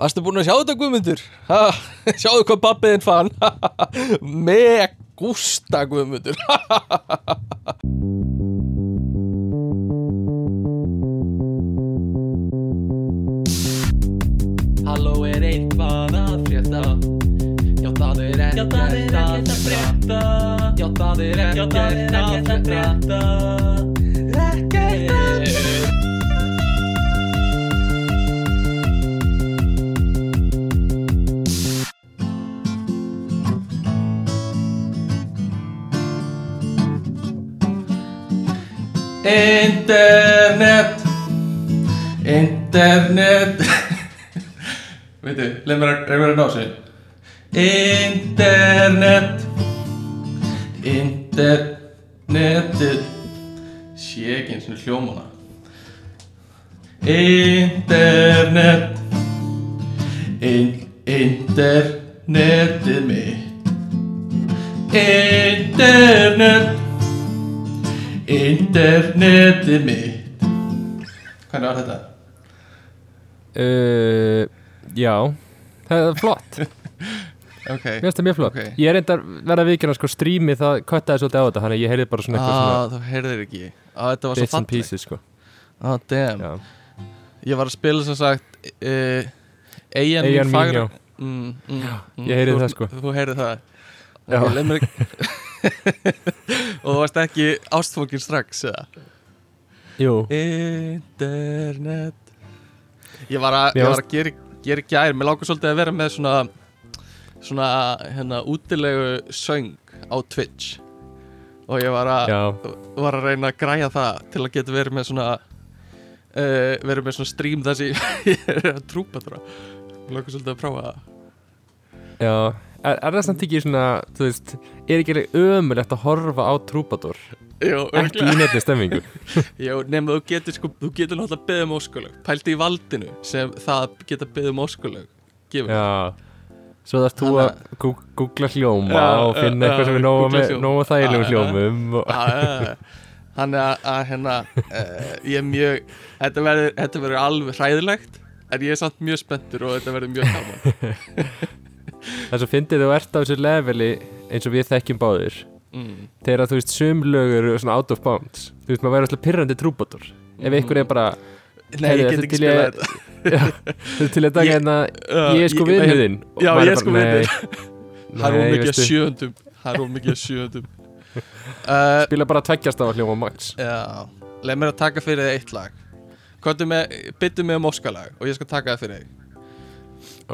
Varstu búin að sjá þetta Guðmundur? Ha, sjáðu hvað pappiðin fann? Með gústa Guðmundur. Halló er eitthvað að frétta. Já það er ekkert að frétta. Já það er ekkert að frétta Internet. Internet. Veitu, leið mér að ná sig Internet. Internetið. Sé ekki eins og hljómana Internet. In, Internetið mitt. Internet Internetið mitt. Hvernig var þetta? uh, Já. Það er flott, Ok. Mér finnst það mjög flott. Ok. Ég er reyndar verða vikina sko strími það köttaði svolítið á þetta Þannig að ég heyrði bara svona eitthvað svona Ah, þú heyrðir ekki. Ah, Þetta var svo fallegt. pieces sko. Ah, Ég var að spila sem sagt uh, Eyjan Eyjan mín fagra mm, mm, mm, ég heyrði það, sko. Þú heyrði það. Leið mér ekki Og þú varst ekki ástfókin strax eða? Jú, Internet. Ég var að, Mér ég var að gera, gera gær Mér lágur svolítið að vera með svona Svona hérna útilegu söng á Twitch. Og ég var að var að reyna að græja það til að geta verið með svona uh, verið með svona stream þar sem ég er að trúpa þrá Lókur svolítið að prófa það. Já Er, er það samt ekki svona, þú veist Er ekki ömulegt að horfa á trúbadur Jú, Ekki í nefni stemmingu Jú, nema þú getur sko, þú getur náttúrulega beðið um óskulög Pældi í valdinu sem það geta beðið um óskulög Gefur Já. Svo þarfst þú að googla hljóma og finna eitthvað sem er nógu þægilegum hljómum. Þannig að, hérna uh, ég er mjög þetta verður, þetta verður alveg hræðilegt en ég er samt mjög spenntur og þetta verður mjög gaman Þess að fyndið þú ert á þessu leveli eins og við þekkjum báðir. Mm. þegar þú veist sumlögur eru svona out of bounds. Þú veist maður verður alltaf pyrrandi trúbadur ef einhver er bara Nei, ég get ekki spilað að- þetta. Þú til taka Ég- hérna ég er sko Og Já, ég er sko vinur Það er ómikið að veistu, sjöundum. Það er ómikið að sjöundum. Uh, spila bara tveggjast á hljóma max. Já, leið mér að taka fyrir þig eitt lag. Byttu mig um óskalag Og ég skal taka það fyrir þig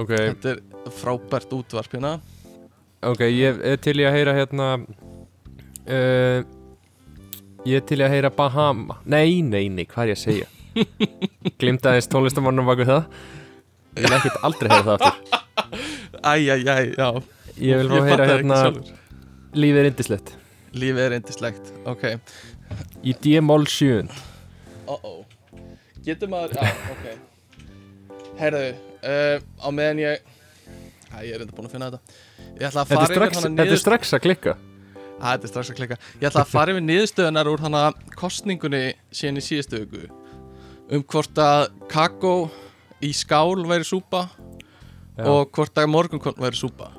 ok, Þetta er frábært útvarp hérna. Ok, ég er til í að heyra hérna uh, ég er til í að heyra Bahama. Nei, nei, nei, hvað er ég að segja? Glimta aðeins tónlistamannum baku það. Ég vil ekkert aldrei heyra það aftur. Æ, æ, æ, já. Ég vil fá heyra hérna lífið er indislegt Lífið er eindislegt Ok, í D-mól 7 uh-oh. Getur maður, já, ok. Herðu, uh, á meðan ég Æ, ég er enda búin að finna þetta. Ég ætla að fara yfir hana þetta er niður strax að klikka. Æ, þetta er strax að klika Ég ætla að fara yfir niðurstöðunar úr hana kostningunni síðan í síðustu viku. Um hvort að kakó í skál væri súpa Já. og hvort að morgunkorn væri súpa.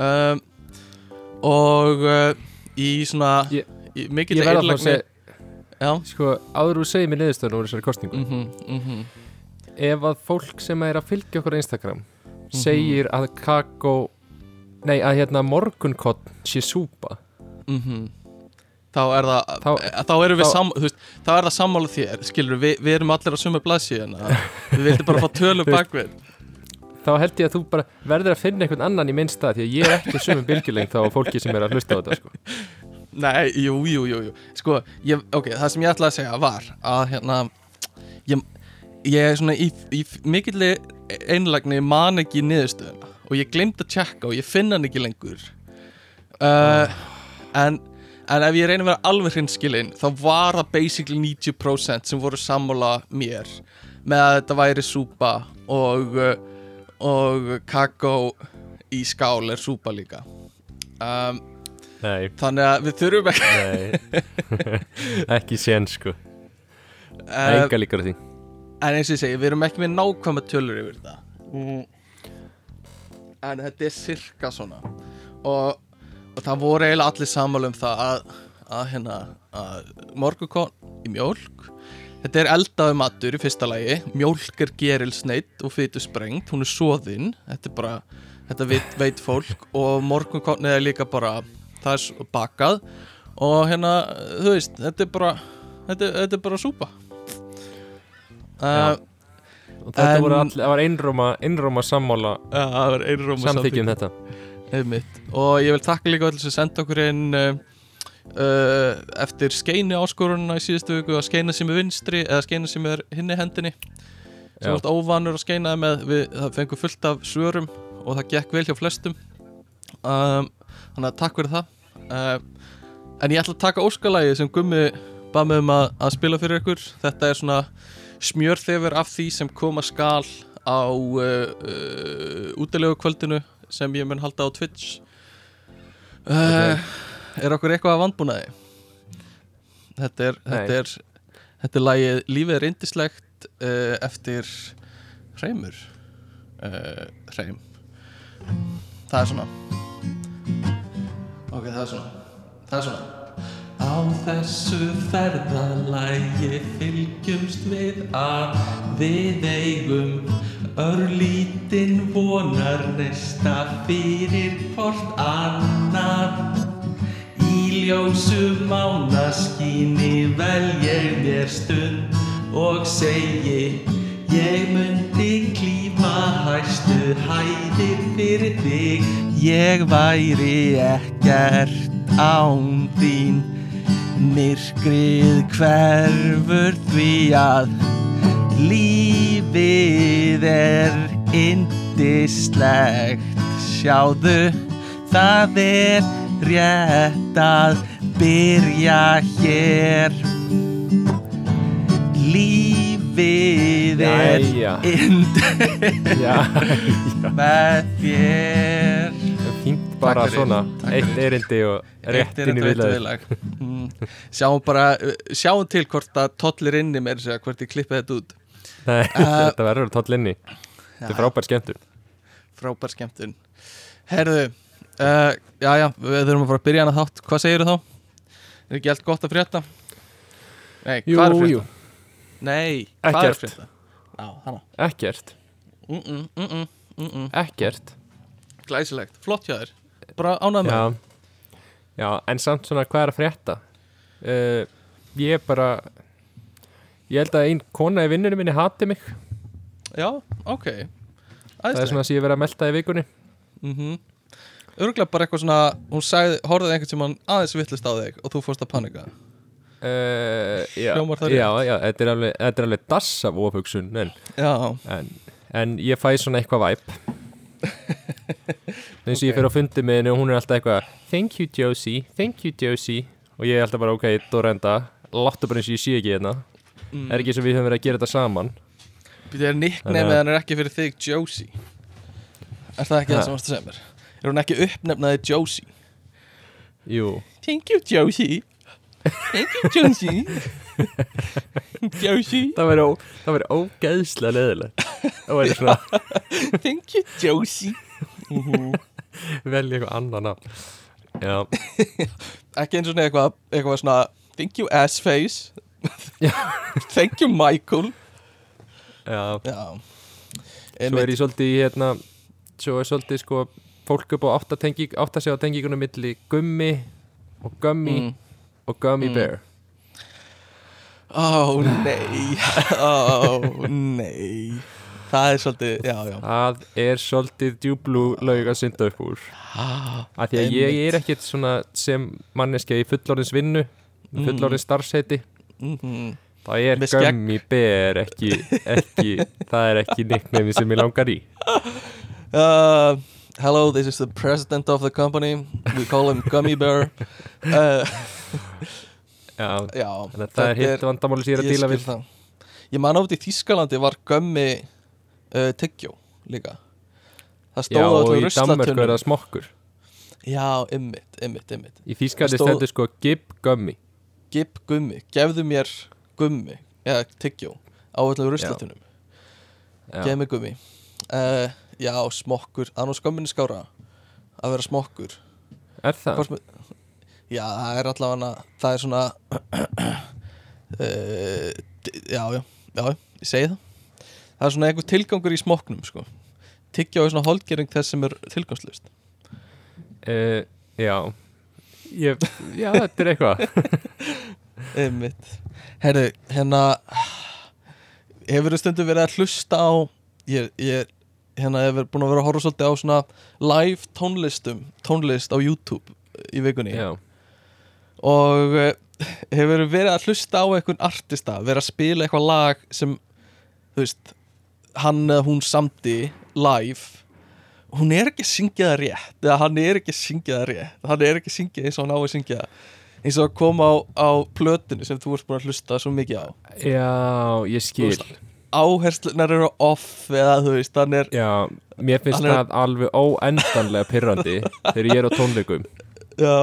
Um, og uh, í svona Ég- í mikill að að Já. Sko, áður þú segir mér niðurstöðun úr þessari kostningu mhm, mhm ef að fólk sem er að fylgja okkur á Instagram Mhm. segir að kakó nei, að hérna morgunkott sé súpa Mhm. Þá er það, þá, Þá- þá erum við þá- sam, veist, þá er það sammála þér, skilur við, við erum allir á sömu blaðsíðan við vildum bara fá tölu bakvið þá held ég að þú bara verður að finna einhvern annan í minn stað því að ég er ekki sömum bylgjuleng þá fólki sem er að hlusta á þetta sko. Nei, jú, jú, jú, jú Sko, ég, ok, það sem ég ætlaði að segja var að hérna ég, ég er svona í, í mikilli einlagni man ekki niðurstöðuna og ég glemt að tjekka og ég finna hann ekki lengur. Uh, en, en ef ég reyna að vera alveg hrinskilinn þá var það basically 90% sem voru sammála mér með að þetta væri súpa og, og kakó í skál er súpa líka. Um, nei, Þannig að við þurfum ekki ekki sén sko. Uh, enga líkar því En eins og ég segi, við erum ekki með nákvæma tölur yfir þetta. Mm. en þetta er sirka svona. Og, og það voru eiginlega allir sammála um það að, að hérna að morgukon í mjólk þetta er eldaðu matur í fyrsta lagi. Mjólk er gerilsneitt og fytu sprengt hún er soðinn þetta er bara, þetta veit, veit fólk. Og morgukon er líka bara það er bakað. Og hérna, þú veist, þetta er bara þetta, þetta er bara súpa. Uh, og þetta En- voru all, það var einróma, einróma sammála Já, það var einróma samþykjum þetta. Einmitt. og ég vil takka líka allir sem senda okkur inn uh, eftir skeini áskorunna í síðustu viku að skeina sem er vinstri eða skeina sem er hinni hendinni. Sem vart óvanur að skeinaði með við, það fengum fullt af svörum og það gekk vel hjá flestum. Um, þannig að takk fyrir það. Uh, en ég ætla að taka óskalægi sem Gummi bað mig um að, að spila fyrir ykkur. Þetta er svona smjörþefur af því sem koma skal á uh, uh, útilegu kvöldinu sem ég mun halda á Twitch. Uh, Er okkur eitthvað að vandbúnaði? Þetta er, þetta er Þetta er lagið Lífið er indislegt uh, eftir Hreimur. Hreim. Það er svona. Ok, það er svona. Það er svona Á þessu ferðalægi fylgjumst við að við eigum örlítinn vonar nesta fyrir hvort annað. Í ljósu mánaskíni vel ég mér stund og segi Ég myndi klífa hæstu hæðir fyrir þig. Ég væri ekkert án þín Myrkrið hverfur því að Lífið er indislegt Sjáðu, það er rétt að byrja hér. Lífið er indislegt með þér bara fyrir, svona takk eitt erindi og rétt inn í viðlag. Mm. Sjáum bara uh, Sjáum til hvort að tollir inni með þess að hvort ég klippi þetta út. Nei, Uh, þetta verður tóll inni. Þetta er frábær skemmtur Frábær skemmtun. Herðu uh, Já, já, við þurfum að fara að byrja hana þátt. Hvað segirðu þá? Er ekki allt gott að frétta? Nei, jú, hvað er frétta? jú, Nei, hvað er að Ekkert. frétta? Já, hana. Ekkert. Mm -mm. ekkert. Glæsilegt, flott hjá þér Bara ánægð með já, já, en samt svona hvað er að frétta? Uh, ég er bara ég held að ein kona í vinnunum minni hati mig. Já, ok. Það er svona sem ég verið að melta í vikunni. Mm -hmm. Örgulega bara eitthvað svona Hún sagði, horfði einhvern sem hann aðeins vittlust á þig Og þú fórst að panika. Uh, já, já, já, þetta er alveg, þetta er alveg dass af ofugsun en, en, en ég fæ svona eitthvað væp eins og ég fyrir á fundi með henni og hún er alltaf eitthvað thank you Josie, thank you Josie og ég er alltaf bara ok, Dorenda láttu bara eins og ég sé ekki hérna mm. er ekki eins og við höfum verið að gera þetta saman Býtu, er að- hann er ekki fyrir þig Josie Er það ekki Ha. það sem varst að segja mér? Er hún ekki uppnefnaði Josie? jú, Thank you Josie Thank you Josie Josie það verður ógeðslega leðileg það verður svona Thank you Josie Mhm. velja eitthvað annan nafn. Já, Ekki eins og svona eitthvað eitthvað svona Thank you Assface Thank you Michael. Já. Já. Svo er ég svolítið í hérna svo er svolítið sko fólk upp á átta, tengi, átta sig á tengingunum milli gummi og gummi. Mm. Og gummy Mm. bear. Ó nei. Ó nei. Það er svolítið, já já. Það er svolítið djúblú laug að synda upp úr. Af því að ég er ekkit svona sem manneskja í fullorðins vinnu Mm. fullorðins starfsheiti. Mm það er gummy bear ekki, ekki það er ekki nickname sem ég langar í. Uh, hello, this is the president of the company. We call him Gummy Bear. Uh, já, já, það er hitt vandamáli sér að díla við. Ég man átt í Þískalandi var Gummy uh, tyggjó líka. Það já, stóð á og öllum í Danmörku er ruslatunum. það smokkur Já, ymmit, ymmit, ymmit. í Það stóð- stendur sko gib gummy Gib gummi, gefðu mér gummi, eða tyggjó á öllum ruslatunum. Já. Mér gummi. Uh, já, smokkur, það nú skömminni skára að vera smokkur Er það? Hvort já, það er allavega það er svona uh, já, já, já ég segi það. Það er svona einhver tilgangur í smoknum sko. tyggja á svona holdgering þess sem er tilgangslust Uh, já. Ég, Já, þetta er eitthvað. Einmitt. Herru, hérna hefur þú stundum verið að hlusta á ég, ég hérna hefur búin að vera að horfa svolítið á svona live tónlistum tónlist á YouTube í vikunni? Já, og uh, hefur verið að hlusta á einhvern artista, verið að spila eitthvað lag sem, þú veist hann eða hún samdi live? Hún er ekki að syngja það rétt eða hann er ekki að syngja það rétt. Hann er ekki að syngja eins og hann á að syngja. Það eins og að koma á, á plötinu sem þú ert búin að hlusta svo mikið á. Já ég skil. áherslunar eru off eða þú veist, hann er Já, mér finnst Hann er- það alveg óendanlega pyrrandi þegar ég er á tónleikum. Já,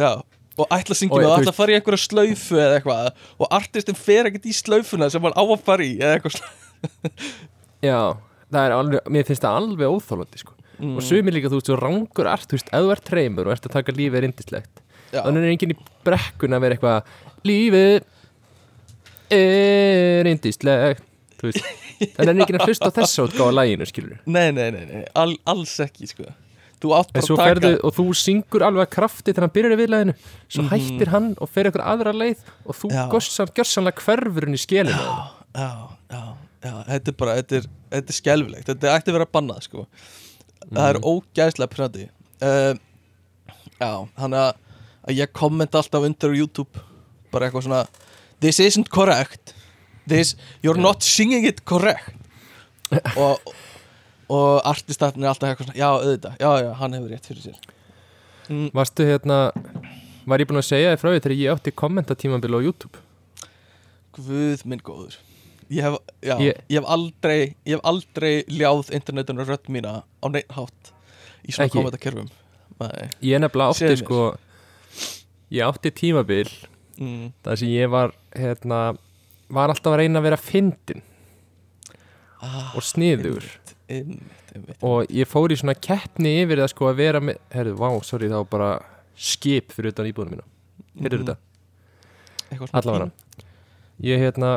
já og ætla að syngja Og með og veist- ætla að fara í einhverja slaufu eða eitthvað og artistin fer ekkert í slaufuna sem hann á að fara í eða eitthvað Já, það er alveg, mér finnst það alveg óþólandi sko. Mm. og sumir líka, þú veist, þú rangur art, þú veist, ef þú ert treymur og ert að taka lífið er indislegt Já. þannig er enginn í brekkun að vera eitthvað lífið er indislegt þú veist, þannig er enginn að hlusta á þessa útgáfa læginu, skilur Nei, nei, nei, nei. Al, alls ekki sko. Þú átt bara að taka og þú syngur alveg að krafti þegar hann byrjar í viðlæðinu svo Mhm. hættir hann og fer eitthvað aðra leið og þú Já. gossan, gjörsanlega hverfur hann í skélinu já, já, já, já, þetta er bara þetta er, þetta er skelfilegt, þetta ætti að vera bannað sko. það er ógæðslega pröndi uh, já, hann að, að ég kommenta alltaf undir á YouTube. Bara eitthvað svona this isn't correct. This, you're not singing it correct. Og og artistatinn er alltaf eitthvað svona já, auðvitað, já, já, hann hefur rétt fyrir sér. Mm, Varstu hérna Var ég búinn að segja þér frá því þegar ég átti kommentatímabil á YouTube? Guð minn góður. Ég hef, já, Ég- ég, hef aldrei Ég hef aldrei ljáð internetinu rödd mína á neitt hátt í svona kommentakerfum. Nei. Ég nefnilega átti sko Ég átti tímabil mm. þar sem ég var hérna Var alltaf að reyna að vera fyndin ah, og sniður einmitt, einmitt. Og ég fór í svona keppni yfir það sko að vera með Herðu, vá, sorry, það var bara skip fyrir utan íbúðunum mína Heyrðu þetta? Eitthvað svona. Allavega. Ég hérna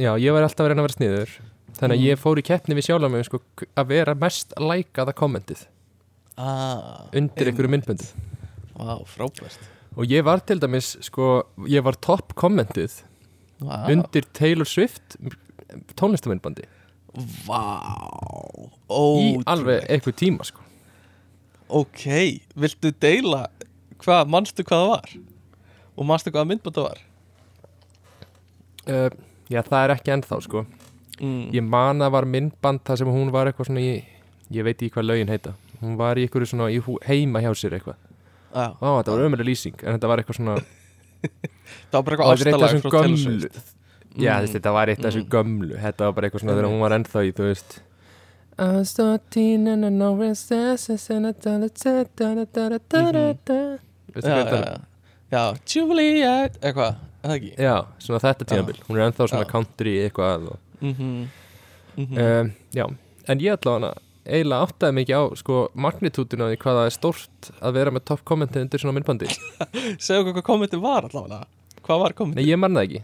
Já, ég var alltaf að reyna að vera sniður. Þannig að Mm. ég fór í keppni við sjálf mig sko, að vera mest lækaða kommentið. Ah, undir einhverju myndböndum Vá, frábært. Og ég var til dæmis sko, ég var topp kommentið Vá, undir Taylor Swift tónlistamindbandi Vá í alveg eitthvað tíma sko. Ok, viltu deila hvað, manstu hvað það var? Og manstu hvað myndbætt það var? uh, já það er ekki ennþá sko. Mm. ég man að var myndband þar sem hún var eitthvað svona í ég veit ekki hvað lögin heita hún var í eitthvað svona í heima hjá sér eitthvað Já, Ó, þetta var ömuleg lýsing en þetta var eitthvað svona það var bara eitthvað ástalag frá Swift já Mm. þessi, þetta var eitt af þessum Mm. gömlu. Þetta var bara eitthvað svona þegar hún var ennþá í þú veist. I was 13 and I know it's this and I da da da da da da da da da Veistu hvað þetta er? já. Juliet eitthvað, er það ekki? Já, svona þetta tímabil. Hún er ennþá svona country eitthvað og, mm -hmm. Mm um, Já, en ég ætla hana eiginlega áttaði mikið á sko magnitútinu því hvað það er stórt að vera með topp kommenti undir svona myndbandi. Segðu okkur hvað kommentin var allavega. Hvað var kommentin? Nei, ég man það ekki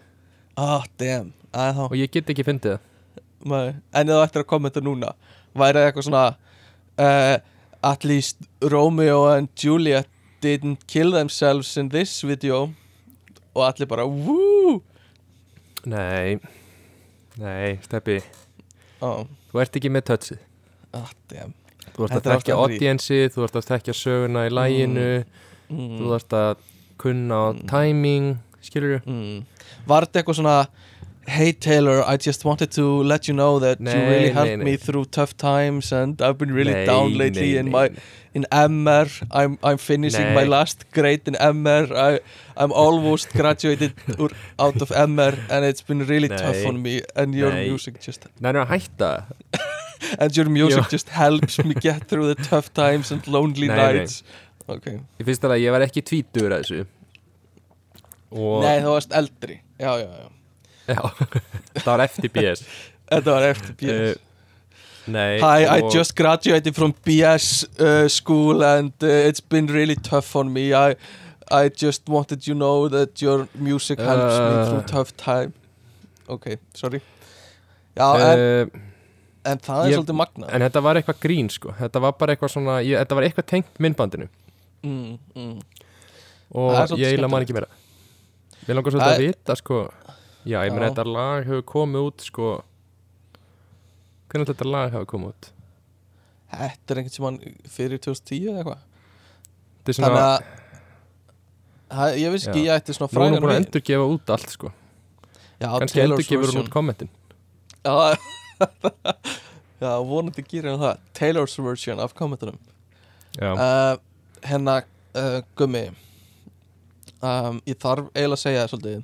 ah, damn, að þá. Og ég get ekki fyndið en ef þú ættir að kommenta núna væri það eitthvað svona uh, at least Romeo and Juliet didn't kill themselves in this video og allir bara woo! Nei, nei, Steppi. Oh, Þú ert ekki með touchið. Ah, damn. Þú ert að frí. audiensi, þú ert að þekkja söguna í læginu mm. Þú ert að kunna á Mm. timing Skilur Mm. Var þetta eitthvað svona Hey Taylor, I just wanted to let you know that you Nei, really nei, helped nei. me through tough times and I've been really Nei, down lately nei, in nei, my nei. in MR. I'm I'm finishing my Nei. last grade in MR. I I'm almost graduated out of MR and it's been really tough Nei. on me and your Nei. music just Nei, nei, hætta and your music Jú. just helps me get through the tough times and lonely Nei, nei. nights. Okay. Ég finnst alveg að ég var ekki tvítur að þessu Og Nei, þú varst eldri. Já, já, já. Já, það var eftir BS Þetta var eftir PS. uh, Nei, Hi, I just graduated from BS uh, school and uh, it's been really tough on me. I I just wanted you know that your music helps me Uh. through tough time. Ok, sorry. Já, en, uh, en það er ég- svolítið magna. En þetta var eitthvað grín sko Þetta var bara eitthvað svona ég, Þetta var eitthvað tengt myndbandinu Mm, mm. Og ég eiginlega man ekki meira Mér langar svolítið að vita sko. Já, ég meina þetta lag hefur komið út sko. Hvernig þetta lag hefur komið út? Þetta er einhvern sem hann fyrir 2010 eða eitthvað. Þetta er Þannig svona að það, ég veist ekki, ég ætti svona Nú er hún búin að endur gefa út allt sko. Taylor's endur gefur hún út kommentin Já, já vonandi gerir hann það. Taylor's version af kommentunum. Já, uh, Hennar uh, Gummi um, Ég þarf eiginlega að segja það svolítið.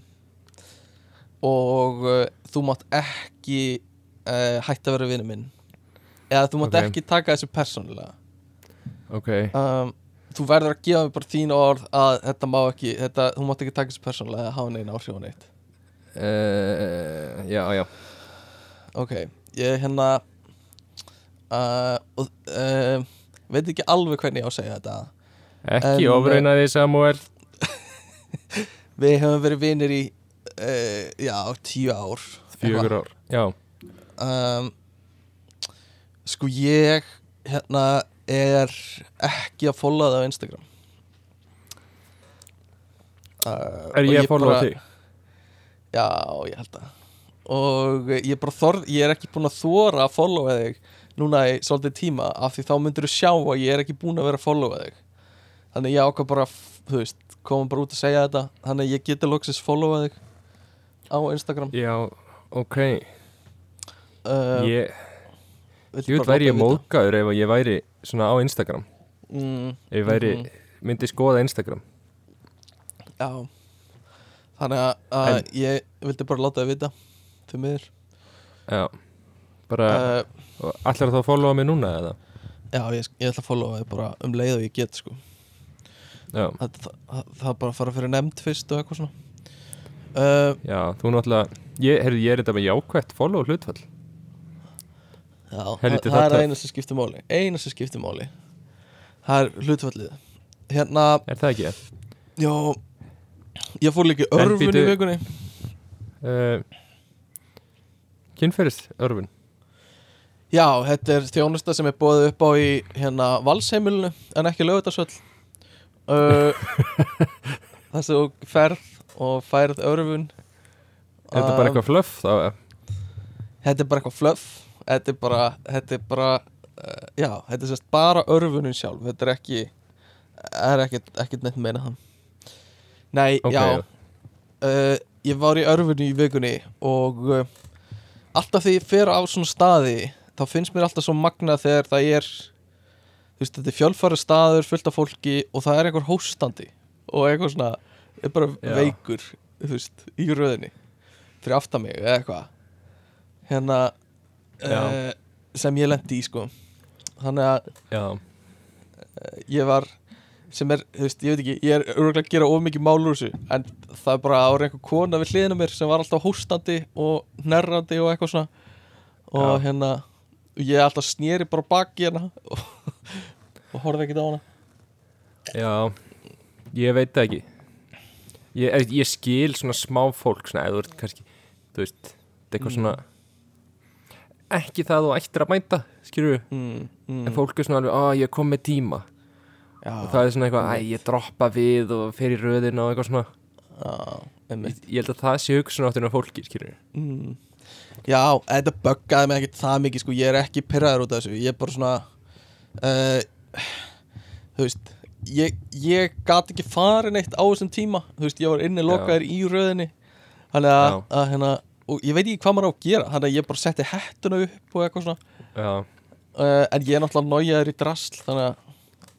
Og uh, þú mátt ekki uh, hætta að vera vinur minn. Eða þú mátt Ok. ekki taka þessu persónulega. Ok. Um, Þú verður að gefa mér bara þín orð að þetta má ekki þetta, Þú mátt ekki taka þessu persónulega eða hafa neina áhrif á neitt. Uh, Já, já. Ok, ég hérna uh, uh, Veit ekki alveg hvernig ég á að segja þetta. Ekki ofreina því Samuel Við hefum verið vinir í uh, Já, tíu ár. Fjögur ár. Já, um, Sko ég Hérna er ekki að followa það á Instagram. Uh, er ég að followa þig? Já, ég held að. Og ég er bara þorð Ég er ekki búin að þóra að followa þig Núna í svolítið tíma Af því þá myndir þú sjá að ég er ekki búin að vera að followa þig. Þannig ég ákvað bara Þú veist, komum bara út að segja þetta Þannig að ég geti loksins followa þig Á Instagram. Já, ok. Uh, Ég, bara væri ég móðgæður ef ég væri svona á Instagram. Mm, Ef ég væri, Mhm. myndi skoða Instagram. Já. Þannig að, að ég vildi bara láta það vita Fyrir miður. Já. Bara, uh, uh, allar þá að followa mig núna eða? Já, ég, ég ætla að followa þig bara um leið og ég get sko Það, það, það, það bara fara fyrir nefnd fyrst og eitthvað svona. Uh, já, þú náttúrulega Ég, heyrðu, ég er þetta með jákvætt follow hlutfall. Já, Helviti, það, það það er eina sem skiptir máli Eina sem skiptir máli. Það er hlutfallið. Hérna, Er það ekki? já Ég fór líka örfun í vikunni. Uh, Kynferðist, örfun. Já, þetta er þjónusta sem er bóðið upp á í hérna valsheimilinu en ekki lögutarsvöll uh, Það sem þú ferð og færð örfun Er þetta bara Um, eitthvað fluff þá? Þetta er bara eitthvað fluff. Þetta er bara, þetta er bara uh, Já, þetta er sérst bara örfunin sjálf. Þetta er ekki er ekkert, ekkert neitt meina það. Nei, Ok, já. uh, Ég var í örfunni í vikunni og uh, alltaf þegar ég fer á svona staði þá finnst mér alltaf svo magna þegar það er þú veist, þetta er fjölfæri staður fullt af fólki og það er einhver hóstandi og eitthvað svona, er bara Já. veikur þú veist, í röðinni fyrir aftan mig eða eitthvað. Hérna uh, sem ég lendi í sko. Þannig að Já, ég var sem er, þú veist, ég veit ekki, ég er örgulega að gera of mikið mál úr þessu en það er bara ára einhver kona við hliðina á mér sem var alltaf hóstandi og nærrandi og eitthvað svona. Og Já. hérna ég alltaf sneri bara baki hérna. og, og horfði ekkert á hana. Já Ég veit ekki. Ég, ég skil svona smá fólk svona, eða þú ert kannski, þú veist eitthvað Mm. svona ekki það þú ættir að mænta við, mm, mm, en fólk er svona alveg, að ég kom með tíma. Já, og það er svona eitthvað, að ég droppa við og fer í röðina og eitthvað svona. Já, ég, ég held að það sé hugsun áttin á fólki, við mm. já, þetta buggaði mig ekkert það mikið sko, ég er ekki pyrraður út af þessu. Ég er bara svona uh, þú veist ég, ég gat ekki farin eitt á þessum tíma. Þú veist, ég var inni lokaður í röðinni. Þannig að, að hérna, og ég veit ekki hvað maður á að gera. Þannig að ég bara setti hettuna upp og eitthvað svona. Uh, en ég er náttúrulega nájaður í drasl þannig að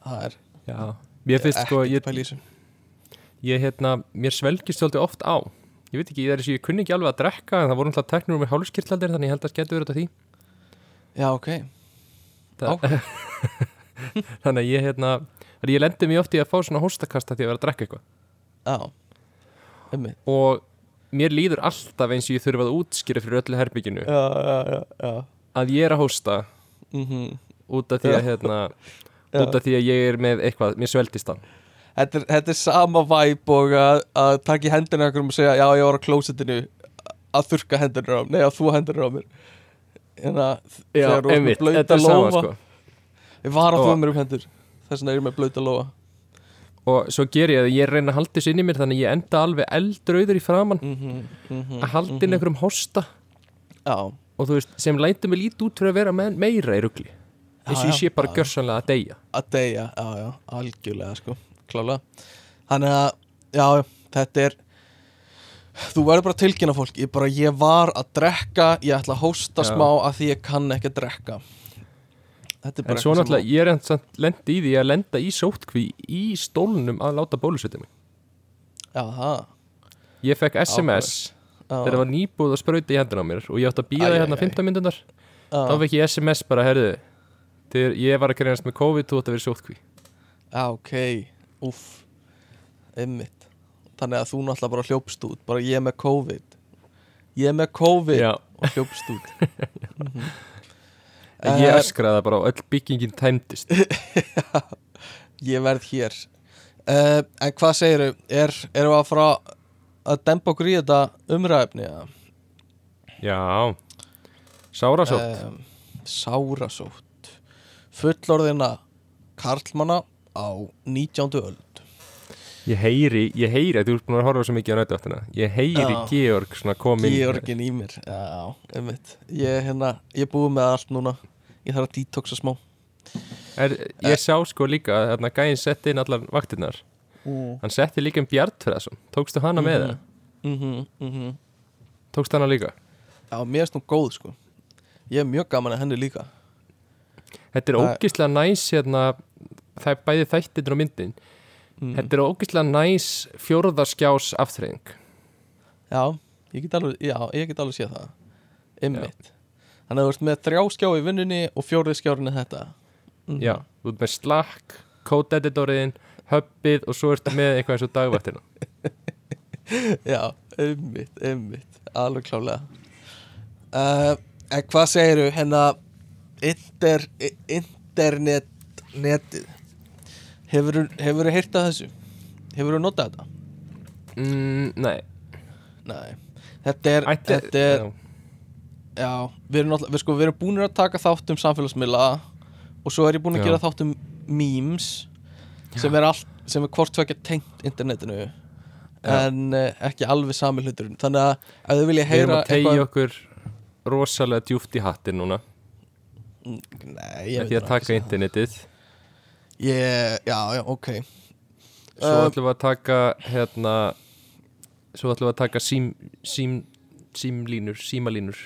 það er já. Mér finnst sko, ég, ég hérna, mér svelgist svolítið oft á. Ég veit ekki, ég þessi, ég kunni ekki alveg að drekka en það voru náttúrulega teknur með hálskirtlaldir þannig ég held að það getur verið af því. Já, ok, Þannig að ég hérna að ég lendi mjög oft í að fá svona hóstakasta því að vera að drekka eitthvað. Einmitt. Og mér líður alltaf eins og ég þurfa að útskýra fyrir öllu herbygginu já, já, já, já. að ég er að hósta mhm. út af því að hérna út af því að ég er með eitthvað, mér sveldist það Þetta þetta er sama væp og að, að taka í hendina okkur og segja já ég var á klósettinu. Að þurka hendina á nei að þú hendina á mér. hérna þegar þú ert með sama lófa. sko. Ég var að þú mér um hendur. Þess vegna er ég með blauta lófa. Og svo ger ég að ég reyna að inn í mér þannig að ég enda alveg eldrauður í framann mm -hmm, að halda inn einhverjum hosta. Já, og þú veist, sem lætur mig lítið út fyrir að vera meira í eins og Já, ég sé bara gjörsanlega að deyja. Að deyja, já já, algjörlega sko, klálega. Þannig að, já, þetta er þú verður bara að tilkynna fólk ég bara, ég var að drekka ég ætla að hósta Já. smá að því ég kann ekki að drekka. Þetta er bara en svo náttúrulega, ég er enn lendi í því að lenda í sótkví í stólnum að láta bólusetja mig. Að, já, það ég fekk SMS þegar það var nýbúð að sprauta í hendina á mér og ég átti að býða æ, hérna æ. 15 minundar já, þá fekk ég SMS bara, herðu þegar ég var að greinast með COVID, þú átti að vera sótkví já, ok. Uff, einmitt þannig að þú náttúrulega bara hljópst út. Bara ég er með COVID. Ég er með COVID Já. og hljópst út. En ég Eh, öskraði bara og öll byggingin tæmdist. Ég verð hér. Uh, en hvað segiru er, erum við að fara að dempa okkur í þetta umræðefni eða? Já. Sárasótt. Um, sárasótt. Fullorðina karlmanna á 19. öld Ég heyri, ég heyri þú ert búin að horfa svo mikið á nættuáttina Ég heyri Já. Georg svona komin Georgin í mér. Já, einmitt. Ég, hérna, ég er búið með allt núna. Ég þarf að detoxa smá. Er, Ég sá sko líka að þarna gæinn setti inn allar vaktirnar. Mm. Hann setti líka um Bjartfræðason Tókstu hana með það? mm -hmm, mm -hmm. Tókstu hana líka? já, mér erst hún góð sko. Ég er mjög gaman að henni líka. Þetta er Það- ógislega næs hérna Það er bæði þættir og myndin mm. Þetta er ógislega næs fjórðarskjás aftreying já, ég get alveg, já, ég get alveg séð það. Einmitt. Þannig að þú ert með þrjá skjá í vinnunni og fjórið skjárinni þetta. Mhm. Já, þú ert með Slack, Code Editoriðin Hubbið og svo ertu með eitthvað eins og dagvættina Já, einmitt, einmitt Alveg klálega uh, En hvað segiru hérna inter, Internet Netið hefur heyrt af þessu? Hefurðu notað þetta? mm, Nei Nei Þetta er, Ætti, þetta er já. Já, við erum, við, sko, við erum búin að taka þátt um samfélagsmiðla og svo er ég búin að Já. gera þátt um memes sem er, allt, sem er hvort tvekja tengt internetinu en uh, ekki alveg sami hluturinn þannig að ef þau vilja Við erum heyra að tegja okkur rosalega djúft í hattin núna Nei, ég með því að taka internetið ég, Já, já, ok. Svo Uh, ætlum við að taka hérna Svo ætlum við að taka sím, sím, símlínur, símalínur.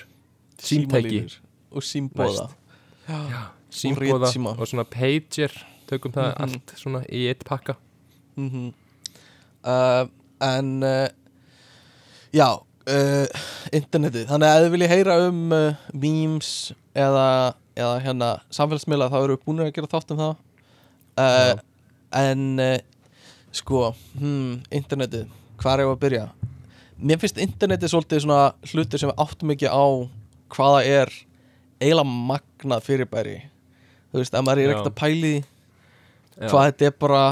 Símtæki. Og símbóða Símbóða ritsíma. og svona pager. Tökum það Mhm. allt svona í eitt pakka. Mm uh, En uh, Já uh, Internetið. Þannig að ef þið vilja heyra um uh, memes eða, eða hérna samfélagsmiðla þá eru við búin að gera þátt um það uh, En uh, sko hmm, Internetið, hvað er ég að byrja? Mér finnst internetið svolítið svona hlutir sem við áttum ekki á hvaða er eiginlega magnað fyrirbæri Þú veist, ef maður er ekkert að pæli hvað þetta er bara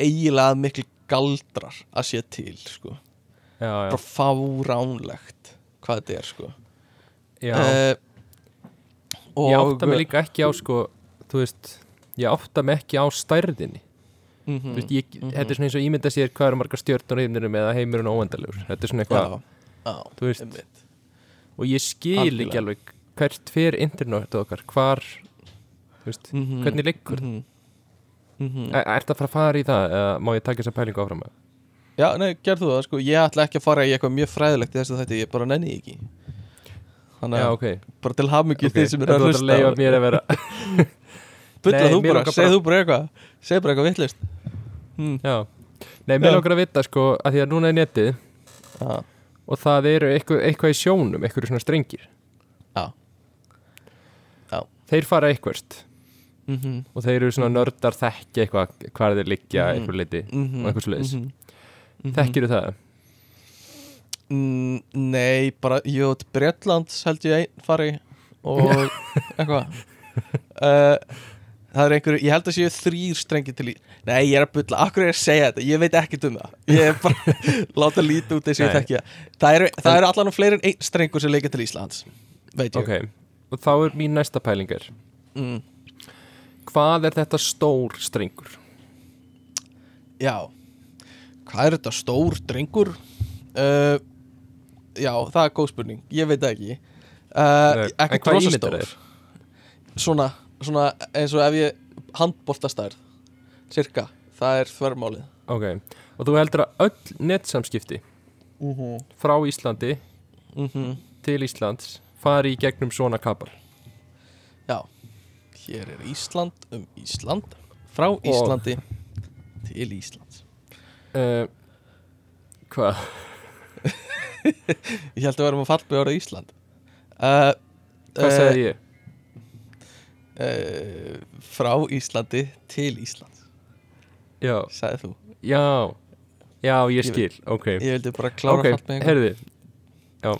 eiginlega miklu galdrar að sé til sko. Já, já, bara fáránlegt hvað þetta er sko. já. Og Ég átta mig líka ekki á sko Þú veist, ég átta mig ekki á stærðinni. Mm Þú veist, ég, Þetta er svona eins og ímynda sér hvað eru margar stjörnur heiminum eða heimurinn óendalegur Þetta er svona eitthvað, þú og ég skil Algjörlega. ekki alveg hvert fyrir internet okkar, hvar þú veist, Mhm, hvernig liggur. mhm, mhm. Er, er það að fara í það eða má ég taka þessa pælingu áfram? Með? Já, nei, gerð þú það sko. Ég ætla ekki að fara í eitthvað mjög fræðilegt í þess að þetta ég bara nenni ekki. Þannig að ok, bara til hafmyggju okay. þið sem eru að Þú ert hlusta. að leifa mér að vera Bulla þú bara, segð þú bara eitthvað Segð bara eitthvað vittlist hmm. Já, nei, mér langar að vita sko að því að núna er netið Já, og það eru eitthvað, eitthvað í sjónum eitthvað svona strengir já Þeir fara eitthvert mm -hmm. og þeir eru svona nördar þekkja eitthvað hvar þeir liggja Mhm. eitthvað leiti Mm og eitthvað svoleiðis. -hmm. Þekkir það? Mm, nei, bara Jú, til Bretlands held ég ein fari og eitthvað uh, það er einhverju, ég held að séu þrýr strengi til í nei, ég er að bulla, akkur er ég að segja þetta? Ég veit ekkert um það. Ég er bara láta lítið út þess að ég þekki það. Eru, það eru allan og fleiri en einn strengur sem leika til Íslands veit ég. Ok, og þá er mín næsta pælingar mm, Hvað er þetta stór strengur? já. Hvað er þetta stór drengur? Uh, já, það er góð spurning. Ég veit ekki. Uh, Nei, en ekki hvað ímyndar stór. svona, svona eins og ef ég handboltastærð cirka, það er þvermálið Ok, og þú heldur að öll netsamskipti mm -hmm. frá Íslandi Mm til Íslands fari í gegnum svona kapal Já, hér er Ísland um Ísland frá Íslandi til Íslands uh, Hvað? Ég held að við erum að fallbega ára Ísland uh, Hvað sagði ég? Uh, Frá Íslandi til Íslands. Já, sagði þú? Já, já, ég Ég- skil Ok, Ég vildi bara klára ok, okay, fallbega herði Já,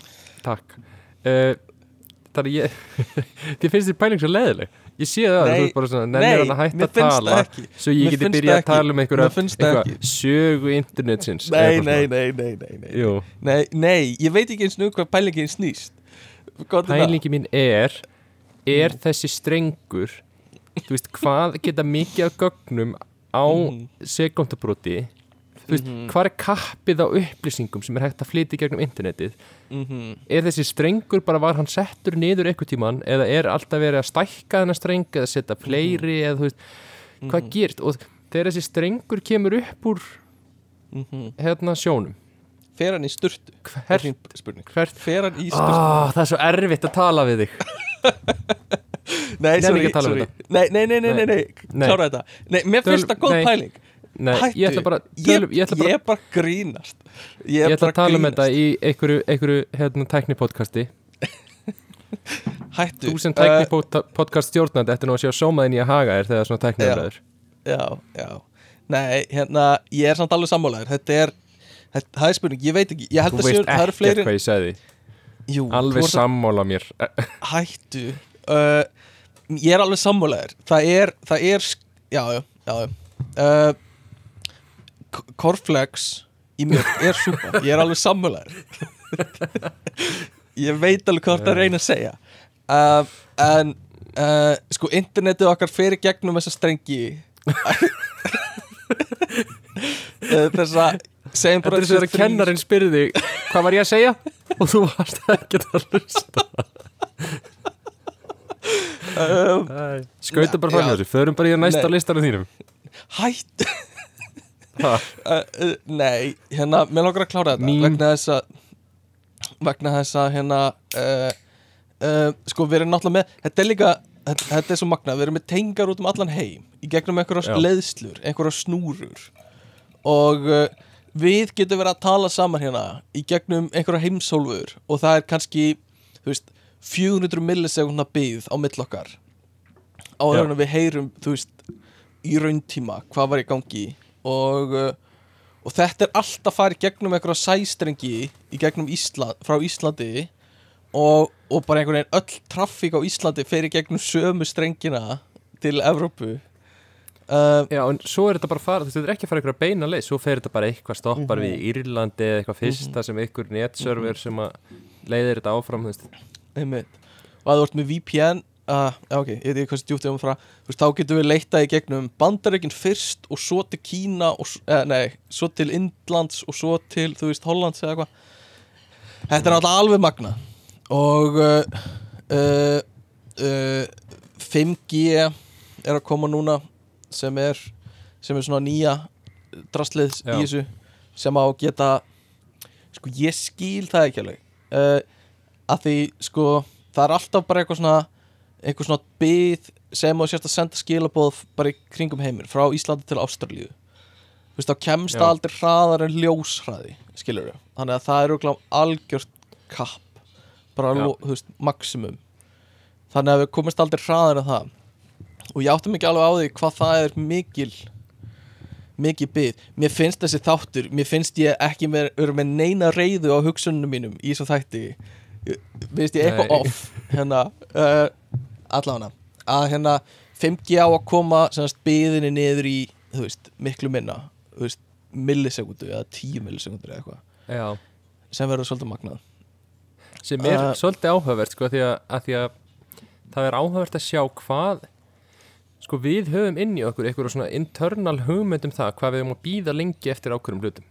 takk. Uh, Það er ég Þið finnst þér pæling svo leðileg Ég sé það, Nei, þú ert bara svona Nennir hann að hætta að tala Svo ég geti byrjað að tala um einhverja sögu internetsins Nei, nei, nei, nei, nei, nei. Jú, nei Nei, ég veit ekki eins og hvað pælingin snýst. Er pælingi mín er Er þessi strengur Þú veist, hvað geta mikið af gögnum á Mhm. sekundabróti Þú veist, Mhm. hvað er kappið á upplýsingum sem er hægt að flytja gegnum internetið Mhm. er þessi strengur bara var hann settur niður eitthvað tíman eða er alltaf verið að stækka þennan streng eða setja fleiri eða þú veist, hvað gerist og þegar þessi strengur kemur upp úr hérna sjónum Fer hann í sturtu? Er hvert, hvert Fer hann í sturtu? oh, það er svo erfitt að tala við þig Nei, sorry, um sorry. Nei, nei, nei, nei, nei. Klára þetta. Nei, mér finnst það góð nei. pæling. Nei, Hættu, ég ætla bara, tölum, ég ætla bara, ég er bara grínast. Ég, ég er ætla að tala um grínast. þetta í einhverju, einhverju hérna, tæknipodcasti. Hættu. Þú sem uh, tæknipodcast stjórnandi eftir nú að sjá sómaðin í að haga er þegar svona tækniumræður Já, já Nei, hérna, ég er samt alveg sammálaður. Þetta er, þetta, það er spurning, ég veit ekki Ég held þú að veist það eru ekkert fleiri hvað ég segði Jú, alveg sammála mér. Hættu. Uh, Ég er alveg sammálaður. Það er, það er sk- Já, já, já, já. uh, Cornflakes í mér er súpa. Ég er alveg sammálaður. Ég veit alveg hvað það reyna að segja. Uh, En uh, Sko, internetið okkar í gegnum þessa strengi. Þessa Segjum bara þess að þrír- kennarinn spyrði þig Hvað var ég að segja? Og þú varst ekki að hlusta. Um, Skauta bara með þessu Förum bara í að næsta listanum þínum. Hætt. Uh, uh, Nei, hérna, mér langar að klára þetta Mín- vegna þess að vegna þess að hérna uh, sko við erum náttúrulega með þetta er líka, þetta, þetta er svo magnað. Við erum með tengar út um allan heim í gegnum einhverja leðslur, einhverja snúrur. Og uh, við getum verið að tala saman hérna í gegnum einhverja heimsólfur og það er kannski, þú veist 400 millisekundna byggð á mill okkar áður Já. en við heyrum, þú veist í rauntíma, hvað var í gangi og uh, og þetta er alltaf farið gegnum einhverja sæstrengi í gegnum Ísland, frá Íslandi og, og bara einhvern veginn öll traffík á Íslandi fer í gegnum sömu strengina til Evrópu uh, Já, en svo er þetta bara að fara Þú veist, þetta er ekki að fara einhverja beina leið Svo fer þetta bara eitthvað stoppar Mhm. við í Írlandi eða eitthvað fyrsta sem einhver netserver sem að leiðir þetta áfram þú veist. einmitt. Og að þú ert með VPN uh, ok, ég veit ekki hvað sem djúpt ég um frá þú veist, þá getum við leitað í gegnum Bandaríkin fyrst og svo til Kína og, eh, nei, svo til Indlands og svo til, þú veist, Hollands eða eitthvað. Þetta er alltaf alveg magna og uh, uh, uh, 5G er að koma núna sem er sem er svona nýja drastlið í þessu sem á geta sko ég skil það ekki alveg. Uh, að því sko það er alltaf bara eitthvað svona eitthvað svona byð sem þú sérst að senda skilabóð bara í kringum heimir frá Íslandi til Ástralíu. Þú veist þá kemst það aldrei hraðar en ljóshraði skilur við, þannig að það er örugglega algjört kapp bara, þú veist, maximum. Þannig að við komist aldrei hraðar en það og ég átti mikið alveg á því hvað það er mikil mikið byð mér finnst þessi þáttur, mér finnst ég ekki með, með neina reyðu á hugsunum mínum í þessu þætti. Finnst ég eitthvað off hérna uh, allavega. Að hérna 5G á að koma byðinni niður í veist, miklu minna veist, millisekundu eða 10 millisekundur eða eitthvað. Já, sem verður svolítið magnað. Sem er Uh, svolítið áhugavert sko, því að, að því að það er áhugavert að sjá hvað sko við höfum inn í okkur eitthvað svona internal hugmynd um það hvað við höfum að býða lengi eftir ákveðum hlutum.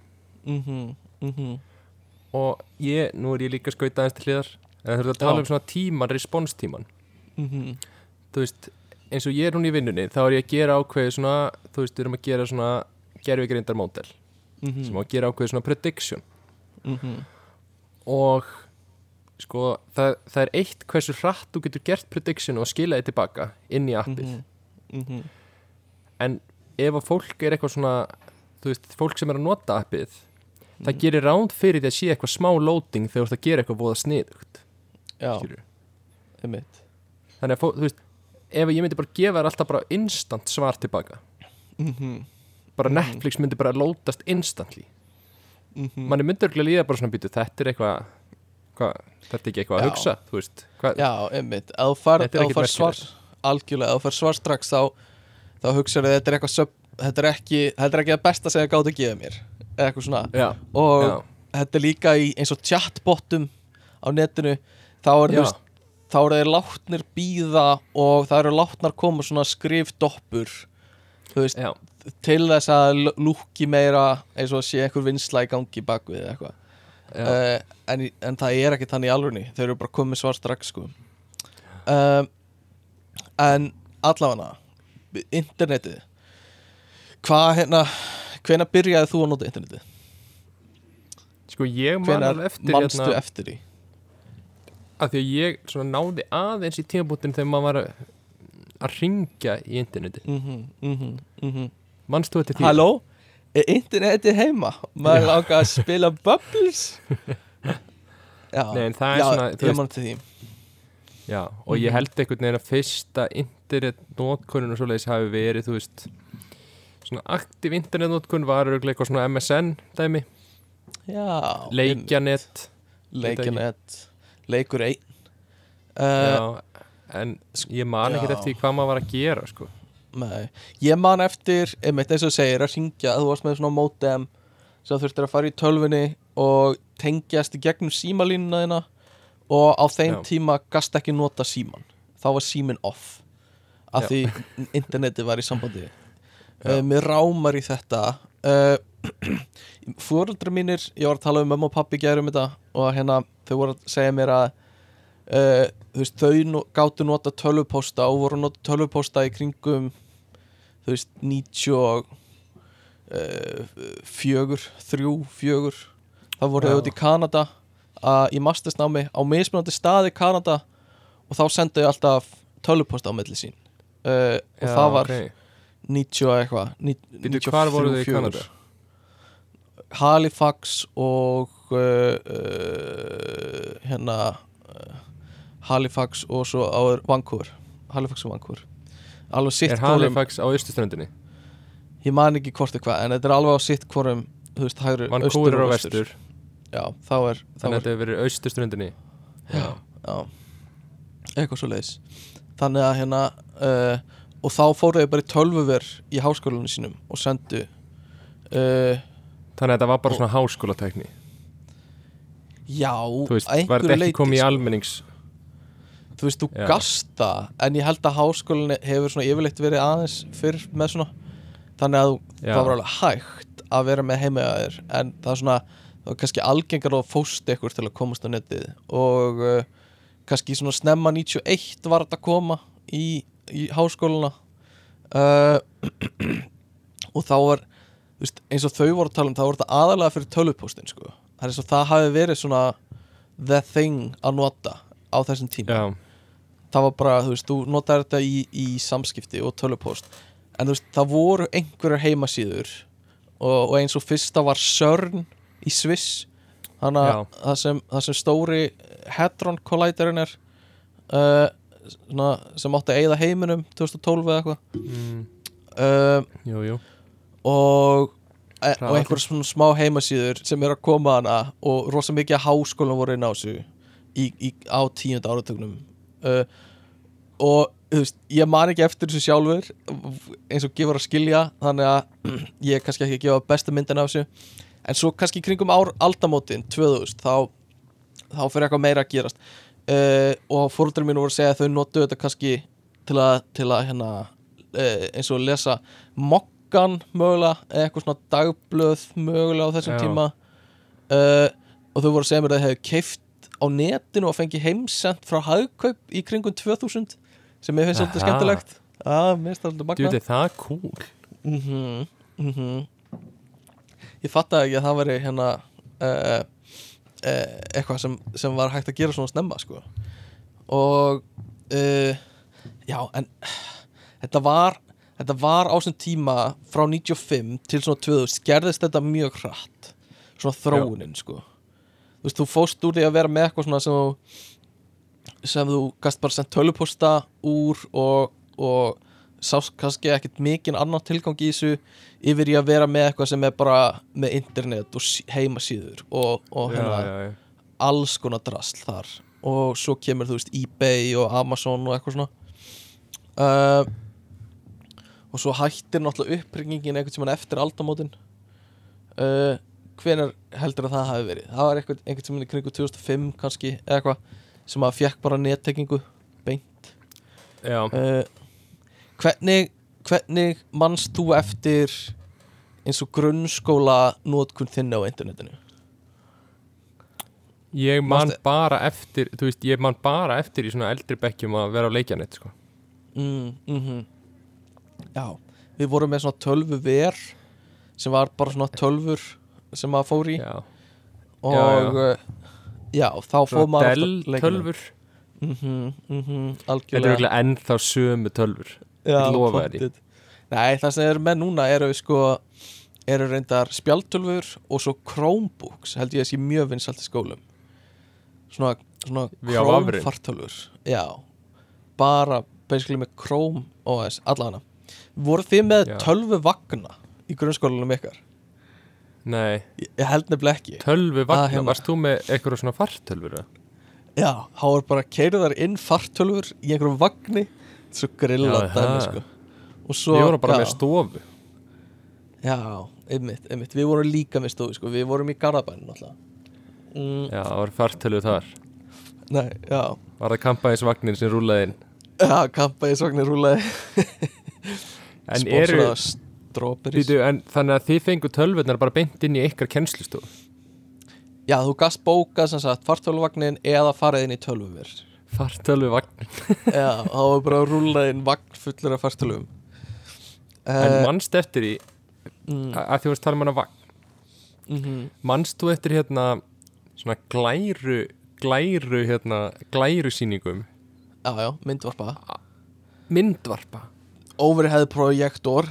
Mhm, mhm. Og ég, nú er ég líka skautað aðeins til hliðar en það þurfum að tala Já. um svona tíman, responstíman mhm, þú veist, eins og ég er hún í vinnunni þá er ég að gera ákveði svona þú veist, við erum að gera svona gerfigreindar módel mhm, sem á að gera ákveði svona prediction. Mhm. Og sko, það, það er eitt hversu hratt þú getur gert prediction og skila þið tilbaka inn í appið mhm, mhm en ef að fólk er eitthvað svona þú veist, fólk sem er að nota appið það Mhm. gerir ránd fyrir því að sé eitthvað smá loading þegar þú ert að gera eitthvað voða sniðugt Já, skilurðu. einmitt þannig að þú veist, ef ég myndi bara gefa þér alltaf bara instant svar tilbaka mhm, bara Mhm. Netflix myndi bara loadast instantly mhm manni myndi örgulega líða bara svona býtu þetta er eitthvað hva, þetta er ekki eitthvað að Já. hugsa þú veist, hva, Já, einmitt, ef þú far, Þetta er ef þú ekkert far svar algjörlega, ef þú far svar strax þá, þá hugsaðu þetta er eitthvað þetta er ekki, þetta er ekki það besta sem þið gátt að gefa mér eitthvað svona. Já, og já, þetta er líka í eins og chatbotum á netinu þá er, þú veist, þá eru þeir látnir býða og það eru látnar koma svona skrifdoppur þú veist, já, til þess að l- lúkki meira eins og sé einhver vinsla í gangi bakvið eða eitthvað. Uh, en, en það er ekki þannig í alvörni þeir eru bara komið svar strax sko. um, en allavega internetið hvað hérna hvenær byrjaði þú að nota internetið? sko ég man alveg eftir manstu hérna, eftir því? að því að ég svona náði aðeins í tímabútin þegar maður var að að ringja í interneti Mm -hmm, mm -hmm, mm -hmm. manst þú eftir því? Halló? Er internetið heima? Maður langar að spila Bubbles? Já, Nei, það er já, svona, ég man til því Já, og ég Mhm. held einhvern veginn að fyrsta internetnótkunn og svoleiðis hafi verið, þú veist svona aktiv internetnótkun var örugglega eitthvað svona MSN dæmi, Já, leikjanet Leikjanet. Leikur einn. Uh, Já, en ég man ekkert já. eftir því hvað maður var að gera, sko. Nei, ég man eftir einmitt eins og segir að ringja þú varst með svona modem sem þurftir að fara í tölvunni og tengjast í gegnum símalínuna þína og á þeim Já. tíma gast ekki nota síman þá var símin off. Af því internetið var í sambandi. Uh, mér rámar í þetta. Uh, fóreldrar mínir ég var að tala um mömmu og pappi gerum þetta og hérna þau voru að segja mér að uh, veist, þau gáttu nota tölvupósta og voru að nota tölvupósta í kringum þú veist 90 og uh, fjögur, þrjú, fjögur. Það voru þau út í Kanada í mastersnámi á mismunandi staði Kanada og þá sendu þau alltaf tölvupósta á milli sín uh, og það var ok. 90 og eitthvað ní- Býtu, 93, hvar voru þau í 94. Kanada? Halifax og uh, uh, hérna uh, Halifax og svo áður Vancouver Halifax og Vancouver alveg sitt Er Halifax á austuströndinni? ég man ekki hvort er hvað en þetta er alveg á sitt hvorum Vancouver er á vestur já þá er, þá Þannig að þetta hefur verið austuströndinni já, já, eitthvað svo leiðis þannig að hérna uh, og þá fóru þau bara í tölvuver í háskólanum sínum og sendu uh, Þannig að þetta var bara Og- svona háskólatekni já Þú veist, var þetta ekki komið í sko. almennings þú veist, þú Já. gast það en ég held að háskólinn hefur svona yfirleitt verið aðeins fyrr með svona þannig að Já. það var alveg hægt að vera með heimaðir en það er svona, var kannski algengar að fóst ykkur til að komast á netið. Og uh, kannski svona snemma 91 var þetta að koma í, í háskóluna uh, og þá var veist, eins og þau voru að tala um, þá voru þetta aðalega fyrir tölvupóstin sko. það er eins og það hafi verið svona the thing að nota á þessum tíma. Já, það var bara, þú veist, þú notar þetta í, í samskipti og tölupóst en þú veist, það voru einhverjar heimasíður og, og eins og fyrsta var CERN í Sviss. Þannig að það sem, það sem stóri Hadron Colliderinn er uh, svona, sem átti að eyða heiminum 2012 eða eitthvað. Mm, uh, jú, jú. og, e, og einhver svona smá heimasíður sem er að koma hana og rosa mikið háskólan voru inn á þessu í, í, á tíunda áratögnum uh, og þú veist, ég man ekki eftir þessu sjálfur eins og gefur að skilja þannig að ég er kannski ekki að gefa besta myndin af þessu en svo kannski kringum ár aldamótin 2000 þá, þá fyrir eitthvað meira að gerast. Uh, og fóröldur mínu voru að segja að þau notu þetta kannski til að, til að hérna, uh, eins og lesa mokkan mögulega eða eitthvað svona dagblöð mögulega á þessum Já. tíma. Uh, og þau voru að segja mér að þau hefðu keift á netinu og fengi heimsend frá hagkaup í kringum 2000 sem ég finnst Aha. skemmtilegt. Já, mér finnst Þú magna veit, það er cool. Mm -hmm, Ég fattaði ekki að það væri hérna uh, uh, eitthvað sem, sem var hægt að gera svona snemma sko. og uh, já, en þetta var þetta var á þessum tíma frá 95 til svona 2000 gerðist þetta mjög hratt svona þróunin sko þú veist, þú fóst úr því að vera með eitthvað svona sem þú sem þú gast bara sendt töluposta úr og, og sást kannski ekkert mikinn annan tilgang í þessu yfir í að vera með eitthvað sem er bara með internet og heimasíður og, og já, hérna, já, já. alls konar drasl þar. Og svo kemur þú veist ebay og amazon og eitthvað svona. Uh, og svo hættir náttúrulega uppringingin einhvern tímann eftir aldamótin. Uh, hvenær heldur að það hafi verið? Það var einhvern, einhvern tímann í kringu 2005 kannski eða eitthvað sem að fekk bara nettekingu beint. Já. uh, hvernig hvernig manst þú eftir eins og grunnskóla nótkun þinni á internetinu? Ég man Manstu- bara eftir Þú veist, ég man bara eftir í svona eldri bekkjum að vera á leikjanett sko. mm, mm Já, við vorum með svona tölvu ver sem var bara svona tölvur sem maður fór í. Já, og já, já, já þá svona maður Dell tölfur mm -hmm, mm -hmm, Þetta er eiginlega ennþá sömu tölfur Já. Nei, það sem eru með núna eru sko eru reyndar spjaltölfur og svo Chromebooks held ég að sé mjög vinsalt í skólum svona, svona Já, Chrome vafrinn. fartölfur Já, bara basically með Chrome OS allana voru þið með Já. tölvu vagna í grunnskólanum ykkar? Nei, Ég, ég held nefnilega ekki tölvu vagna, Ah, hérna. varst þú með eitthvað svona fartölfur? Já, þá voru bara keirðar inn fartölfur í einhverjum vagni svo grilla dæmi sko. Og svo, Við vorum bara já. með stofu. Já, einmitt, einmitt, við vorum líka með stofu sko, við vorum í Garðabænum alltaf mm, Já, það var fartölvu þar. Nei, já, Var það kampaðisvagnin sem rúlaði inn? Já, kampaði svagnir rúlaði En eru, býtu, en þannig að þið fengu tölvurnar bara beint inn í ykkar kennslustof Já, þú gast bókað sem sagt fartölvuvagnin eða farið inn í tölvuvir Fartölvu vagnin Já, þá var bara rúlaði inn vagn fullur af fartölvum. En uh, manst eftir í, mm, að að þú varst að tala um vagn? Mm Manst þú eftir hérna svona glæru glæru hérna, glæru sýningum Já, já, myndvarpa. Myndvarpa? Overhead projektor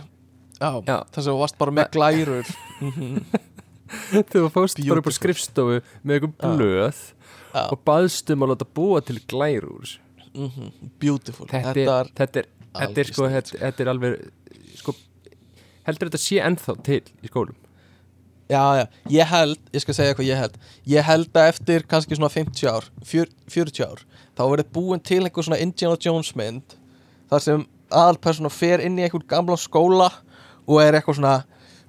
Já, Já. þess að þú varst bara með glærur. Þegar þú fóst bara upp á skrifstofu með eitthvað blöð Já, og baðstum að láta búa til glæru úr þessu. mm beautiful. Þetta, Þetta er, þetta er þetta er sko þetta, þetta er alveg sko heldur þetta sé ennþá til í skólum? Já, já, ég held Ég skal segja hvað ég held. Ég held að eftir kannski svona 50 ár fjör, 40 ár Þá verið búin til einhver svona Indiana Jones mynd Þar sem aðalpersona fer inn í einhver gamla skóla Og er eitthvað svona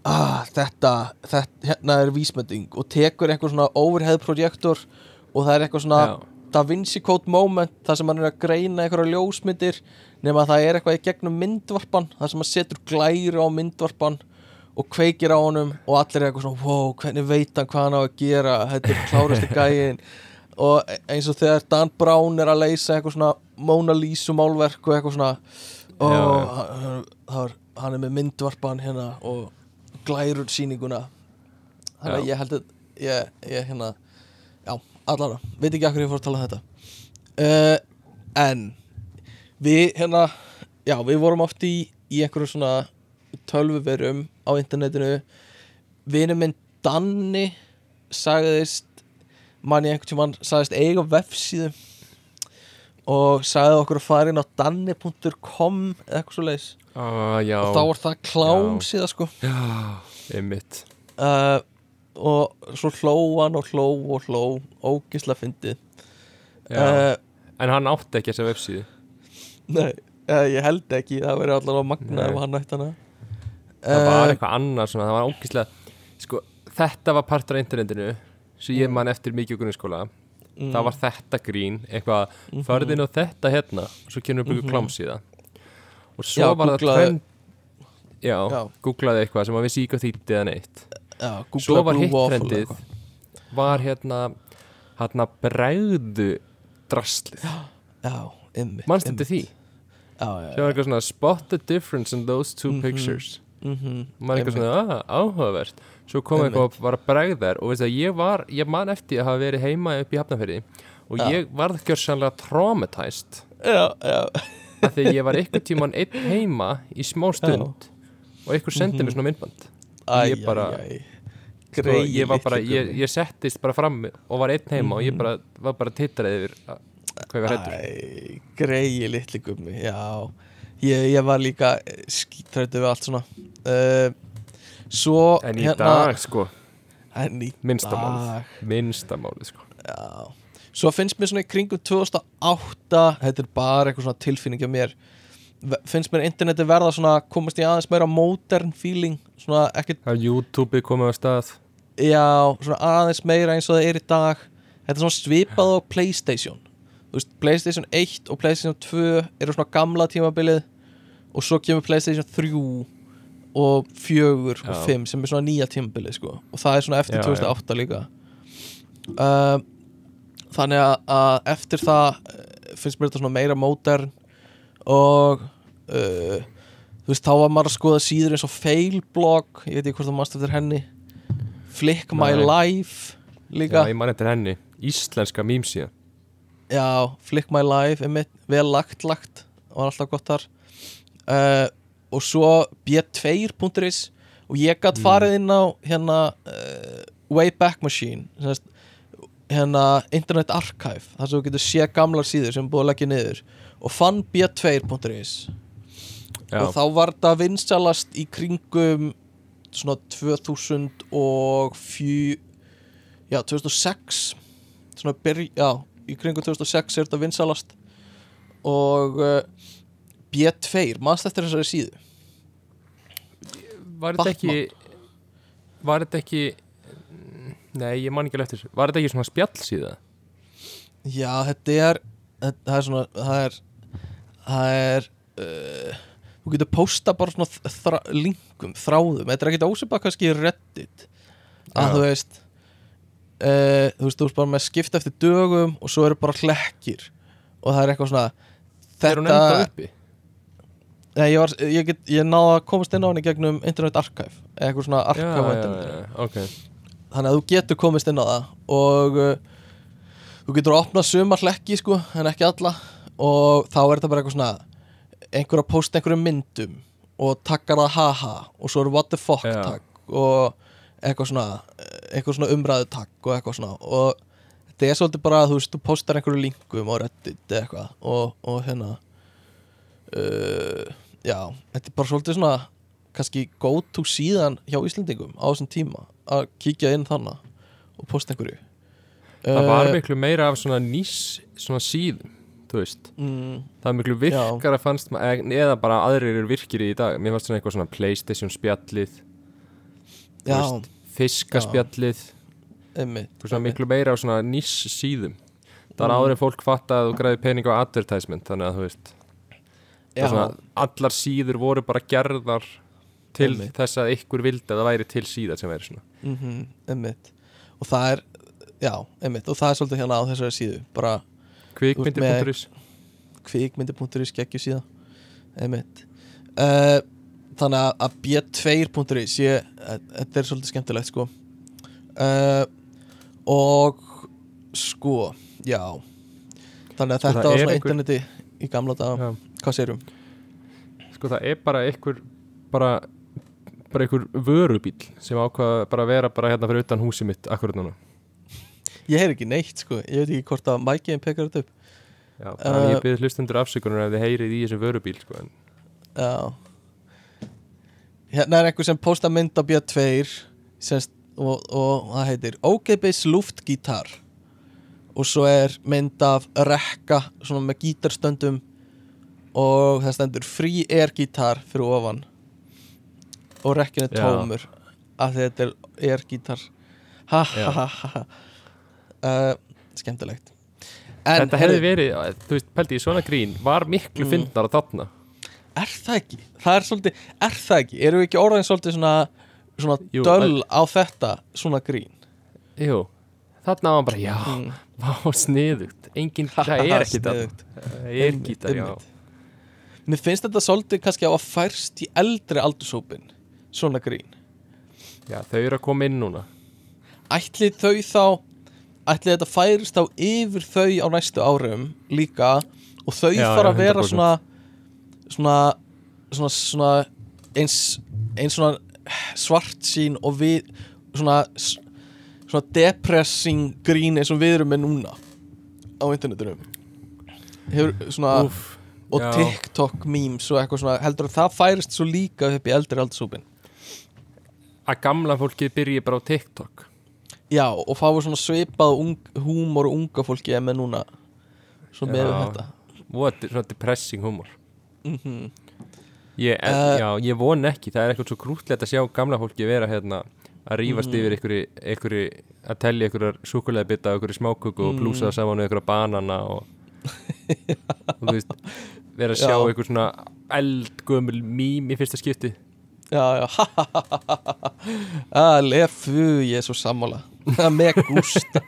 ah, þetta, þetta, hérna er vísmending Og tekur einhver svona overhead projektor Og það er eitthvað svona Já. Da Vinci Code moment þar sem hann er að greina einhverja ljósmyndir nema að það er eitthvað í gegnum myndvarpan þar sem hann setur glæru á myndvarpan og kveikir á honum og allir er eitthvað svona wow, hvernig veit hann hvað hann á að gera? Þetta er klárasti gæin og eins og þegar Dan Brown er að leysa eitthvað svona Mona Lisa málverk og eitthvað svona og hann, er, hann er með myndvarpan hérna og glærur sýninguna þannig að ég held að ég, ég hérna já, allara, veit ekki akkur ég fór að tala um þetta. Uh, en við hérna já, við vorum oft í, í einhverju svona tölvuverum á internetinu. Vinur minn Danni sagðist mann í einhvern tímann sagðist eiga vefsíðu og sagði okkur að fara inn á danni.com eða eitthvað svo leiðis ah, og þá var það klám Já. síða sko. Já, einmitt. Uh, og svo hló hann og hló og hló ógisla fyndið. Já. uh, en hann átti ekki þessa vefsíðu? Nei, ja, ég held ekki, það verður allavega magna ef hann ætti hana. Það var Eh, eitthvað annað svona, það var ógíslega sko, þetta var partur af internetinu sem ég man eftir mikið grunnskóla. Mm, það var þetta grín eitthvað, mhm. farið inn á þetta hérna og svo kynum við Mhm. klámsíða. Og svo Já, var það trend já, Já. googlaði eitthvað sem að við síka þýtti eða neitt já, svo var hitt trendið var hérna hérna bregðu já, ymmit mannst þetta því? Já, já, sem var eitthvað svona spot the difference in those two Mhm. pictures. mhm, maður eitthvað svona, ah, áhugavert. Svo kom Einmitt. eitthvað og var að bregðar og veist að ég var, ég man eftir að hafa verið heima upp í Hafnarferði og Já. ég varð gjörsanlega traumatized já, já, af því ég var eitthvað tíman einn heima í smá stund og eitthvað sendi Mhm. mér svona myndband Ég bara-. Sko, Greyið ég var bara, ég, ég settist bara fram og var einn heima og ég Mhm. bara, var bara titrað yfir að- hvað ég var hættur greiði litli gummi, já. Ég, ég var líka skítrættu við allt svona. Uh, Svo en í hérna, dag sko, En í minnsta dag. Málið minnsta málið sko. Já. Svo finnst mér svona í kringum 2008 Þetta er bara eitthvað svona tilfinning af mér Finnst mér interneti verða svona Komast í aðeins meira modern feeling Svona ekkert, að YouTube komið á stað. Já Svona aðeins meira eins og það er í dag. Þetta er svona svipað á Playstation. Þú veist, Playstation 1 og Playstation 2 Eru svona gamla tímabilið Og svo kemur Playstation 3 Og 4 og Já. 5 Sem er svona nýja tímabilið sko. Og það er svona eftir Já, 2008 líka. Uh, Þannig að, að eftir það eh, finnst mér þetta svona meira modern og uh, þú veist, þá var maður að skoða síður eins og Failblog, ég veit ekki hvort það mannst eftir henni. Flick My Nei. Life líka, já, ég man eftir henni, íslenska mýmsíða já, Flick My Life einmitt, vel lagt lagt var alltaf gott þar. Uh, og svo b2.is og ég gætt Mm. farið inn á hérna uh, Wayback Machine hérna Internet Archive þar sem þú getur sé gamlar síður sem er búið að leggja niður og fann b2.is já, og þá var þetta vinsalast í kringum svona 2004 já 2006 svona byrj, já í kringum 2006 er þetta vinsalast og uh, B2, mannst eftir þessari síðu? Var þetta ekki var þetta ekki nei, ég man ekki alveg eftir þessu. var þetta ekki svona spjallsíða? Já þetta er þetta- það er svona það er það er uh, þú getur posta bara svona þra, linkum, þráðum. Þetta er ekkert ósipað kannski reddit. Að Já. þú veist uh, þú veist, þú veist bara með skipta eftir dögum og svo eru bara hlekkir. Og það er eitthvað svona er hún enda uppi? Nei, ég, var, ég, get, ég náði að komast inn á henni gegnum Internet Archive eða eitthvað svona já, archive já, internetinu. já, ok. Þannig að þú getur komist inn á það og uh, þú getur að opna sumar hlekki sko, en ekki alla og þá er þetta bara eitthvað svona einhver að posta einhverjum myndum og takkar það haha og svo er what the fuck Já. takk og eitthvað svona eitthvað svona umræðu takk og eitthvað svona og þetta er svolítið bara að þú veist, þú postar einhverju linkum á Reddit eitthvað og, og hérna uh, já, þetta er bara svolítið svona kannski go to síðan hjá Íslendingum á þessum tíma að kíkja inn þannig og posta einhverju það var Eh, miklu meira af svona nýs svona síðum, þú veist. Mm, það er miklu virkara fannst ma- eða eða bara aðrir eru virkir í dag. Mér fannst svona eitthvað svona Playstation spjallið. Veist, fiskaspjallið einmitt þú veist, svona miklu meira á svona nýs síðum það er Mm. áður fólk fatta að þú græði pening á advertisement þannig að þú veist. Það er svona, allar síður voru bara gerðar til Einmitt. þess að ykkur vildi að það væri til síðar sem væri svona. Mm einmitt. Og það er, já, og það er svolítið hérna á þessari síðu. Bara kvikmyndir.is kvikmyndi.is geggju síða einmitt. Uh, þannig að- að b2.is ég, eh, þetta er svolítið skemmtilegt sko. Uh, og sko, já. Þannig að Sko, þetta var svona einhver- interneti í gamla daga, hvað segirum? sko það er bara ykkur bara bara ykkur vörubíl sem ákvað bara að vera bara hérna fyrir utan húsi mitt akkurat núna Ég heyr ekki neitt sko, ég veit ekki hvort að mækiðin pekar þetta upp. Já, þannig Uh, ég byrði hlustundur afsökunar ef þið heyrið í þessum vörubíl sko, en Já. Hérna er einhver sem posta mynd á B2 semst, og, og það heitir Ógeibis luftgítar. Og svo er mynd af rekka svona með gítarstöndum og það stendur free air gítar fyrir ofan. Og rekkinu Já. tómur af því þetta er air gítar ha ha ha ha uh, skemmtilegt en, Þetta hefði verið, þú veist, pældi í svona grín var miklu Mm. fyndnar að þarna er það ekki? það er svolítið, er það ekki? erum við ekki orðin svolítið svona svona Jú, döll á þetta svona grín Jú, þarna var hann bara, já, Mm. vá, sniðugt Engin, það er ekki Sniðugt. Það er gítar, já Einmitt. Mér finnst þetta svolítið kannski á að færst í eldri aldurshópin Svona grín Já, þau eru að koma inn núna Ætli þau þá Ætli þetta færist þá yfir þau á næstu árum líka Og þau Já, fara já, að vera 100%. svona Svona Svona, svona eins, eins svona svart sín og við svona svona depressing grín eins og við erum með núna á internetunum hefur svona Úff, og já. TikTok memes og eitthvað svona heldur að það færist svo líka upp í eldri aldursúpin Að gamla fólkið byrji bara á TikTok já og fái svona svipað ung, húmor og unga fólki er með núna svo með Já. þetta What, svona depressing humor mm Ég, en, Eh. já, ég von ekki, það er eitthvað svo grútlegt að sjá gamla fólki vera hérna að rífast Mhm. yfir einhverju, einhverju að tellja einhverjar súkulega bita og einhverju smákuku og Mm. blúsa það saman einhverja banana og, og þú veist vera að sjá Já. einhver svona eldgömul mím í fyrsta skipti já já. Að lefu ég er svo sammála. Me gusta.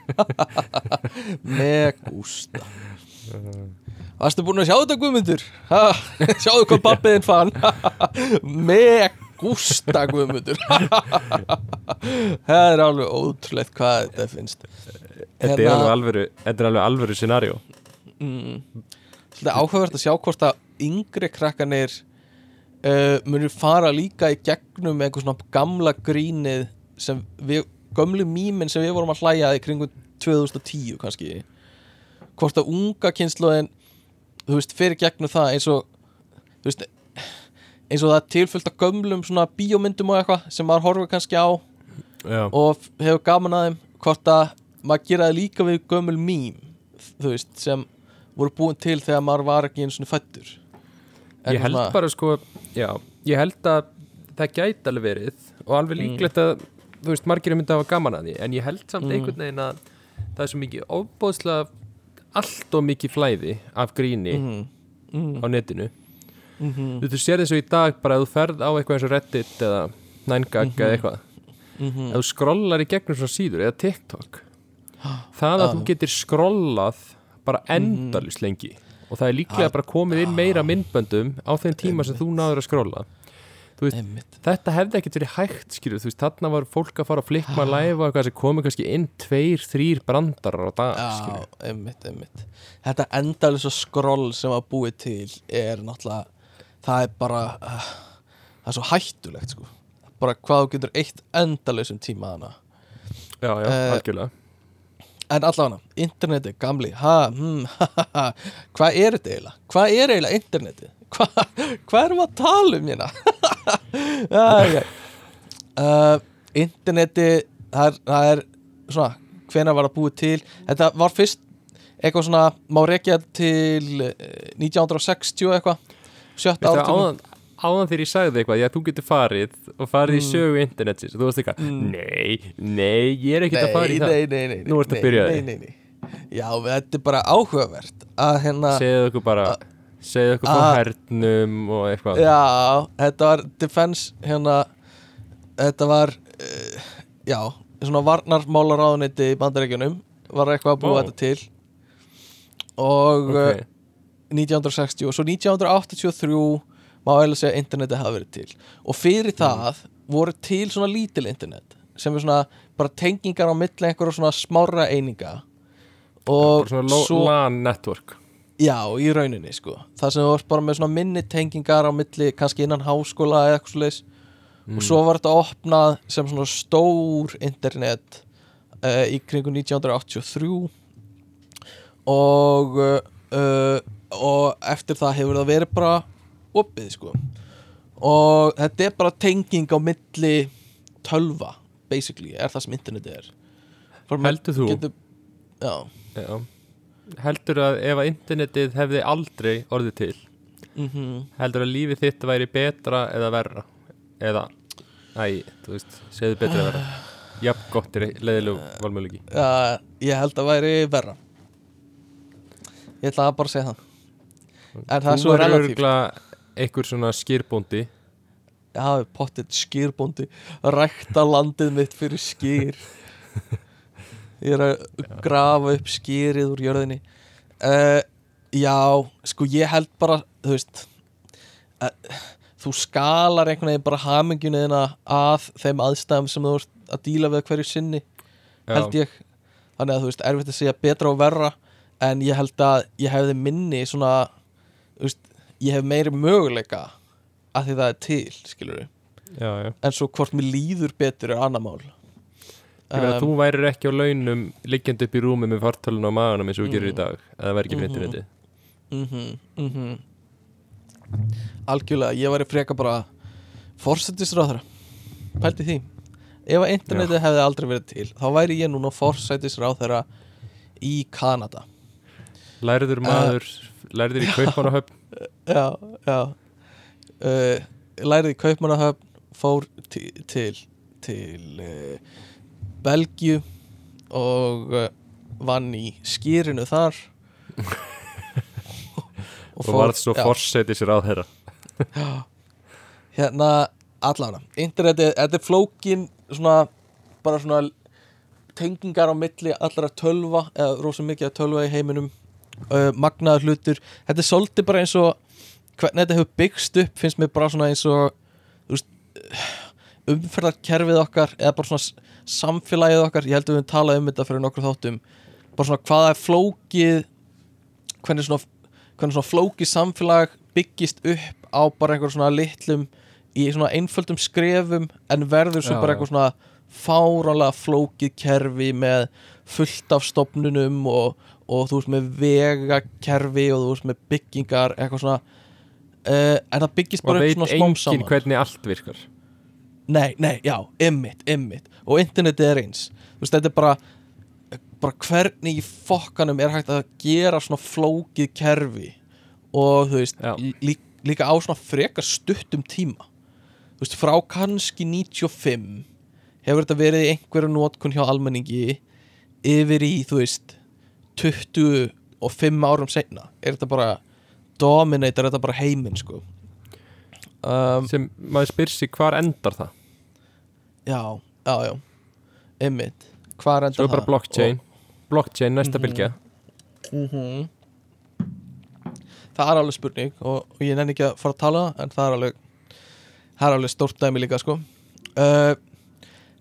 Me gusta. Varstu búin að sjá þetta Guðmundur? Ha, sjáðu hvað pappiðinn fann? Me gusta Guðmundur. Það er alveg ótrúlegt hvað þetta finnst. Þetta er Hérna- alveg alvöru, þetta er alveg alvöru scenario. Mm, Svolítið áhugavert að sjá hvort að yngri krakkanir uh, munir fara líka í gegnum eitthvað svona gamla grínið sem við, gömlu mýmin sem við vorum að hlæja í kringum 2010 kannski? Hvort að unga kynsluðin þú veist, fyrir gegnum það eins og þú veist eins og það er tilfullt af gömlum svona bíómyndum og eitthvað sem maður horfir kannski á Já, og hefur gaman að þeim hvort að maður gera það líka við gömul mím þú veist, sem voru búin til þegar maður var ekki einu svona fættur ég held bara sko já, ég held að það gæti alveg verið og alveg Mm. líklegt að þú veist, margir myndi að hafa gaman að því en ég held samt Mm. einhvern veginn að það er svo mikið óbóðslega allt og mikið flæði af gríni mm, mm, á netinu mm, þú, sér þessu í dag bara að þú ferð á eitthvað eins og Reddit eða 9gag Mhm. eða eitthvað mm, ef þú skrollar í gegnum svona síður eða TikTok það að Já. þú getur skrollað bara endalist lengi og það er líklega bara komið inn meira myndböndum á þeim tíma sem þú náður að einmitt. þetta hefði ekkert verið hægt skilur, veist, þarna var fólk að fara að flikma live og eitthvað sem komið kannski inn tveir, þrýr brandarar á dag einmitt, einmitt. Þetta endalisa skroll sem var búið til er náttúrulega það er bara uh, það er svo hættulegt sko. Bara hvað þú getur eitt endalisum tíma hana já, já, Eh, algjörlega En allavega, interneti, gamli ha, hmm, ha, ha, ha. Hvað er þetta eiginlega? Hvað er eiginlega interneti? Hva, hvað erum við að tala um hérna? Æ, uh, interneti það er, það er svona hvenær var það búið til þetta var fyrst eitthvað svona má rekja til eh, 1960 eitthvað sjötta ártum áðan, þegar ég sagði eitthvað, já, þú getur farið og farið í Mm. sögu internetsins og þú veist eitthvað, Mm. nei, nei, ég er ekkert að fara í það nei, nei, nei, Nú ertu að byrja nei. Já, þetta er bara áhugavert að hérna segðu okkur bara segðu okkur frá hernum og eitthvað Já, þetta var defense hérna þetta var uh, já, svona varnarmálaráðuniti í bandaríkjunum var eitthvað að búa Vá. þetta til og Ok. okay. 1960 og svo 1983 má eiginlega segja að interneti hafa verið til. Og fyrir það voru til svona lítil internet sem er svona bara tengingar á milli einhverja svona smára eininga. Og bara svona svo LAN network. Já, í rauninni sko. Það sem varst bara með svona minni tengingar á milli kannski innan háskóla eða eitthvað svoleiðis. Mm. og svo var þetta opnað sem svona stór internet uh, í kringum 1983 og uh, og eftir það hefur það verið bara opið sko. Og þetta er bara tenging á milli tölva basically, er það sem internetið er. Maður Heldur þú? getur, Já, Já. heldur að ef að internetið hefði aldrei orðið til mm heldur að lífið þitt væri betra eða verra? Eða, æ, þú veist segðu betra eða verra. Jafn gott er leiðilegu valmölugi uh, Ég held að væri verra. Ég ætla að bara segja það. En það er svo relatíft einhver svona skýrbóndi hafi pottet skýrbóndi Rækta landið mitt fyrir skýr. Ég er að grafa upp skýrið úr jörðinni. Uh, Já, sko ég held bara Þú veist uh, Þú skalar einhvern veginn bara hamingjunniðina að þeim aðstæðum sem þú ert að díla við hverju sinni held ég. Þannig að þú veist, erfitt að segja betra og verra en ég held að ég hefði minni svona þú veist, ég hef meiri möguleika að því það er til, skilur já, já. en svo hvort mér líður betur er annar mál. Um, þú værir ekki á launum liggjandi upp í rúmi með fartölun á maganum eins og þú gerir í Mm. dag eða væri ekki fyrir Mhm. interneti mhm, mhm algjörlega, ég væri freka bara forsættisráðara pælti því. Ef að internetið hefði aldrei verið til þá væri ég núna forsættisráðara í Kanada. Lærður maður, lærður í kaupanahöfn já, já. Uh, lærið í Kaupmannahöfn fór til til, uh, Belgíu og uh, vann í skýrinu þar. Og varð svo já, forseti sér á þeirra hérna allavega, internetið, þetta er flókin svona, bara svona tengingar á milli allra tölva eða rosa mikið af tölva í heiminum uh, magnaður hlutur. Þetta er svolítið bara eins og hvernig þetta hefur byggst upp finnst mér bara svona eins og veist, umferðarkerfið okkar eða bara svona samfélagið okkar. Ég held að við höfum talað um þetta fyrir nokkur þáttum. Bara svona hvaða er flókið hvernig svona, hvernig svona flókið samfélag byggist upp á bara einhver svona litlum í svona einföldum skrefum en verður svo Já, bara eitthvað svona fáránlega flókið kerfi með fullt af stofnunum og, og þú veist með vegakerfi og þú veist með byggingar eitthvað svona uh, en það byggist og bara upp veit svona smám enginn saman. hvernig allt virkar. Nei, nei, já, ymmit, ymmit Og internetið er eins. Þú veist, þetta er bara bara hvernig í fokkanum er hægt að gera svona flókið kerfi og þú veist, lí, líka á svona frekar stuttum tíma. Þú veist, frá kannski 95 hefur þetta verið einhverju notkun hjá almenningi yfir í, þú veist 25 árum seinna er þetta bara dominator þetta bara heiminn, sko. Um, sem maður spyr sig hvar endar það? Já, já, já. Einmitt. Hvar enda svo er bara það? blockchain. Blockchain næsta Mhm. bylgja. Og, mm Það er alveg spurning og, og ég nenni ekki að fara að tala það, en það er alveg það er alveg stórt dæmi líka sko. Uh,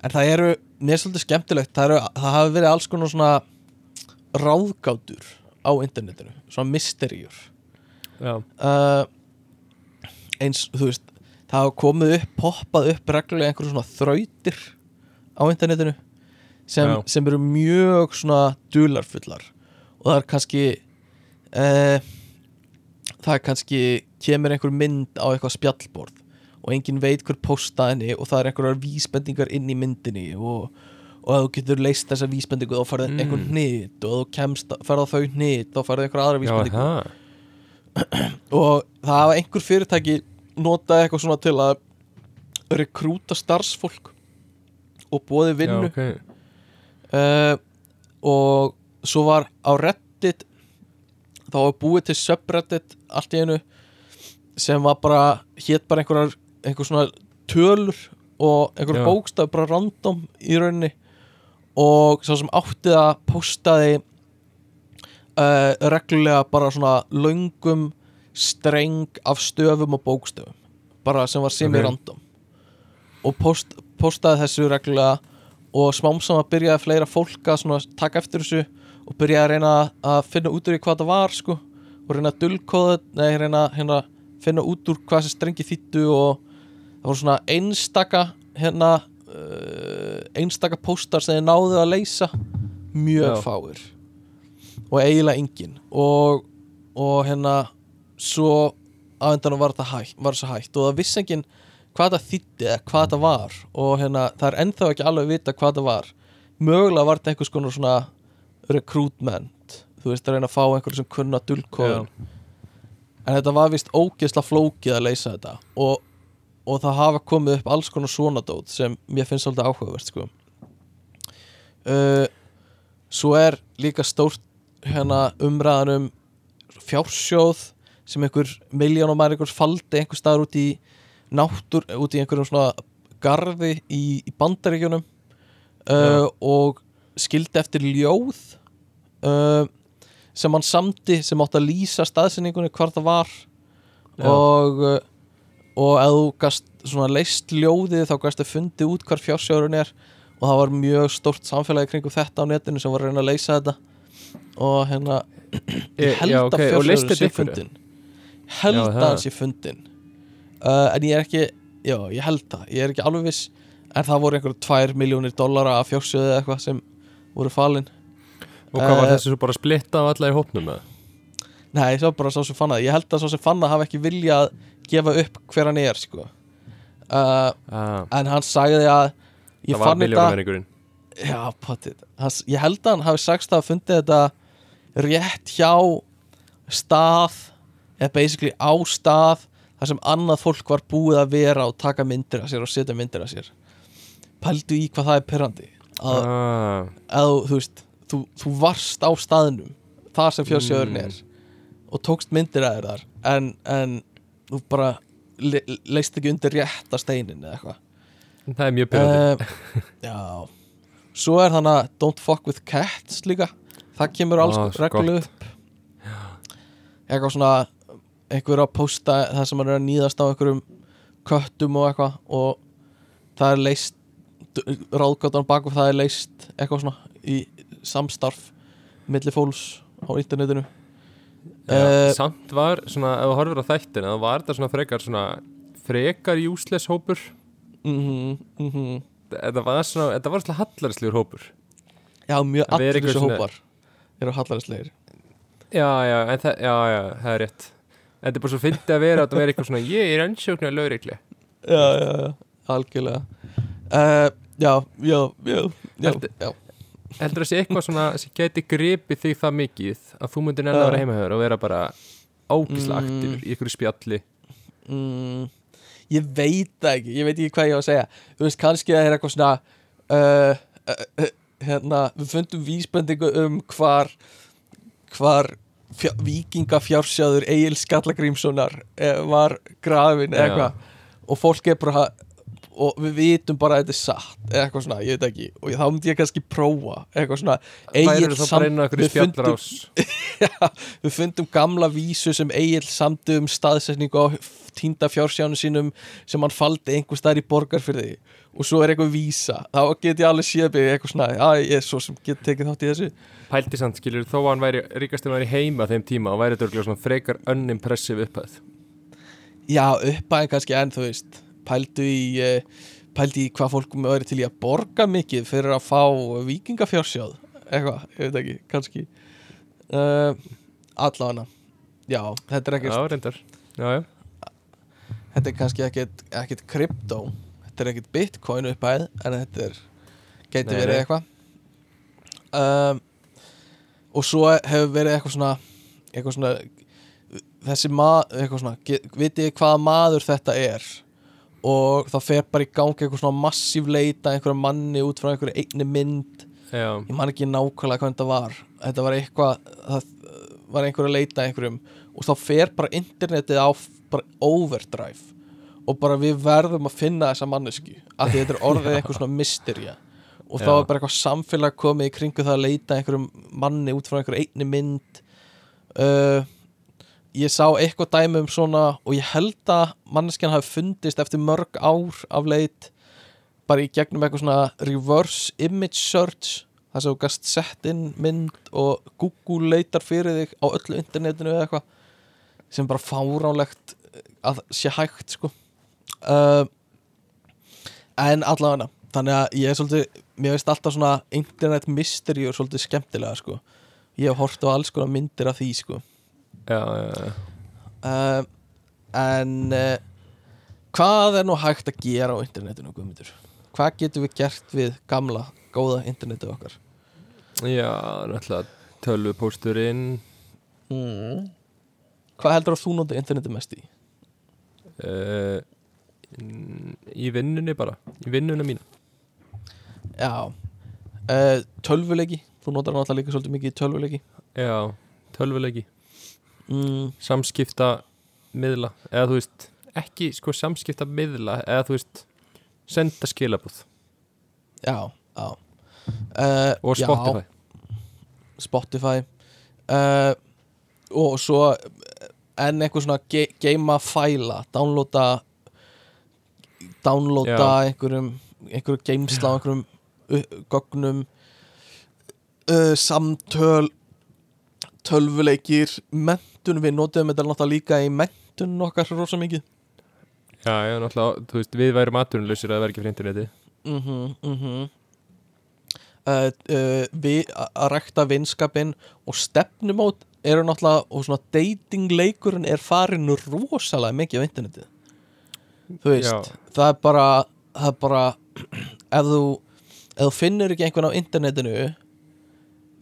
En það eru mér er svolítið skemmtilegt það, eru, það hafi verið alls konar svona ráðgátur á internetinu svona mysteríur. Uh, eins, þú veist það hafa komið upp, poppað upp reglulega einhverjum svona þrautir á internetinu sem, sem eru mjög svona dularfullar. Og það er kannski uh, það er kannski kemur einhver mynd á eitthvað spjallborð og enginn veit hver postaði henni og það er einhverjar vísbendingar inn í myndinni og, og ef þú getur leist þessa vísbendingu þá farið Mm. einhver hnit. Og þú kemst ferð á þau hnit þá farið einhver aðra já, vísbendingu. Og það hafa einhver fyrirtæki notað eitthvað svona til að rekrúta starfsfólk og bóði já, vinnu. ok. Uh, og svo var á Reddit þá var búið til subreddit allt í einu sem var bara, hétt bara einhverjar einhver svona tölur og einhver Já. bókstaf bara random í rauninni og sá sem átti það postaði uh, reglulega bara svona löngum streng af stöfum og bókstöfum. Bara sem var semi-random og post, postaði þessu reglulega og smám saman byrjaði fleira fólk að taka eftir þessu og byrjaði að reyna að finna út úr í hvað það var sko. Og reyna að dulkóða nei, reyna hérna, finna út úr hvað þessi strengi þýttu og það voru svona einstaka hérna uh, einstaka póstar sem þið náðu að leysa mjög Já. fáir. Og eiginlega engin og, og hérna svo á endanum var þetta hægt, var hægt og það vissi enginn hvað það þýtti eða hvað það var. Og hérna það er ennþá ekki alveg að vita hvað það var. Mögulega var þetta einhvers konar svona recruitment. Þú veist að reyna að fá einhverju sem kunna dulkóðun en þetta var vist ógeðsla flókið að leysa þetta. Og, og það hafa komið upp alls konar svona dót sem mér finnst svolítið áhugavert sko. uh, svo er líka stórt hérna umræðan um fjársjóð sem einhver miljón og maður einhvers faldi einhver staðar út í náttúr, út í einhverjum svona garði í, í bandaríkjunum uh, og skildi eftir ljóð uh, sem hann samdi sem átti að lýsa staðsendingunni hvar það var Já. og uh, og ef þú gast svona leist ljóðið þá gast þau fundið út hvar fjársjórun er. Og það var mjög stórt samfélagi kringum þetta á netinu sem var að reyna að leysa þetta. Og hérna ég held já, að ok, og leist fjársjórun sé fundin held að hann sé fundin uh, en ég er ekki já, ég held það, ég er ekki alveg viss. En það voru einhverjum 2 miljónir dollara af fjársjóðu eða eitthvað sem voru falin. Og hvað var Eh, þessu svo bara splitta af alla í hópnum með Nei, það var bara svo sem fann það Ég held að svo sem fann það hafi ekki viljað gefa upp hver hann er sko. uh, ah, En hann sagði að það var miljónumenningurinn Já, potið Hans, Ég held að hann hafi sagst að fundið þetta rétt hjá stað eða basically á stað þar sem annað fólk var búið að vera og taka myndir af sér og setja myndir af sér. Pældu í hvað það er pyrrandi að, ah, að þú veist þú, þú varst á staðnum þar sem fjársjóðurinn Mm. er og tókst myndir að þér þar en, en þú bara le, leist ekki undir rétta steinin eða eitthvað. Það er mjög pyrrandi uh, já. Svo er þannig að Don't Fuck With Cats líka. Það kemur alls oh, svo reglulega upp. Eitthvað svona einhver að posta það sem er að nýðast á einhverjum köttum og eitthvað og það er leist ráðgáttan baku það er leist eitthvað svona í samstarf milli fólks á internetinu Já, Eh, samt var svona, ef þú horfir á þættina þá var þetta svona frekar svona frekar useless hópur. Mhm, mhm. þetta var svona, þetta var svona hallarslegur hópur. Já mjög er allir þessu hópar eru hallarislegir já, já, en það, já, já, það er rétt. Þetta er bara svo fyndið að vera að það vera eitthvað svona ég er ansjóknar lögregli já, já, já, algjörlega. Uh, já, já, já, já, já. Heldur að sé eitthvað svona sem geti gripið þig það mikið að þú myndir nenni að vera heimahöður og vera bara ákislega Mm. aktífur í ykkur spjalli? Mm, ég veit það ekki ég veit ekki hvað ég á að segja. Þú veist kannski að það er eitthvað svona uh, uh, uh, hérna við fundum vísbendingu um hvar hvar fjá, vikingafjársjáður Egil Skallagrímssonar eh, var grafin eitthvað. Og fólk er bara og við vitum bara að þetta er satt eða eitthvað svona, ég veit ekki og þá myndi ég kannski prófa eitthvað svona væri Egill þá sam- bara inn á ykkur við fundum- Já, við fundum gamla vísu sem Egil samdi um staðsetningu á týnda fjársjánu sínum sem hann faldi einhver staðar í borgarfyrði og svo er eitthvað vísa þá get ég alveg séð mig eitthvað svona að ég er svo sem get tekið þátt í þessu. Pælti samt skilur þó að hann væri ríkastur væri heima þeim tíma og væri þetta örugglega svona frekar unimpressive upphæð. Já, uppæðin kannski en þú veist pældu í eh, pældu í hvað fólk væri til í að borga mikið fyrir að fá vikingafjársjáð eitthvað, ég veit ekki, kannski. Uh, allavega. Já, þetta er ekkert já, reyndar. Já, já. þetta er kannski ekkert, ekkert krypto þetta er ekkert bitcoin uppæð en þetta er, Nei, verið eitthvað. Um, og svo hefur verið eitthvað svona eitthvað svona þessi maður, eitthvað svona vitið hvaða maður þetta er og það fer bara í gangi eitthvað svona massív leita einhverja manni út frá einhverju einni mynd. Já. ég man ekki nákvæmlega hvað þetta var. Þetta var eitthvað það var einhver að leita einhverjum og þá fer bara internetið á bara overdrive og bara við verðum að finna þessa mannesku af því þetta er orðið eitthvað svona mysterja og þá Já. er bara eitthvað samfélag komið í kringu það að leita einhverjum manni út frá einhverju einni mynd. Uh, ég sá eitthvað dæmi um svona og ég held að manneskjan hafi fundist eftir mörg ár af leit bara í gegnum eitthvað svona reverse image search þar sem þú gast sett inn mynd og Google leitar fyrir þig á öllu internetinu eða eitthvað sem bara fáránlegt að sé hægt sko. Uh, en allavega þannig að ég er svolítið mér veist alltaf svona internet mystery og svolítið skemmtilega sko. Ég hef hort á alls konar myndir af því sko já, já, já. uh, en uh, hvað er nú hægt að gera á internetinu Guðmundur? Hvað getum við gert við gamla, góða internetið okkar? já náttúrulega tölvupósturinn Mm. hvað heldur að þú notar interneti mest í? uh, Í vinnunni bara Í vinnunni mín Já uh, Tölvuleiki, þú notar náttúrulega líka svolítið mikið tölvuleiki Já, tölvuleiki mm, Samskipta miðla Eða þú veist, ekki sko samskipta miðla Eða þú veist, senda skilabúð Já, já. Uh, Og Spotify já, Spotify. Uh, Og svo En eitthvað svona ge geima fæla Downloada Downloada Já. einhverjum einhverjum geimsla á einhverjum gögnum uh, samtöl tölvuleikir mentun, við notum þetta náttúrulega líka í mentun okkar rosa mikið. Já, já, náttúrulega, þú veist, við værum atvinnulausir að væri ekki fyrir interneti. Mhm, mhm. Uh, uh, við að rækta vinskapin og stefnumót eru náttúrulega og svona datingleikurinn er farin rosalega mikið á internetið þú veist, Já. það er bara það er bara ef þú, ef þú finnur ekki einhvern á internetinu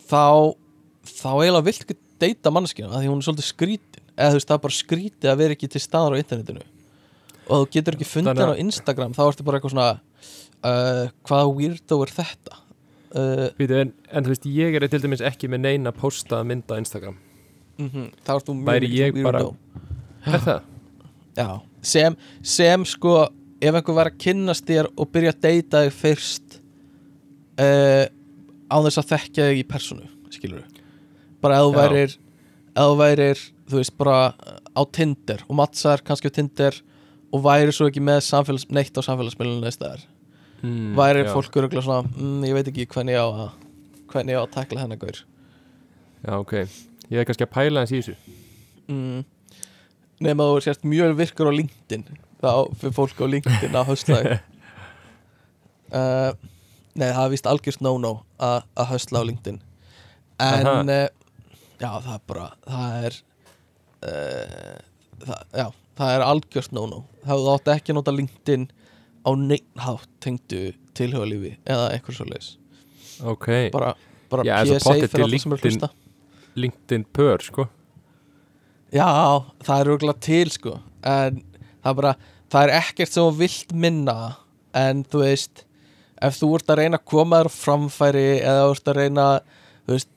þá þá eiginlega vilt ekki deyta manneskina af því hún er svolítið skrítin. Eða þú veist, það er bara skrítið að vera ekki til staðar á internetinu. Og þú getur ekki fundið að- hann á Instagram þá ertu bara eitthvað svona uh, hvaða weirdo er þetta? Uh, Býtu, en, en þú veist, ég er til dæmis ekki með neina posta mynda á Instagram. mm þá ert þú mjög ég bara- weirdo. Er það? Já, sem, sem sko ef einhver var að kynnast þér og byrja að deyta þig fyrst uh, á þess að þekkja þig í personu skilur bara ef þú værir ef þú værir, þú veist, bara á Tinder og mattsar kannski á Tinder og væri svo ekki með samfélags, neitt á samfélagsmiðlunum neist þar Mm, væri já. fólk öruglega svona mm, ég veit ekki hvernig ég á að hvernig ég á að takla hennar gaur. Já, ok. Ég er kannski að pæla hans í þessu. Mm. nema þú sérst mjög virkur á LinkedIn. Þá fyrir fólk á LinkedIn að höstla uh, nei það er vist algjörst no-no að að höstla á LinkedIn. En uh, já það er bara það er uh, það, já, það er algjörst no-no. Það þú átt ekki að nota LinkedIn á neitthátt tengdu tilhjóðalífi eða eitthvað svo leis Ok, bara, bara Já, PSA fyrir alla sem er hlusta. LinkedIn pör, sko. Já, það er örgulega til sko. En það er bara Það er ekkert sem þú vilt minna En þú veist Ef þú ert að reyna að koma þér framfæri Eða þú ert að reyna Þú veist,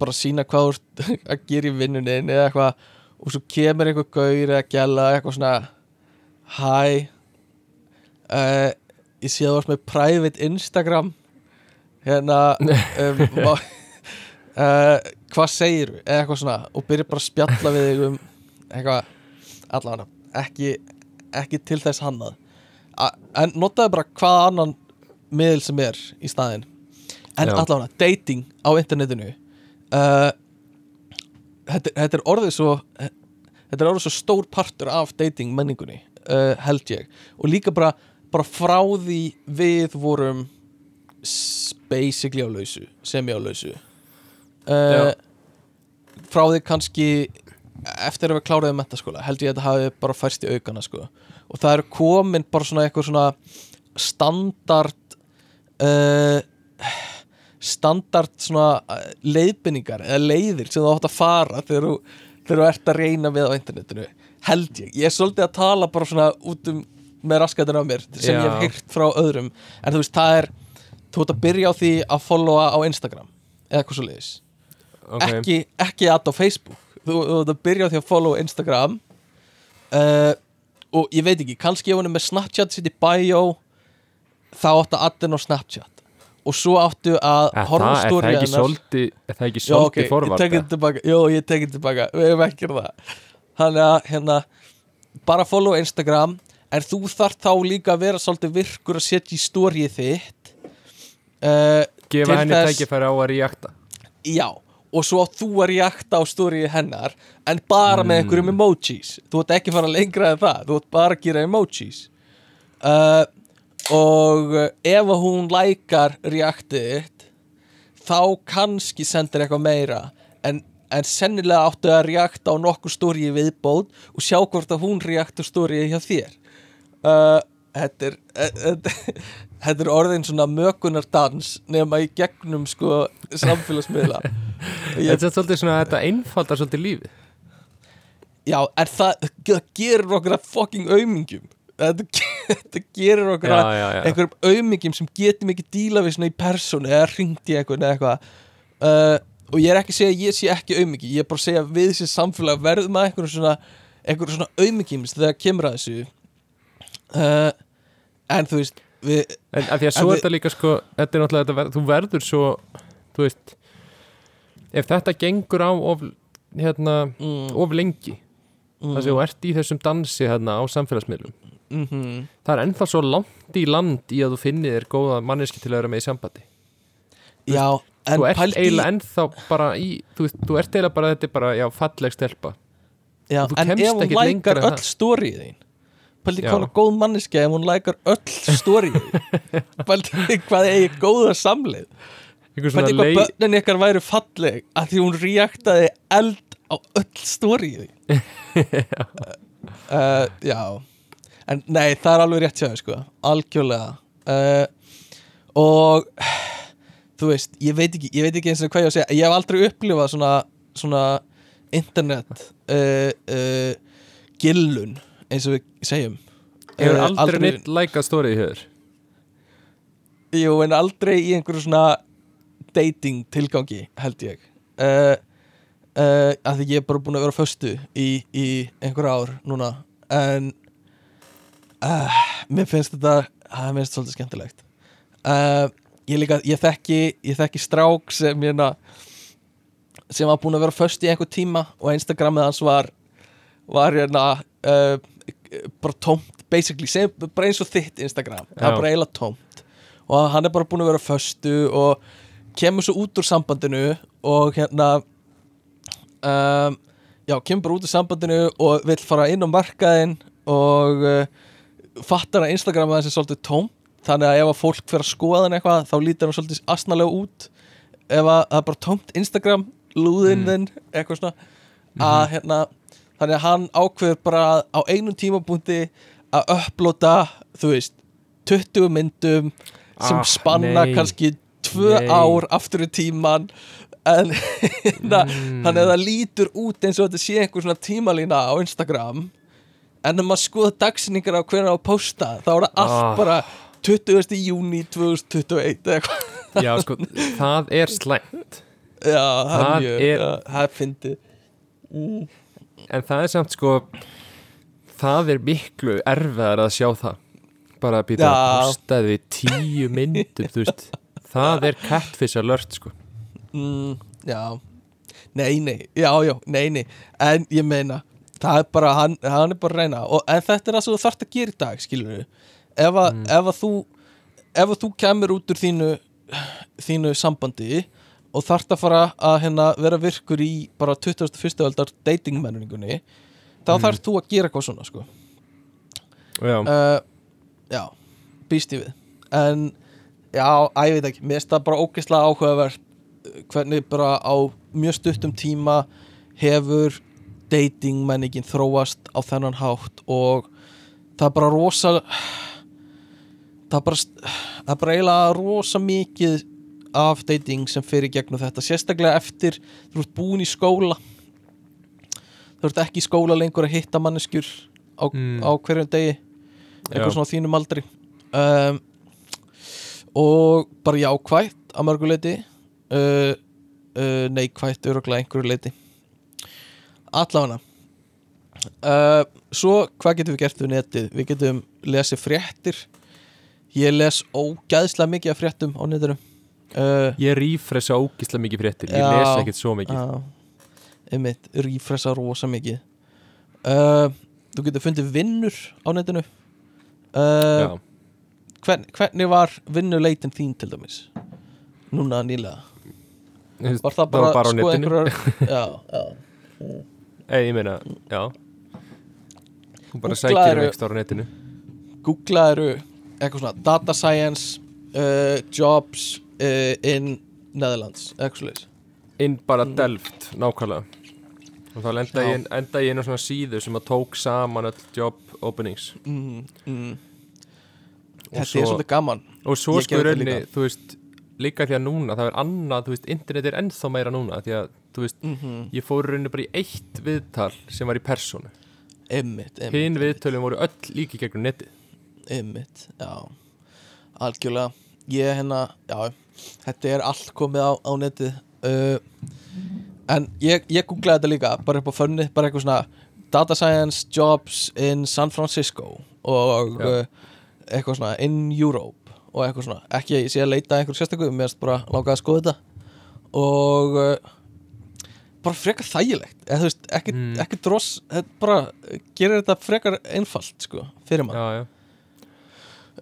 bara sína hvað þú ert að gera í vinnunin Eða eitthvað Og svo kemur einhver gaur eða gæla Eitthvað svona Hæ uh, Ég sé að þú ert með private Instagram. Hérna um, má- uh, hvað segir eða eitthvað svona og byrja bara að spjalla við þig um eitthvað allavega ekki, ekki til þess hannað. En notaðu bara hvaða annan miðl sem er í staðinn. En allavega dating á internetinu uh, þetta, þetta er orðið svo þetta er orðið svo stór partur af dating menningunni uh, held ég. Og líka bara, bara frá því við vorum basically á lausu semi á lausu uh, frá því kannski eftir að við kláraðum mentaskóla held ég að þetta hafi bara færst í aukana sko. og það eru komin bara svona eitthvað svona standard uh, standard svona uh, leiðbynningar eða leiðir sem þú átt að fara þegar þú, þegar þú ert að reyna við á internetinu held ég, ég er svolítið að tala bara svona út um með raskatin á mér sem ég hef Já. heyrt frá öðrum. En þú veist, það er þú ert að byrja á því að followa á Instagram eða eitthvað svo leiðis Ok, ekki, ekki add á Facebook. Þú, þú ert að byrja á því að follow Instagram uh, og ég veit ekki kannski ef hann er með Snapchat sitt í bio þá áttu að addin á Snapchat og svo áttu að það, er það ekki svolítið Er það ekki ég forvarta? Jó, ég tekið tilbaka, við erum ekki það. Þannig að, hérna bara follow Instagram. En þú þarf þá líka að vera svolítið virkur að setja í storyið þitt uh, Gefa henni þess- tækifæri á að reakta Já, og svo þú að reakta á storyið hennar en bara með Mm. einhverjum emojis. Þú ert ekki að fara lengra en það. Þú ert bara að gera emojis. Uh, og uh, ef að hún lækar reaktið þitt þá kannski sendir eitthvað meira. En, en sennilega áttu að reakta á nokkur storyið viðbót og sjá hvort að hún reakta storyið hjá þér. Uh, þetta er þetta, þetta er orðin svona mökunardans nema í gegnum sko samfélagsmiðla. Ég, Þetta er svolítið svona, þetta einfaldar svolítið lífið. Já, en það, það gerir okkur að fucking aumingjum þetta, þetta gerir okkur að einhverjum aumingjum sem getum ekki díla við svona í persónu eða ringt í eitthvað eða eitthvað. Uh, og ég er ekki að segja að ég sé ekki aumingi ég er bara að segja að við sem samfélag verðum að einhverjum svona, einhverjum svona aumingjum þegar kemur að þessu. Uh, en þú veist við, En að því að svo er þetta líka sko Þetta er náttúrulega, þetta þú verður svo Þú veist Ef þetta gengur á of, hérna, mm, of lengi mm, Það sem þú ert í þessum dansi hérna á samfélagsmiðlum mhm. Það er ennþá svo langt í land í að þú finnir þér góða manneski til að vera með í sambandi. Já, en Þú ert pældi í- eiginlega ennþá bara í Þú, þú ert eiginlega bara, þetta er bara, já, falleg stelpa. Já, Þú en kemst ef hún lækar öll stórið þín Pældi Já. hvað er góð manneski ef hún lækar öll stórið þín? Pældi hvað eigi góða samleið? Einhver Pældi svona hvað lei börnin ykkar væru falleg að því hún reaktaði eld á öll stórið þín? Uh, Já En nei, það er alveg rétt þér sko. Algjörlega. Uh, Og Þú veist, ég veit ekki, ég veit ekki eins og hvað ég á að segja. Ég hef aldrei upplifað svona Svona internet uh, uh, Gillun eins og við segjum. Hefur Eh, aldrei neitt lækað stórið höfður Jú, en aldrei í einhverju svona dating tilgangi, held ég. Að því ég er bara búin að vera föstu í, í einhver ár núna. En uh, mér finnst þetta það finnst svolítið skemmtilegt. Uh, ég líka, ég þekki ég þekki strák sem hérna sem var búin að vera á föstu í einhver tíma og Instagramið hans var var hérna uh, bara tómt basically, sem, bara eins og þitt Instagram. Það Já. er bara eiginlega tómt. Og hann er bara búin að vera á föstu og kemur svo út úr sambandinu og hérna um, já, kemur bara út úr sambandinu og vill fara inn á markaðinn og uh, fattar að Instagram aðeins er svolítið tóm þannig að ef að fólk fyrir að skoða hann eitthvað þá lítur hann svolítið asnalega út ef að það er bara tómt Instagram lúðinn þinn, eitthvað svona að hérna þannig að hann ákveður bara á einum tímapunkti að upplota þú veist 20 myndum sem Ah, spanna nei. kannski tvö Nei. ár aftur í tíman en hérna, Mm. þannig að það lítur út eins og þetta sé einhver svona tímalína á Instagram en ef maður skoða dagsinningar á hvernig á að posta þá er það allt Ah. bara 20. júni 2021 eða eitthvað. Já, sko, það er slæmt. Já, það Það er mjög, er- já, það er fyndið. En það er samt sko Það er miklu erfiðar að sjá það. Bara að býta að Já. postaði tíu myndum Þú veist. Það er catfish alert sko. Mm, já. Nei, nei, já, já, nei, nei. En ég meina, það er bara hann, hann er bara að reyna, og, en þetta er það sem þú þarft að gera í dag, skilur við ef, að- Mm. ef að þú ef að þú kemur út úr þínu þínu sambandi og þarft að fara að hérna, vera virkur í bara 21. aldar datingmenningunni þá Mm. þarft þú að gera eitthvað svona sko. Já, uh, já, býst ég við en já, að ég veit ekki mér finnst það bara ógeðslega áhugavert uh, hvernig bara á mjög stuttum tíma hefur dating menningin þróast á þennan hátt og það er bara rosa það er bara það er bara eiginlega rosa mikið af dating sem í gegnum þetta sérstaklega eftir þú ert búin í skóla þú ert ekki í skóla lengur að hitta manneskjur á, Mm. á hverjum degi eitthvað Já. svona á þínum aldri um, og bara jákvætt að mörguleiti uh, uh, neikvætt öruglega einhverju leiti allavega. Uh, svo hvað getum við gert við netið? Við getum lesið fréttir. Ég les ógæðslega mikið af fréttum á netinu. Uh, ég rífresa ógislega mikið fréttir. Ég les ekkert svo mikið. Einmitt, rífresa rosa mikið. Uh, Þú getur fundið vinnur á netinu. Uh, hvern, Hvernig var vinnuleitin þín til dæmis? Núna nýlega. Var það bara, var bara netinu. einhverjar Já, já Ei, ég meina, já Þú bara sækir um ekstra á netinu Googlaðiru eitthvað svona Data science uh, Jobs uh, in Netherlands Eitthvað svoleiðis. Inn bara delft, nákvæmlega Og þá enda ég, enda ég inn á svona síðu sem að tók saman öll job openings mm, mm. Þetta svo- er svolítið gaman Og svo líka. þú veist Líka því að núna, það er annað, þú veist, internet er ennþá meira núna Því að veist, mm ég fór rauninu bara í eitt viðtal sem var í einmitt, hinn viðtölum voru öll líki gegnum netið. Einmitt, já. Algjörlega. Ég hérna, já Þetta er allt komið á, á netið. Uh, En ég, ég googlaði þetta líka bara upp á fönni, bara eitthvað svona Data Science Jobs in San Francisco og Já. uh, eitthvað svona in Europe og eitthvað svona, ekki að ég sé að leita einhver sérstakku, mér erst bara langaði að skoða þetta. Og uh, bara frekar þægilegt. Eða þú veist, ekki, Mm. ekki dross þetta bara gerir þetta frekar einfalt sko, fyrir já,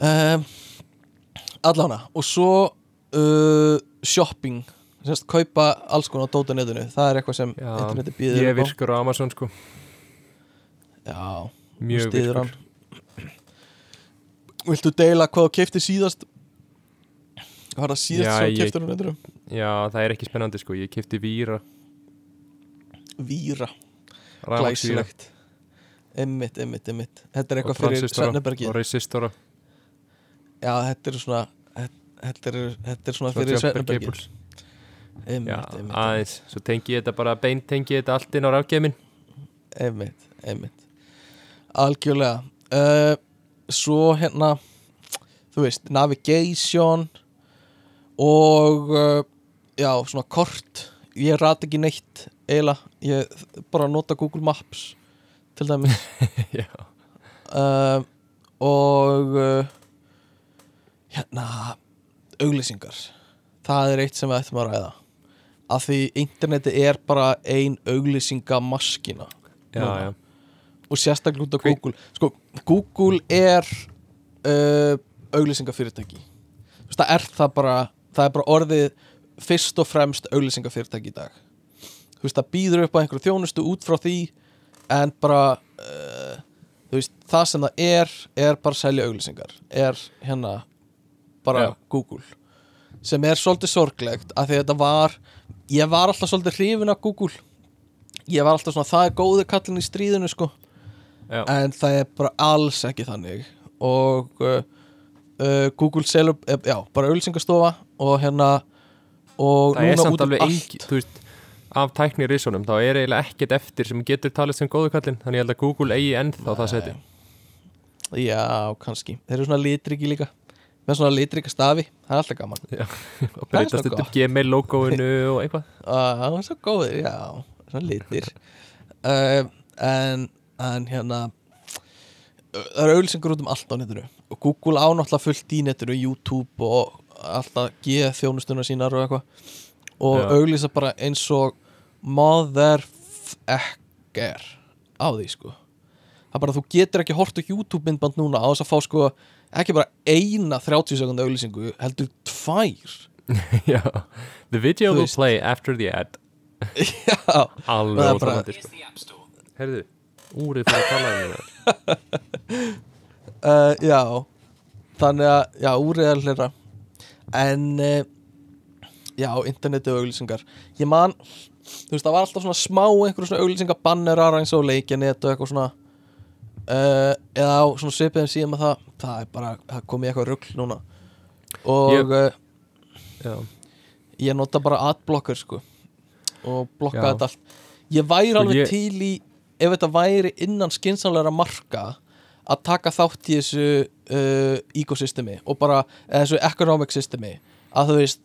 um, allána og svo uh, shopping. Semst kaupa alls konar á dótanetinu það er eitthvað sem Já, interneti býður ég virkur á Amazon sko. Já, mjög virkur hann. viltu deila hvað þú kefti síðast? Hvað var það síðast Já, sem þú netinu? Já, það er ekki spennandi sko, ég kefti víra víra, glæsilegt. Emmitt, emmitt, emmitt þetta er eitthvað fyrir Svennebergi og resistora. Já, þetta er svona þetta er, þetta er svona svo fyrir Svennebergi emmitt, emmitt, aðeins, svo tengi ég þetta bara beint tengi ég þetta allt inn á rafgeimin einmitt, einmitt. Algjörlega. Uh, svo hérna þú veist, navigation og uh, já, svona kort. Ég rat ekki neitt eiginlega, ég bara nota Google Maps til dæmis. Uh, og uh, hérna auglýsingar. Það er eitt sem við ættum að ræða. Af því interneti er bara ein auglýsingamaskina og sérstaklega út Hver- Google. Sko, Google er uh, auglýsingafyrirtæki. Það er það bara það er bara orðið fyrst og fremst auglýsingafyrirtæki í dag þú veist, það býður upp á einhverju þjónustu út frá því en bara uh, þú veist, það sem það er er bara að selja auglýsingar er hérna bara Já. Google sem er svolítið sorglegt af því að þetta var ég var alltaf svolítið hrifin af Google ég var alltaf svona það er góði kallin í stríðinu sko Já. en það er bara alls ekki þannig og uh, uh, Google selur, já, bara auðlýsingastofa og hérna og það núna út um allt engi, þú veist af tækni risunum, þá er eiginlega ekkert eftir sem getur talið sem góðu kallinn, þannig ég held að Google eigi ennþá það seti já, kannski, þeir eru svona litriki líka. Með svona litrika stafi, það er alltaf gaman. Og Það er breytast þetta gott. Gmail logoinu og eitthvað. Ah, það var svo góðir, já. Svona litir. Uh, en, en hérna það eru auðlýsingur út um allt á netinu. Og Google ánáttúrulega fullt í netinu YouTube og alltaf geða þjónustuna sínar og eitthvað og Já. auðlýsa bara eins og motherfucker á því sko. Það er bara þú getur ekki hort á YouTube myndband núna á þess að fá sko ekki bara eina 30 sekund auðlýsingu heldur tvær. Já, the video will play after the ad. Já. Alveg Það óþolandi, sko. heyrðu, úrið fyrir að tala um þetta uh, Já. Þannig að, já, úrið er hlera. En uh, Já, interneti og auglýsingar. Ég man, þú veist, það var alltaf svona smá einhverjum svona auglýsingabannerar eins og leikjanet og eitthvað svona uh, eða á svona svipiðum síðan með það það er bara, það kom í eitthvað rugl núna. Og Ég- já, ég nota bara adblocker sko og blokka Já. þetta allt. Ég væri Sko, alveg ég- til í ef þetta væri innan skynsamlega marka að taka þátt í þessu uh, ekosystemi og bara þessu economic systemi. Að þú veist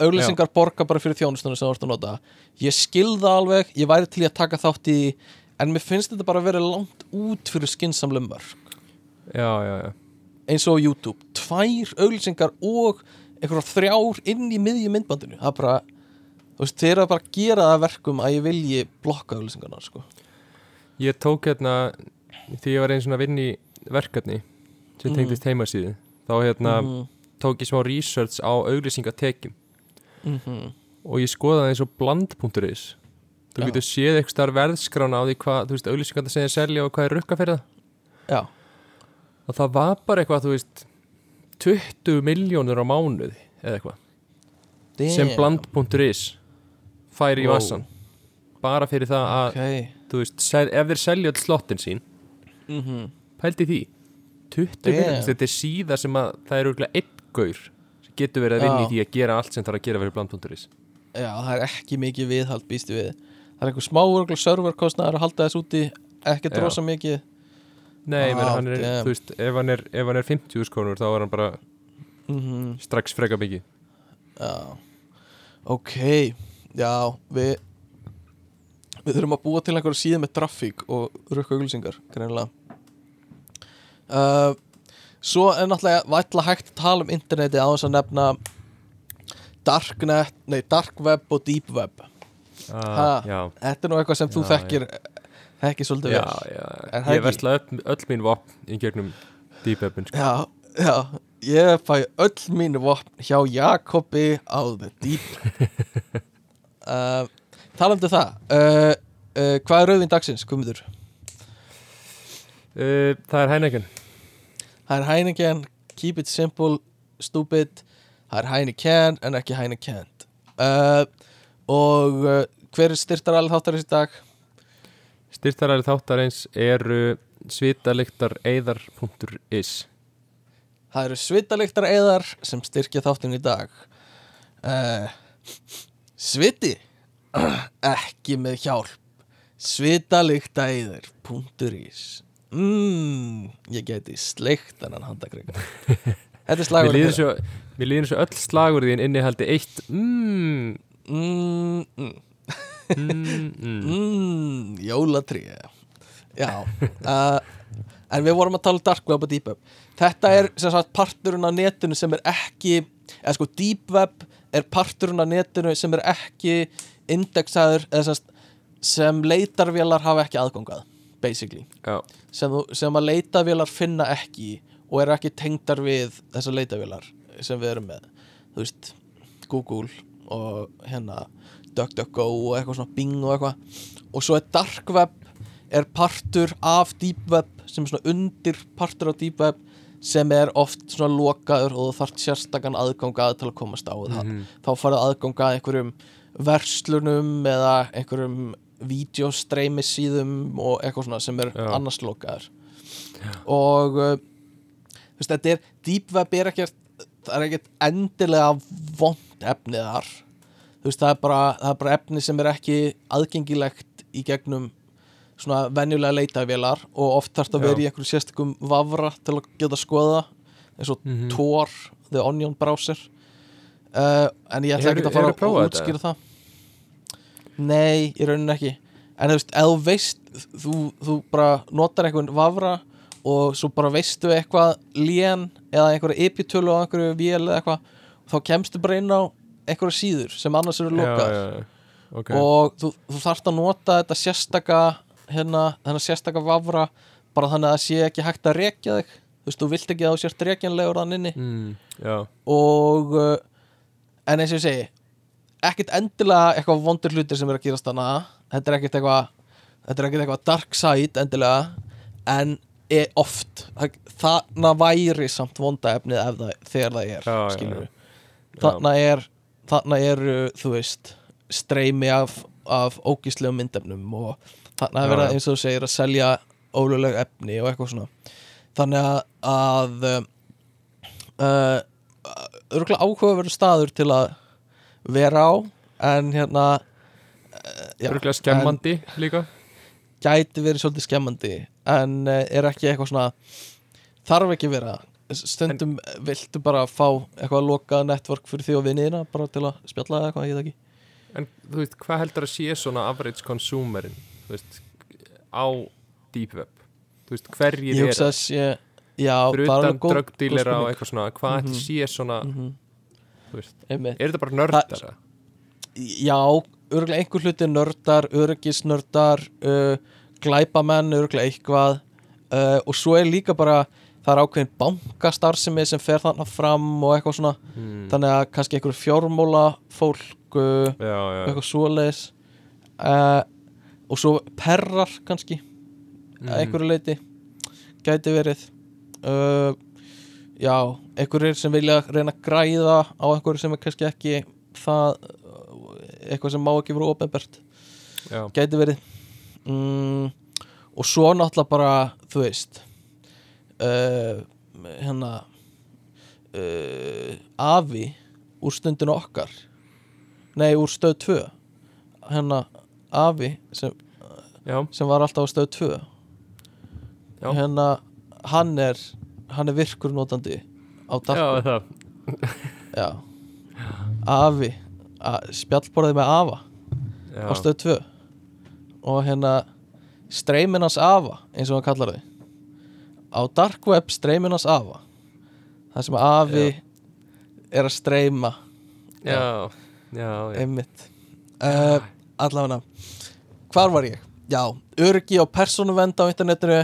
auglýsingar borga bara fyrir þjónustunum sem þú ert að nota. Ég skilða alveg, ég væri til að taka þátt í en mér finnst þetta bara að vera langt út fyrir skynsamlega mörg já, já, já. Eins og YouTube, tvær auglýsingar og einhverjar þrjár inn í miðju myndbandinu, það er bara þú veist, þeir eru að bara gera það að verkum að ég vilji blokka auglýsingarnar sko. Ég tók hérna því ég var einn svona að vinna í verkefni sem Mhm. tengdist heimasíðu þá hérna Mhm, tók ég smá research á auglýsingatekjum mhm. og ég skoðaði eins og bland.is þú Já. getur séð eitthvað starf verðskrána á því hvað, þú veist, það segja selja og hvað er rukka fyrir það já, og það var bara eitthvað, þú veist 20 miljónur á mánuði eða eitthvað, sem Damn. bland.is fær í Wow. vassan bara fyrir það að, ok þú veist, ef þeir selja all slottin sín mhm, pældi því 20 Damn. miljónur, þetta er síða sem að það er auðvitað einn gaur sem getur verið að vinna í því að gera allt sem þarf að gera fyrir bland.is já, það er ekki mikið viðhald býstu við. Það er einhver smá örgulega serverkostnaður að halda þess úti ekki Já. drosa mikið. Nei, Ah, hann er, þú veist, ef hann er, ef hann er 50 skonur þá er hann bara mm strax freka mikið. Já. Ok, já við við þurfum að búa til einhverja síðu með trafík og rukka auglýsingar greinilega. Uh, Svo er náttúrulega vætla hægt að tala um interneti á þess að nefna darknet, nei dark web og deep web. Ah, Ha, Þetta er nú eitthvað sem þú Já, þekkir þekkir svolítið vel. Ég versla öll, öll mín vopn í gegnum Deep Webin sko. Já, já, ég fæ öll mínu vopn hjá Jakobi á The Deep. Uh, Talandi um það uh, uh, Hvað er rauðin dagsins, Guðmundur? uh, Það er Heineken Það er Heineken, keep it simple, stupid. Það er Heineken en ekki Heineken. Uh, Og uh, hver er styrtar alveg þáttar í dag? Styrtaræri þáttarins eru svitaliktar eðar.is Það eru svitaliktar eðar sem styrkja þáttin í dag. Uh, Sviti ekki með hjálp. Svitalikta eðar punktur ís mm, ég geti sleikt þennan handakreika Þetta er Mér slagur líður svo, mér líður svo öll slagur þín innihaldi eitt mm, mm, mm, mm, mm. mm, Jólatrí Já uh, En við vorum að tala dark web og deep web. Þetta er sem sagt parturinn af netinu sem er ekki eða sko deep web er parturinn af netinu sem er ekki indexaður eða sem, sem leitarvélar hafa ekki aðgangað basically. Já, sem, sem að leitavélar finna ekki og eru ekki tengdar við þessar leitavélar sem við erum með. Þú veist, Google og hérna DuckDuckGo og eitthvað svona Bing og eitthvað. Og svo er Dark Web er partur af Deep Web sem er svona undir partur af Deep Web sem er oft svona lokaður og þú þarft sérstakann aðgangað til að komast á það. Mhm. þá farið aðgangað einhverjum verslunum eða einhverjum vídeostreimi síðum og eitthvað svona sem er Já. annars lokaður og uh, veist, þetta er deep web er ekkert það er ekkert endilega vond efni þar. Veist, það er bara, það er bara efni sem er ekki aðgengilegt í gegnum svona venjulega leitavélar og oft þarf það að vera í einhverju sérstakum vafra til að geta skoða eins og Mhm. Tor, The Onion Browser. Uh, en ég ætla ekki að fara að útskýra það Nei, í rauninni ekki. En þú veist, ef þú veist þú, þú bara notar einhvern vafra og svo bara veistu eitthvað lén eða einhverja epitölu á einhverju vél eða eitthvað þá kemstu bara inn á einhverja síður sem annars eru já, lokað já, já. Ok, og þú, þú þarft að nota þetta sérstaka hérna, þennan sérstaka vafra bara þannig að það sé ekki hægt að rekja þig. Þú veist, þú vilt ekki að þú sért rekjanlegur þann inni. Mm, og uh, en eins og ég segi ekkert endilega eitthvað vondur hlutir sem er að gerast þarna. Þetta er ekkert eitthvað þetta er ekkert eitthvað dark side endilega en er oft. Það, þarna væri samt vonda efnið ef það, þegar það er Já, já, þarna er þarna eru, þú veist streymi af, af ógíslegum myndefnum og þarna er verið eins og þú segir að selja óluleg efni og eitthvað svona. Þannig að, að uh, örgulega áhugaverður staður til að vera á en hérna uh, já, örgulega skemmandi líka. gæti verið svolítið skemmandi en uh, er ekki eitthvað svona þarf ekki vera. Stundum viltu bara fá eitthvað lokað network fyrir því og vinniðina bara til að spjalla eða eitthvað, ég veit ekki. En þú veist, hvað heldur að sé svona average consumerin, þú veist, á deep web? Þú veist, hverjir ég er hugsa að sé já, fyrir það utan alveg góð- drugdílera góð og eitthvað svona, hvað mm sé svona, Mhm, þú veist, er þetta bara nördara? já, örgulega einhver hluti nördar, örgisnördar uh, glæpamenn, örgulega eitthvað. Uh, og svo er líka bara það er ákveðin bankastarfsemi sem fer þarna fram og eitthvað svona. Mm. þannig að kannski einhver fjármóla fólk uh, Já, já, eitthvað svoleiðis. Uh, og svo perrar kannski að einhverju leiti gæti verið. Uh, já, einhverjir sem vilja reyna að græða á einhverju sem er kannski ekki það eitthvað sem má ekki vera ofinbært já, gæti verið. Mm, og svo náttúrulega bara þú veist uh, hérna uh, afi úr stundinu okkar. Nei úr stöð 2 hérna Afi sem, sem var alltaf á stöð 2 Já. hérna hann er hann er virkur notandi á já það. Já. Afi spjallborðið með Afa já. á stöð 2 og hérna streymin hans Afa eins og hann kallar þau. Á dark web streymin hans Afa. Það sem Afi er að streyma. Já, já, já. einmitt. Uh, allavega. Hvar var ég? já, örgi og persónuvend á internetinu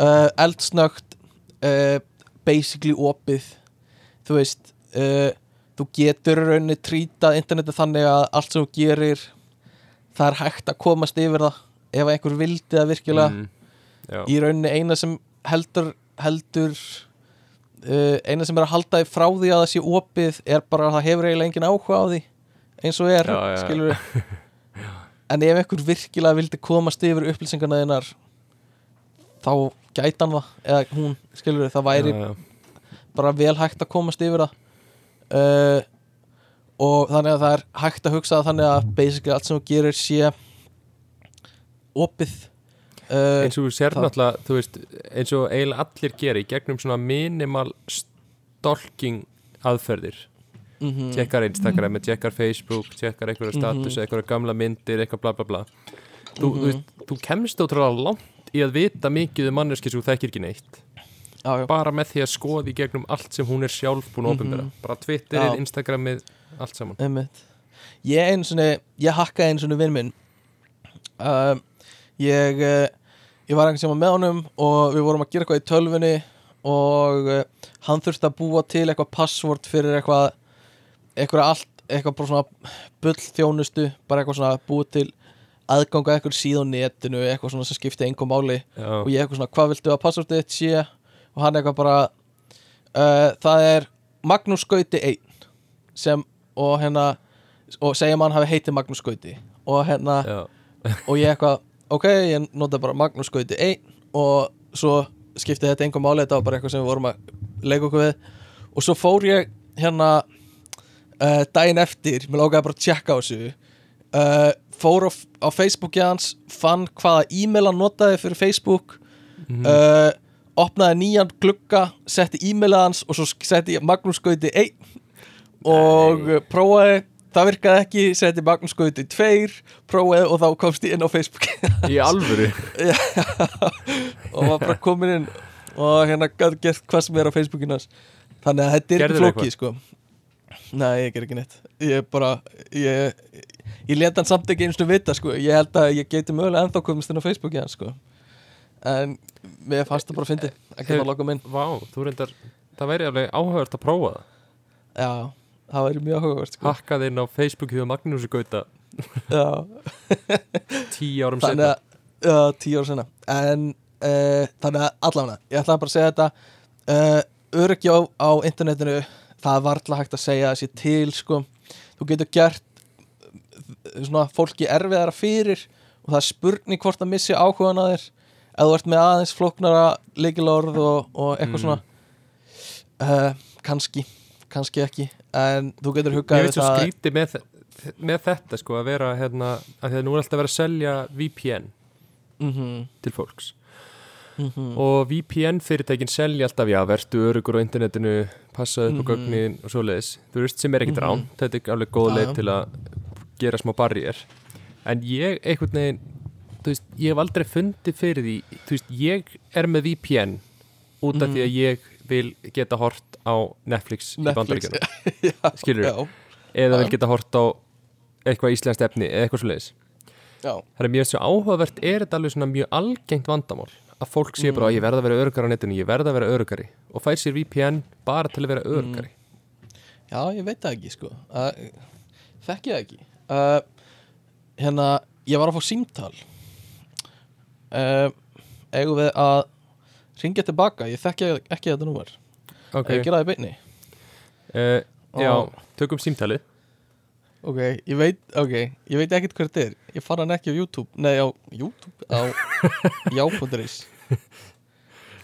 uh, eldsnögt uh, basically opið þú veist uh, þú getur í rauninni trýtað internetið þannig að allt sem þú gerir það er hægt að komast yfir það ef einhver vildi það virkilega. Mm, í rauninni eina sem heldur heldur uh, eina sem er að halda því frá því að það sé opið er bara að það hefur eiginlega engin áhuga á því eins og er, Já, já, skilur en ef einhver virkilega vildi komast yfir upplýsingarna þinnar þá gæti hann það eða hún, skilur það væri já. Bara vel hægt að komast yfir það. Uh, og þannig að það er hægt að hugsa þannig að basically allt sem þú gerir sé opið. Uh, eins og þú sér náttúrulega þú veist, eins og eiginlega allir gera í gegnum svona minimal stalking aðferðir. Mm tjekkar Instagram, tjekkar Facebook tjekkar einhverja status, Mhm. einhverja gamla myndir eitthvað bla bla bla. Þú, þú, Mhm. þú kemst ótrúlega langt í að vita mikið um manneski sem þú þekkir ekki neitt já, já. bara með því að skoða í gegnum allt sem hún er sjálf búin að Mhm. opinbera bara Twitterið. Instagramið, allt saman Einmitt. Ég einu svona, ég hakkaði einu svona vinn minn uh, Ég uh, Ég var einhvern sem var með honum og við vorum að gera eitthvað í tölvunni og uh, hann þurfti að búa til eitthvað password fyrir eitthvað eitthvað allt, eitthvað bara svona bull þjónustu, bara eitthvað svona búa til aðganga eitthvað síð á netinu eitthvað svona sem skipti engum máli Já, og ég eitthvað svona, hvað viltu að passwordið þitt sé og hann eitthvað bara uh, það er Magnús Gauti 1 sem, og hérna og segja maður hafi heitið Magnús Gauti. Og hérna, og ég eitthvað ok, ég nota bara Magnús Gauti 1 og svo skipti þetta engum máli, þetta var bara eitthvað sem við vorum að leika okkur við. Og svo fór ég hérna uh, daginn eftir, mér lókaði bara að tjekka á þessu uh, fór á, á Facebooki hans, fann hvaða e-mail hann notaði fyrir Facebook Mhm. uh, opnaði nýjan glugga setti e-mailið hans og svo setti Magnús Gauti 1 og Nei. prófaði. Það virkaði ekki, setti Magnús Gauti 2 prófaði og þá komst ég inn á Facebook. Í alvöru? Og var bara komin inn og hérna gæti gert hvað sem er á Facebookinu hans. Þannig að þetta er Gerðirðu ekki flókið sko. Nei, ég ger ekki neitt. Ég bara, ég ég leta hann samt ekki eins og vita sko. Ég held að ég geti mögulega ennþá komist inn á Facebooki hans sko en fannst það bara að fyndi að geta að loka minn Vá, þú reyndar, það væri alveg áhugavert að prófa það. Já, það væri mjög áhugavert sko. Hakkað inn á Facebook hjá Magnúsi Gauta. Tíu árum að já, tíu ára senna en uh, þannig að allavega ég ætlaði bara að segja þetta uh, öryggi á, á internetinu það er varla hægt að segja þessi til sko, þú getur gert svona fólki erfiðara fyrir og það er spurning hvort að missi áhugan að þér ef þú ert með aðeins flóknara leikilorð og, og eitthvað Mm. svona uh, kannski kannski ekki, en þú getur Ég hugað veit svo skríti með, með þetta sko að vera hérna að því að nú er alltaf verið að selja VPN mm -hmm, til fólks. Mm og VPN fyrirtækin selja alltaf já, vertu örugur á internetinu passaðu upp á Mhm. gögnin og svoleiðis. Þú veist sem er ekkert Mhm. rán, þetta er alveg góð leið til að gera smá barriér. En ég einhvern veginn þú veist, ég hef aldrei fundið fyrir því þú veist, ég er með VPN út af Mhm. því að ég vil geta hort á Netflix, í Netflix, bandaríkjunum. skilur já, eða Já. vil geta hort á eitthvað íslenskt efni eða eitthvað svoleiðis. Já, Það er mjög svo áhugavert, er þetta alveg svona mjög algengt vandamál að fólk sé bara að ég verða að vera örugari á netinu, ég verða að vera örugari og fær sér VPN bara til að vera örugari Já, ég veit það ekki sko. Uh, Þekki það ekki. Uh, Hérna, ég var að fá símtal uh, Eigum við að ringja tilbaka, ég þekki ekki þetta númer. Ok, okay. Ég gera það í beinni. Uh, já, tökum símtalið. Ok, ég veit, ok, ég veit ekkert hvað þetta er. Ég fann hann ekki á YouTube Nei, á YouTube, á já.is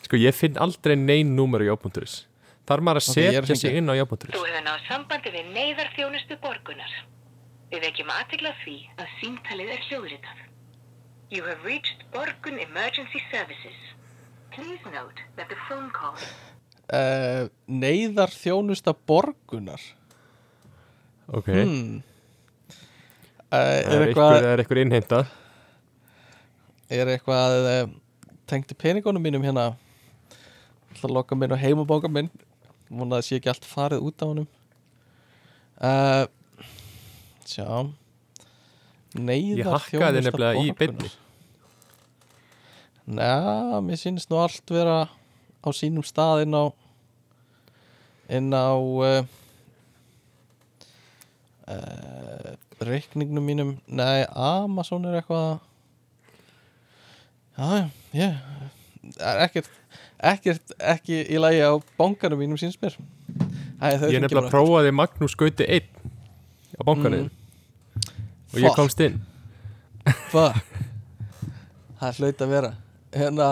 Sko, ég finn aldrei neinn númer á já.is Þar maður að Ok, ég að setja sig inn á Þú já.is hefur náð sambandi við neyðarþjónustu borgunar. Við vekjum aðtegla því að símtalið er hljóðritað. You have reached Borgun Emergency Services. Please note that the phone call uh, Neyðar þjónusta borgunar. Ok, hmm. uh, Er er eitthvað eitthvað, er eitthvað innheimtað Er eitthvað uh, tengt í peningunum mínum hérna? Það loka minn og heimabóka minn. Að sé ekki allt farið út á honum. Uh, Sjá Neyðar Ég hakkaði nefnilega í beinni. Næ, mér finnst nú allt vera á sínum stað inn á inn á uh, uh, reikningnum mínum. Nei, Amazon er eitthvað Já, já Það er ekkert, ekkert ekki í lagi á bankanum mínum síns mér. Æ, þau Ég nefnilega prófaði Magnús Gauti 1 á bankanum og ég komst inn. Fuck. Það hlaut að vera. Hérna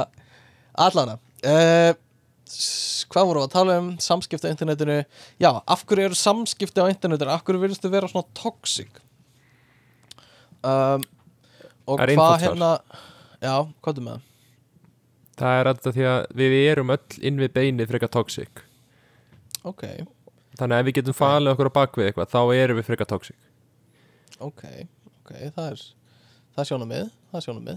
Allana uh, Hvað vorum við að tala um? Samskipti á internetinu. Já, af hverju eru samskipti á internetinu? Af hverju virðist þau vera svona toxic? Um, Og hvað svar. hérna Já, hvað er með? Það? Það er alltaf því að við erum öll inn við beinið frekar toxic. Ok, Þannig að ef við getum falið okkur á bakvið eitthvað þá erum við frekar toxic ok, ok Það er, það sjónum með Það sjónum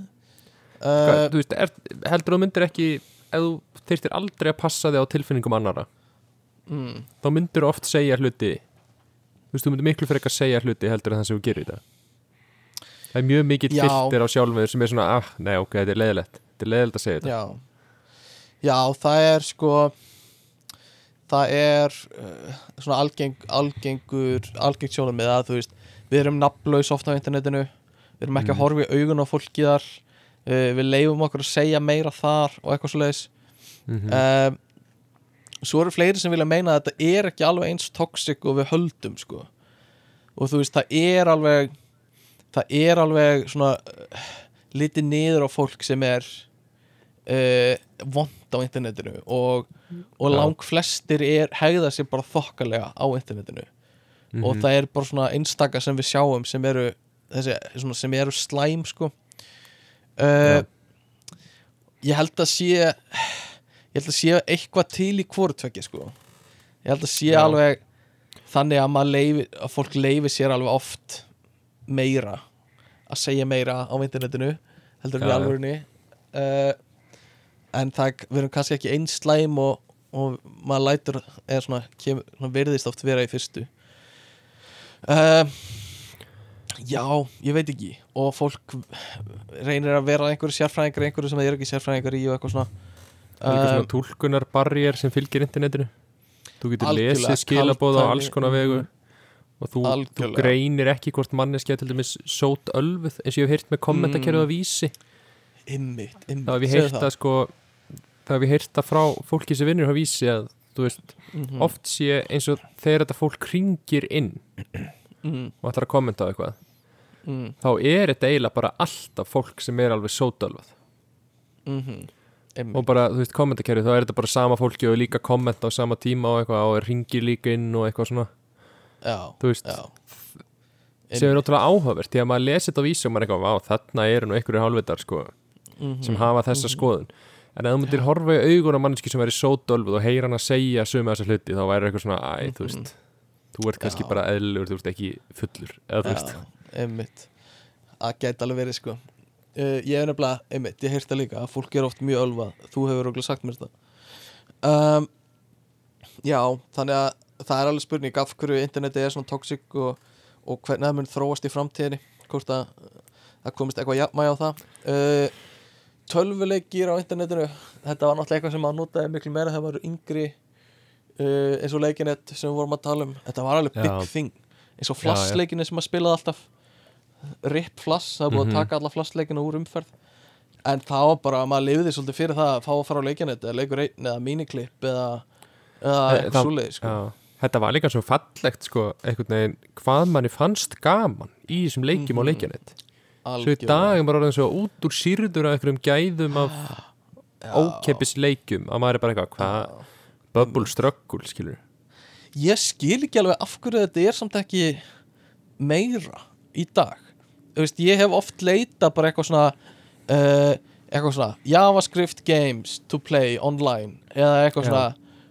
Hvað, uh, Þú veist, er, heldur þú myndir ekki ef þú þyrstir aldrei að passa þig á tilfinningum annara mm, þá myndir þú oft segja hluti Þú veist, þú myndir miklu frekar segja hluti heldur en það sem þú gerir í þetta Það er mjög mikill Já. filter á sjálfur sem er svona, ah, nei, ok, þetta er leiðilegt Þetta er leiðilegt að segja þetta. Já. Já, það er sko það er uh, svona algeng, algengur algengt sjónum með að þú veist við erum nafnlaus ofta á internetinu. Við erum ekki að Mhm. horfa í augun á fólki þar. Uh, við leifum okkur að segja meira þar og eitthvað svo leiðis mm um, svo eru fleiri sem vilja meina að þetta er ekki alveg eins toxic og við höldum sko. Og þú veist það er alveg það er alveg svona uh, litið niður á fólk sem er uh, vond á internetinu og, og lang flestir er hegða sér bara þokkalega á internetinu Mhm. og það er bara svona einstaka sem við sjáum sem eru, þessi, svona, sem eru slæm sko uh, ég held að sé ég held að sé eitthvað til í hvortvekki sko ég held að sé Já. alveg þannig að, leifi, að fólk leifi sér alveg oft meira að segja meira á internetinu heldur já. alvörinni uh, en það við erum kannski ekki eins slæm og, og maður lætur eða svona, kem, svona verðist oft vera í fyrstu uh, já, ég veit ekki. Og fólk reynir að vera einhverju sérfræðingar einhverju sem þeir eru ekki sérfræðingar í og eitthvað svona. Það er Um, svona tólkunar barrier sem fylgir internetinu. Þú getur lesið skilabóð á alls konar vegu. Og þú, þú greinir ekki hvort manneskja til dæmis sót ölfuð eins og ég hef heyrt með kommentakerfið Mm. á vísi. Einmitt, einmitt. Þá hef ég heyrt að sko þá hef ég heyrt að frá fólki sem vinnur á vísi að veist, Mhm, oft sé eins og þegar þetta fólk ringir inn mm, og ætlar að kommenta á eitthvað mm, þá er þetta eiginlega bara alltaf fólk sem er alveg sótölvað. Mhm, einmitt. Og bara, þú veist, kommentakerfið, þá er þetta bara sama fólki og líka kommenta á sama tíma og eitthvað og ringir líka inn og eitthvað svona. Já, þú veist, já. sem er ótrúlega áhugavert því að maður lesi þetta á vísi og maður er eitthvað, vá, þarna eru nú einhverju hálfvitar sko, Mhm, sem hafa þessa skoðun en ef þú myndir horfa í augun á manneski sem væri sótölvuð og heyra hann að segja sömu þessa hluti þá væri eitthvað svona, æ, þú veist þú ert kannski bara eðlur, þú ert ekki fullur eða þú veist, einmitt. Það gæti alveg verið sko. Uh, Ég er nefnilega, einmitt, ég heyrst það líka að fólk er oft mjög ölvað, þú hefur okkur sagt mér þetta um, Já, þannig að það er alveg spurning af hverju interneti er svona toxic og, og hvernig það mun þróast í framtíðinni hvort að það komist eitthvað jafnmæg á það. Uh, Tölvuleikir á internetinu þetta var náttúrulega eitthvað sem maður notaði miklu meira þegar maður eru yngri uh, eins og leikinett sem við vorum að tala um þetta var alveg Já. big thing eins og Já, já. flassleikinni sem maður spilaði alltaf RIP flass, það búið Mhm. að taka alla flassleikina úr umferð en það var bara, maður lifiði svolítið fyrir það að fá að fara á leikinett eða leikur einn eða miniklipp eða, eða Eh, eitthvað svoleiði sko. já Þetta var líka svo fallegt sko, einhvern veginn, hvað manni fannst gaman í þessum leikjum á Mhm. Leikjanett Svo í dag er maður orðin svo út úr sýrður af einhverjum gæðum af Já. ókeppis leikjum að maður er bara eitthvað, hvað, bubble struggle, skilur ég skil ekki alveg af hverju þetta er samt ekki meira í dag. Veist, ég hef oft leita bara eitthvað svona uh, eitthvað svona JavaScript games to play online eða eitthvað Já. svona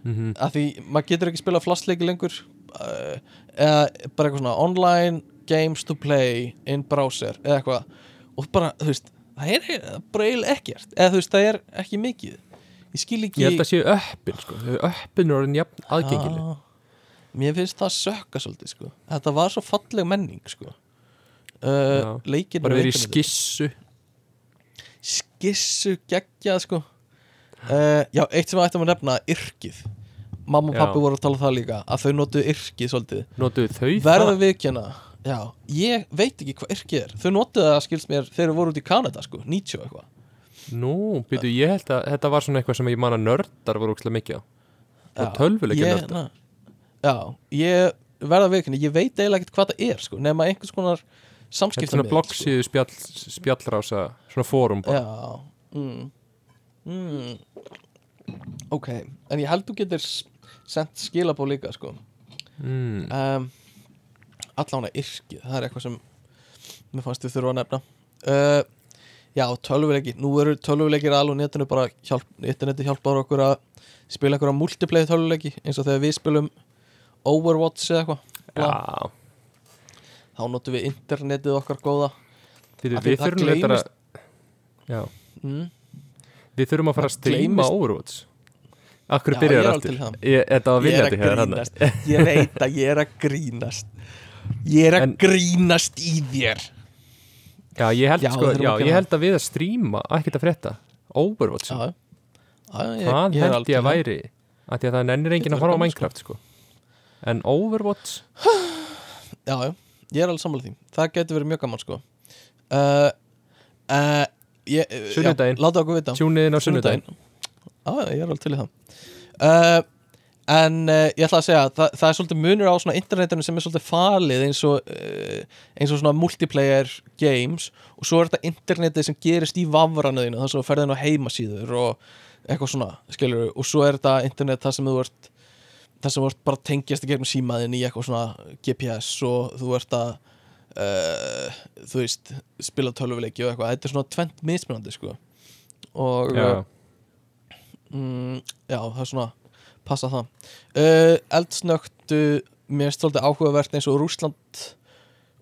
mm að því maður getur ekki spila flastleiki lengur uh, eða bara eitthvað svona online games to play in browser eða eitthvað. Og bara, þú veist, það er eiginlega ekkert. Eða þú veist, það er ekki mikið. Ég skil ekki Ég held að séu öppin sko. Öppin er orðin jafn aðgengileg. Ah, mér finnst það sökka svolítið sko. þetta var svo falleg menning sko. uh, leikinu Bara verið í skissu. Skissu geggjað sko. uh, já, eitt sem við ættum að nefna yrkið. Mamma og pappi voru að tala um það líka að þau notuðu yrkið svolítið. Notuðu þau verða það? viðkjöna já, ég veit ekki hvað yrkið er þau notuðu það skilst mér þegar þau voru út í Kanada sko, 90 og eitthvað Nú, byrju, ég held að þetta var svona eitthvað sem ég man að nördar voru ókslega mikið á Og tölvuleikja ég- nördar já, ég verða viðkjöna ég veit eiginlega ekkert hvað það er sko, nema einhvers konar samskipta svona bloggsíðu spjall, spjallrása Svona fórum bara Já mm. Mm. Ok, en ég held þú getur sendt skilabó líka sko mm. um, Allána yrkið, það er eitthvað sem mér fannst við þurfa að nefna. Uh, Já, tölvuleiki Nú eru tölvuleikir alveg á netinu bara hjálp, interneti hjálpar okkur að spila einhverja multiplayer tölvuleiki eins og þegar við spilum Overwatch eða eitthvað. Já, þá notum við internetið okkar góða. Því við þurfum að gleymist- Já, mm. við þurfum að fara að gleymist- Overwatch. Akkur byrjar aftur. Ég- Ég er að grínast. Ég veit að ég er að grínast Ég er að En- grínast í þér. Já, ég held, Já, sko, já, ég held að við að stríma ekkert að frétta. Overwatch, Já, já ég, það ég held ég að væri? Að því að það nennir enginn að horfa á Minecraft sko. En Overwatch. Já, já, ég er alveg sammála því. Það getur verið mjög gaman sko. Uh, uh, Sunnudaginn. já, Láta okkur vita. Tjúniðin á sunnudaginn. Já, já, ég er alveg til í það. Uh, En uh, ég ætla að segja það, það er svolítið munur á svona internetinu sem er svolítið falið eins og uh, eins og svona multiplayer games. Og svo er þetta internetið sem gerist í vafranuðinu þar sem þú ferðin á heimasíður og eitthvað svona, skilur og svo er þetta internet þar sem þú ert þar sem þú ert bara að tengjast í gegnum símaðin í eitthvað svona GPS og þú ert að uh, þú veist, spila tölvuleiki og eitthvað, þetta er svona tvent mismunandi sko. Og Já, mm, já, það er svona passa það. Uh, eldsnögtu, mér finnst svolítið áhugavert eins og Rússland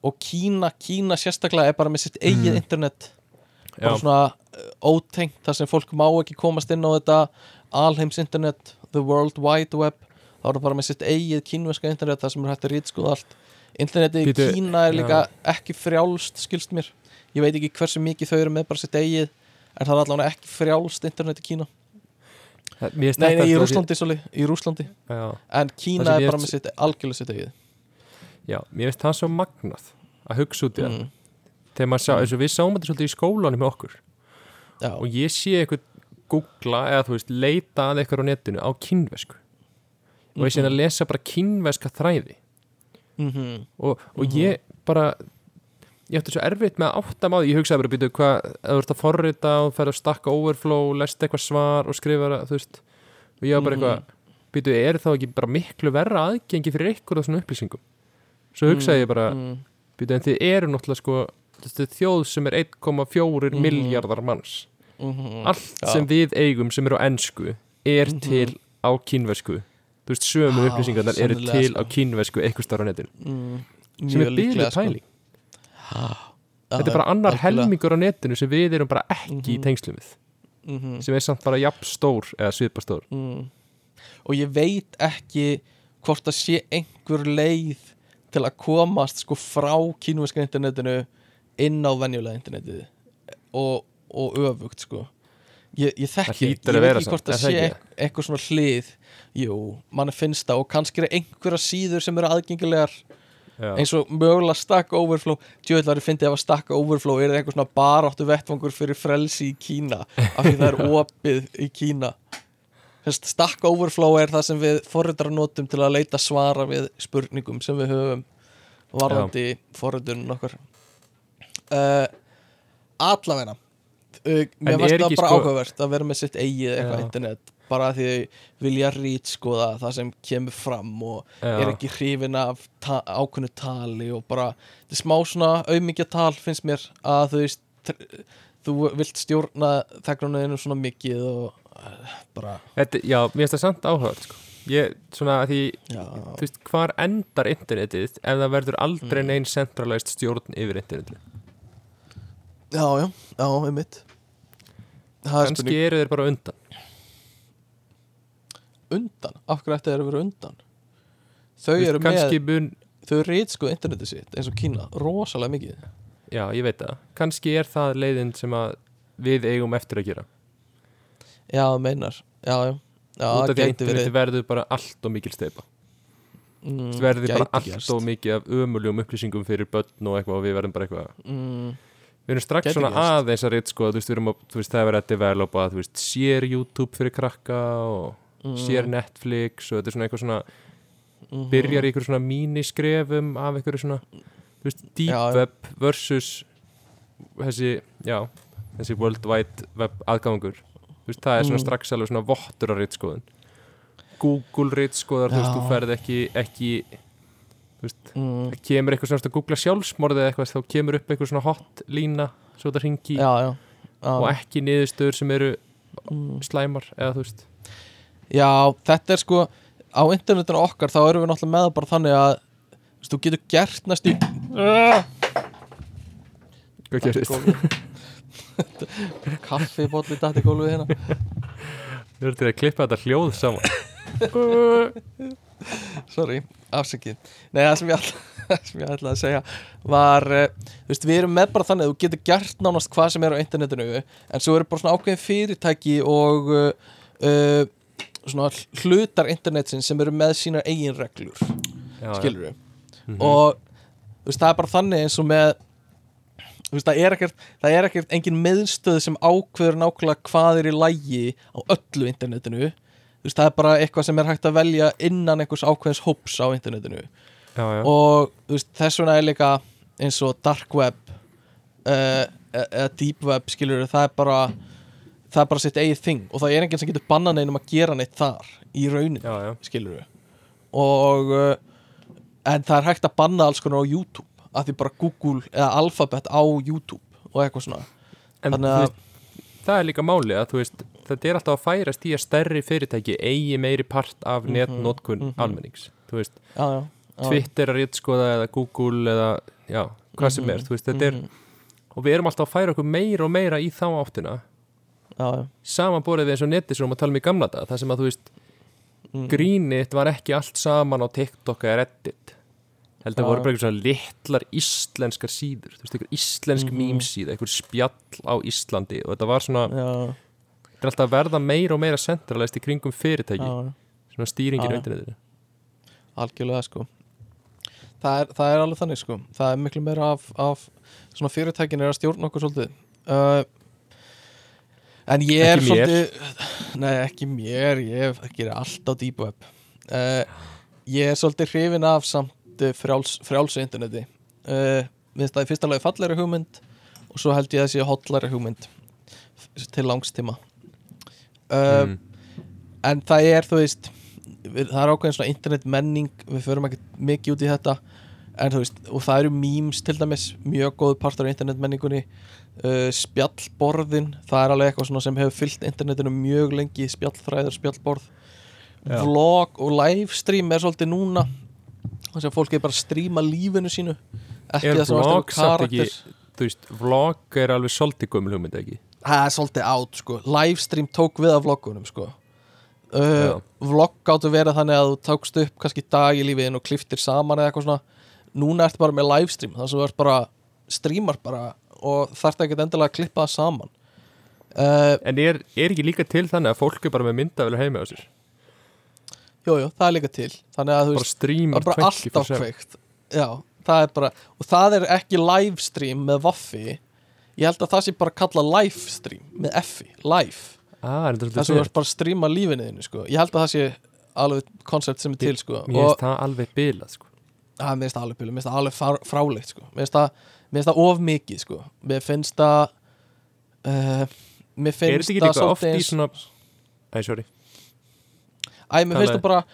og Kína, Kína sérstaklega er bara með sitt eigið Mm. internet. Já, bara svona uh, ótengt þar sem fólk má ekki komast inn á þetta alheims internet, the world wide web. Þá er það bara með sitt eigið kínverska internet þar sem er hægt að rítskoða allt. Internetið í Kína er líka ekki frjálst skilst mér, ég veit ekki hversu mikið þau eru með bara sitt eigið en það er allavega ekki frjálst internet í Kína Nei, nei, í Rúslandi, sorry, í Rúslandi Já, En Kína er bara með sitt algjörlega sitt eigið. Já, mér finnst það svo magnað að hugsa út í það. Mm. Þegar maður sá, eins og við sáum þetta svolítið í skólanum með okkur. Já, og ég sé eitthvað googla eða þú veist, leita að eitthvað á netinu á kínvesku og ég sé Mhm. að lesa bara kínveska þræði. Mm og, og Mhm. ég bara ég ætti svo erfitt með að átta maður ég hugsaði bara, býtu, hvað, þú ert að forrita og fer að stakka overflow, lest eitthvað svar og skrifa, þú veist og ég var bara Mhm. eitthvað, býtu, er þá ekki bara miklu verra aðgengi fyrir eitthvað af svona upplýsingum svo hugsaði ég bara mm. býtu, en þið eru náttúrulega sko þjóð sem er 1,4 Mhm. miljardar manns allt sem við eigum sem eru á ennsku er Mhm. til á kínversku þú veist, sömu upplýsingarnar eru til sko. á kínversku eitthvað starf á netinu mm. sem er líklega, sko. pæling þetta er bara annar helmingur á netinu sem við erum bara ekki í Mhm. tengslum við. Mhm. sem er samt bara jafn stór eða svipa stór. Mm. Og ég veit ekki hvort það sé einhver leið til að komast sko frá kínverska internetinu inn á venjulega internetið. Og, og öfugt sko. Ég, ég þekki, ég að veit ekki hvort það sé eitthvað svona hlið. Jú, mann finnst það. Og kannski er einhverja síður sem eru aðgengilegar Já. eins og mögulega Stack Overflow. Djöðlari fyndi ef að Stack Overflow er eitthvað svona baráttu vettvangur fyrir frelsi í Kína af því það er opið í Kína. Þess, Stack Overflow er það sem við forritar notum til að leita svara við spurningum sem við höfum varðandi forritunum okkar. Uh, allavegna uh, mér En fannst er það bara sko- áhugavert að vera með sitt eigið eitthvað Já. internet bara því vilja rít skoða það sem kemur fram og Já. er ekki hrifin af ta ákveðnu tali og bara, þetta er smá svona auðmikið tal finnst mér að þú veist þú vilt stjórna þeggrunniðinu svona mikið og uh, bara, Þetta, já, mér finnst það samt áhugað sko. ég, svona að því, já, þú veist, hvar endar internetið ef það verður aldrei Mm. neinn centralized stjórn yfir internetið já, já, já, einmitt kannski eru þeir bara undan. Undan, af hverju ætti þeir að vera undan? Þau Þú veist, eru með, mun, þau rít sko internetið sitt eins og Kína, rosalega mikið. Já, ég veit það. Kannski er það leiðin sem að við eigum eftir að gera. Já, meinar, já, já. Já, út af því að internetið verður bara allt og mikil steipa mm, verður bara allt og mikið af ömuljum upplýsingum fyrir börn og eitthvað og við verðum bara eitthvað mm, við erum strax Gæti svona aðeins að reynd sko, þú veist, við erum að, þú veist, það er verið að developa, þú veist, sér YouTube fyrir krakka og mm, sér Netflix og þetta er svona eitthvað svona mhm. byrjar í eitthvað svona míniskrefum af eitthvað svona, þú veist, deep Já, web versus þessi, já, þessi world wide web aðgangur. Þú veist, það er svona Mm. strax alveg svona vottur að reyndskoðun Google reyndskoðar, þú veist, þú ferð ekki ekki, mm, kemur eitthvað svona að googla sjálfsmorðið eða eitthvað, þá kemur upp eitthvað svona hot lína svo þetta ringi og ekki niðurstöður sem eru Mm. slæmar eða þú veist. Já, þetta er sko á internetinu okkar þá erum við náttúrulega með bara þannig að þú veist, þú getur gert næstu hvað gerist? kaffi bóli dætti gólfið hérna. Við erum til að klippa þetta hljóð saman sorry, afsakið. Nei, það sem ég ætla, það sem ég ætla að segja var, uh, þú veist, við erum með bara þannig að þú getur gert nánast hvað sem er á internetinu en svo eru bara svona ákveðin fyrirtæki og uh, uh, svona hlutar internetsins sem eru með sínar eigin reglur já, skilur við Mhm. og þú veist, það er bara þannig eins og með þú veist, það er ekkert það er ekkert engin meðstöð sem ákveður nákvæmlega hvað er í lægi á öllu internetinu veist, það er bara eitthvað sem er hægt að velja innan einhvers ákveðins hóps á internetinu já, já. og veist, þess vegna er líka eins og dark web uh, eða deep web skilur það er bara það er bara sitt eigið þing og það er enginn sem getur bannað neinum að gera neitt þar í já. skilur við og uh, en það er hægt að banna alls konar á YouTube að því bara Google eða Alphabet á YouTube og eitthvað svona en að- veist, það er líka máli að þú veist, þetta er alltaf að færast í að stærri fyrirtæki eigi meiri part af Mhm, netnotkun mhm. almennings þú veist, já, já, já. Twitter að réttskoða eða Google eða já, hvað sem er, Mhm, þú veist, þetta er mhm. og við erum alltaf að færa okkur meira og meira í þá áttina já, já. samanborið við eins og netið sem við talum í gamla dag það sem að þú veist, Mhm. grínið var ekki allt saman á TikTok eða Reddit heldur Já, voru bara eitthvað svona litlar íslenskar síður, þú veist, eitthvað íslensk mm síða, eitthvað spjall á Íslandi og þetta var svona, já, er alltaf að verða meira og meira centralist í kringum fyrirtæki. Já, svona stýringin Já, á internetinu algjörlega sko. Það er, það er alveg þannig sko. Það er miklu meira af, af svona fyrirtækin er að stjórna okkur svolítið. Uh, en ég er Ekki svolítið nei ekki mér. Ég gerir allt á deep web. Uh, ég er svolítið hrifin af samt uh, frjáls, frjálsu interneti. Uh, minnst það í fyrsta lagi fallegri hugmynd og svo held ég að sé hotlari hugmynd til langstíma uh, mm. en það er þú veist við, það er ákveðin svona internet menning við förum ekki mikið út í þetta en þú veist, og það eru memes til dæmis mjög góð partur af internet menningunni uh, spjallborðin það er alveg eitthvað svona sem hefur fyllt internetinu mjög lengi, spjallfræður, spjallborð Já. vlog og livestream er svolítið núna þess að fólk er bara að stríma lífinu sínu ekki Er það sem samt ekki- karakter þú veist, vlog er alveg svolítið gömul hugmynd ekki það er svolítið átt sko. Livestream tók við af vloggunum sko. Uh, vlogg áttu verið þannig að þú tókst upp kannski dag í lífiðin og kliftir saman eða eitthvað svona. Núna ertu bara með livestream þannig að þú ert bara streamar bara og þarft ekki endilega að klippa það saman. Uh, en er, er ekki líka til þannig að fólk er bara með myndavel heima á sér? Jú, jú, það er líka til. Þannig að þú veist, það er bara alltaf kveikt. Já, það er bara og það er ekki livestream með vaffi ég held að það sé bara að kalla livestream með effi, live ah, er þetta þess að þú ert bara að streama lífinu þínu sko. ég held að það sé alveg koncept sem er til sko. mér finnst það alveg bilað sko. að, mér finnst það alveg, bílu, mér finnst það alveg frá, frálegt sko. mér finnst það, það of mikið sko. mér finnst það uh, mér er finnst þetta ekki líka oft í svona Æ, sorry Æ, mér finnst það bara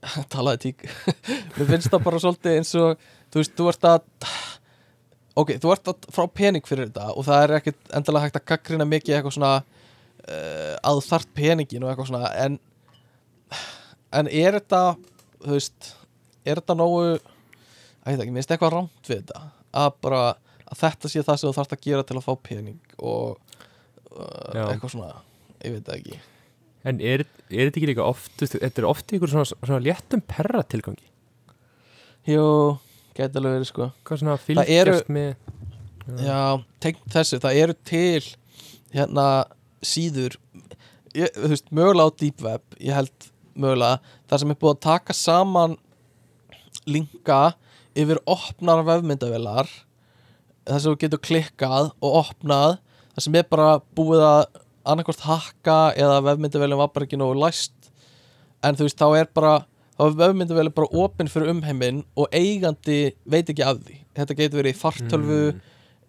Talaði tík Mér finnst það bara svolítið eins og Þú veist, þú ert að Ok, þú ert að frá pening fyrir þetta Og það er ekkit endilega hægt að gaggrina mikið Eitthvað svona uh, Að þú þart peningin og eitthvað svona En En er þetta Þú veist Er þetta nógu Æ, það ekki, mér finnst eitthvað rámt við þetta Að bara Að þetta sé það sem þú þarft að gera til að fá pening Og uh. Eitthvað svona Ég veit það ekki. En er, er þetta ekki líka oft, þetta er oft ykkur svona, svona léttum perra tilgangi Jú, gæti alveg verið sko. Hvað svona Það eru- fylgjast með Já, tengt þessu, það eru til hérna síður. Ég, þú veist, mögulega á Deep Web ég held mögulega, það sem er búið að taka saman linka yfir opnar vefmyndavelar þar sem þú getur klikkað og opnað það sem er bara búið að annarkvort hakka eða vefmyndavelin var bara ekki nógu læst. En þú veist, þá er bara þá er vefmyndavelin bara opinn fyrir umheiminn og eigandi veit ekki af því. Þetta getur verið í fartölvu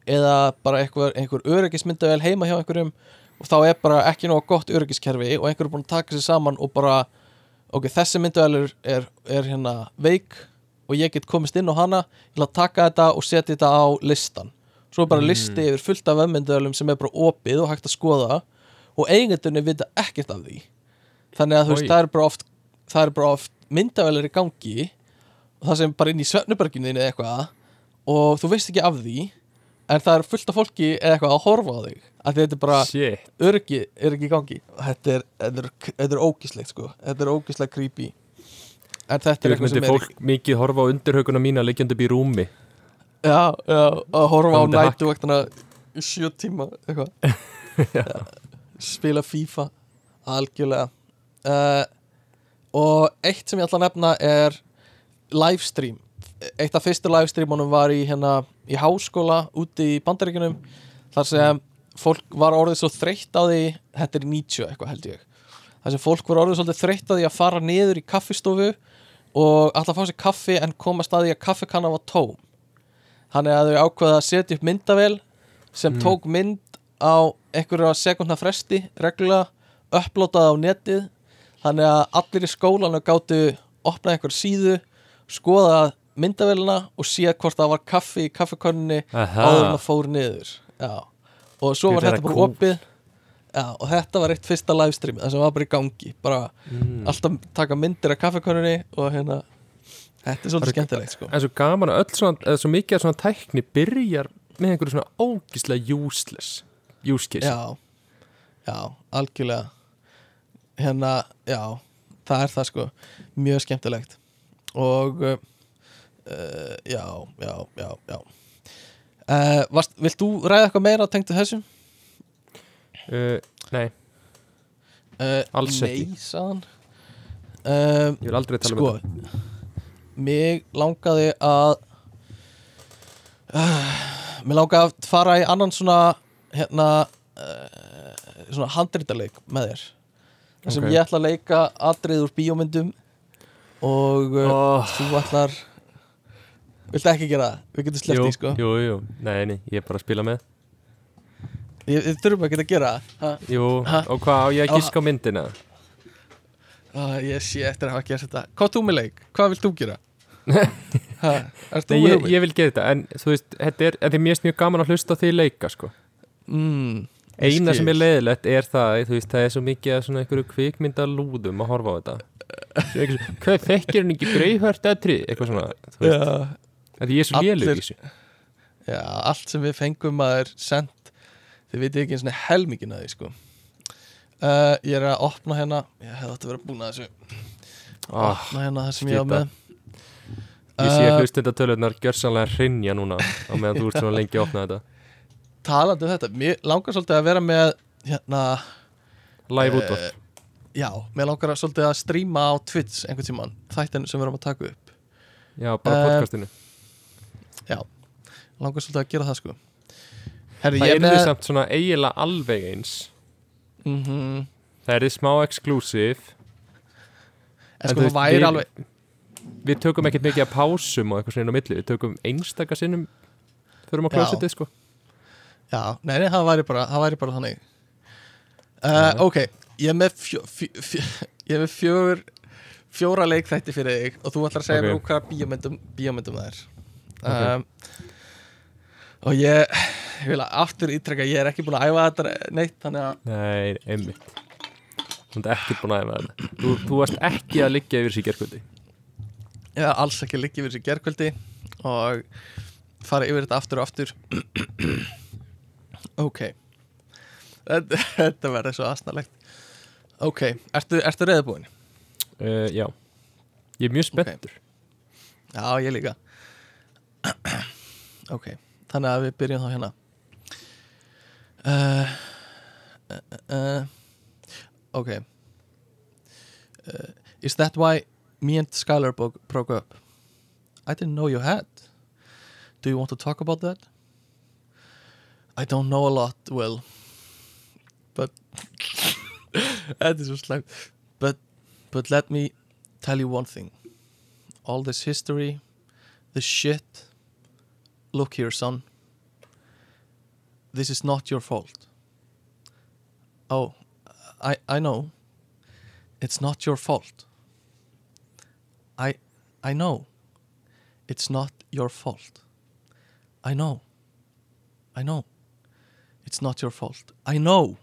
eða bara einhver, einhver öryggismyndavel heima hjá einhverjum og þá er bara ekki nóg gott öryggiskerfi og einhver er búin að taka sér saman og bara ok, þessi myndavelur er, er hérna veik og ég get komist inn á hana ég ætla að taka þetta og setja þetta á listan. Svo er bara listi yfir fullt af vefmyndavelum sem er bara opið og hægt að skoða og eigendunni vita ekkert af því. Þannig að þú veist, það er bara oft myndavelir í gangi og það sem bara inn í svefnuberginu eða eitthvað og þú veist ekki af því en það er fullt af fólki eða eitthvað að horfa á þig að þetta er bara öryggi er ekki í gangi. Þetta er, er, er ógislegt sko. Þetta er ógislega creepy. En þetta er eitthvað sem er fólk mikið horfa á undirhauguna mína liggjandi upp í rúmi? Já, já, að horfa á nætuvaktana í sjö tíma eitthvað. Spila FIFA algjörlega. Uh, og eitt sem ég ætla að nefna er livestream. Eitt af fyrstu livestreamunum var í hérna í háskóla úti í bandaríkunum þar sem fólk var orðið svo þreytt á því þetta er 90 eitthvað held ég þar sem fólk var orðið svolítið þreytt á því að fara niður í kaffistofu og alltaf fá sér kaffi en komast að því að kaffikanna var tóm. Þannig að þau ákveða að setja upp myndavél sem tók mynd á einhverja sekundna fresti reglulega, upplótaði á netið þannig að allir í skólanu gáttu opnað einhver síðu skoða myndavélina og séð hvort það var kaffi í kaffikonninni Aha. áður en það fór niður já. og svo var Þetta bara cool. opið já, og þetta var eitt fyrsta livestream það sem var bara í gangi bara mm. alltaf taka myndir af kaffikonninni og hérna þetta er svolítið skemmtilegt sko En svo gaman að öll svona, eða svo mikið af svona tækni byrjar með einhverju svona ógislega useless use case já, já, algjörlega hérna, já það er það sko, mjög skemmtilegt. Og uh, já, já, já, já. Uh, varst, Vilt þú ræða eitthvað meira tengdu þessu? uh, Nei, Alls nei, ekki. sagðan um, ég vil aldrei tala Sko um þetta. Mig langaði að Mig langaði að fara í annan svona hérna svona handrítaleik með þér þar sem ég ætla að leika atrið úr bíómyndum og uh, oh, þú ætlar Viltu ekki gera það? Við getum sleppt jú, því sko jú, jú, nei, nei, ég er bara að spila með Við þurfum ekki að gera það? Jú, Ha? og hvað á ég að gíska á myndina? Ah, Ég sé eftir að hafa gert þetta Hvað þú með leik? Hvað vilt þú gera? ha, Nei, ég, ég vil gera þetta, en þú veist, þetta er, þetta er mjög gaman að hlusta því leika, sko mm, Eina sem er leiðilegt er það, veist, það er svo mikið af svona einhverju kvikmyndalúðum að horfa á þetta. Hvað þekkir hann ekki breyðhört aðtrið? Eitthvað svona, að ég er svo lélur í þessu. Já, allt sem við fengum að er sendt Þið vitið ekki eins og helmingin að því sko. Uh, Ég er að opna hérna. Ég að vera búin að þessu. Ah, Opna hérna það sem ég á með. Ég sé Uh, hlustendatöluðnar gjörsanlega hrinja núna á meðan þú ert svona lengi að opna þetta Talandi um þetta, mér langar svolítið að vera með Hérna Live eh, útvarp. Já, mér langar að svolítið að stríma á Twitch einhvern tímann Þættinu sem við erum að taka upp. Já, bara eh, podcastinu. Langar svolítið að gera það sko. Herri, Það er með samt svona eiginlega alveg eins. Mm Það er þið smá exclusive. En sko það væri við- alveg Við tökum ekkert mikið að pásum og eitthvað svona inn á milli. Við tökum einstaka sinnum Förum á Já. klósitið sko Já, nei, nei, það væri bara, það væri bara þannig uh, Já. Ok, ég er með fjö, fjö, fjö, Ég er með fjögur fjóra leikþætti fyrir þig og þú ætlar að segja Ok. mér úr hvaða bíómyndum, bíómyndum það er Ok. um, og ég, ég vil að aftur ítrekka ég er ekki búin að æfa þetta neitt þannig að Nei, einmitt Þú ert ekki búin að æfa þetta Þú, þú varst ekki að liggja yfir sér gerkvöldi ég er alls ekki að liggja yfir þessi gerkvöldi og fara yfir þetta aftur og aftur ok. Þetta, þetta verður svo aðsnalegt ok, ertu, ertu reyðbúin? uh, Já. Ég er mjög spenntur. Já, ég líka. Ok, þannig að við byrjum þá hérna. Uh, uh, Ok. Uh, Is that why me and Skylar broke, broke up? I didn't know you had Do you want to talk about that? I don't know a lot, Will But Þetta er svo slæmt But, but let me tell you one thing all this history, this shit. Look here, son. This is not your fault. Oh, I I know. It's not your fault. I I know. It's not your fault. I know. I know. It's not your fault. I know.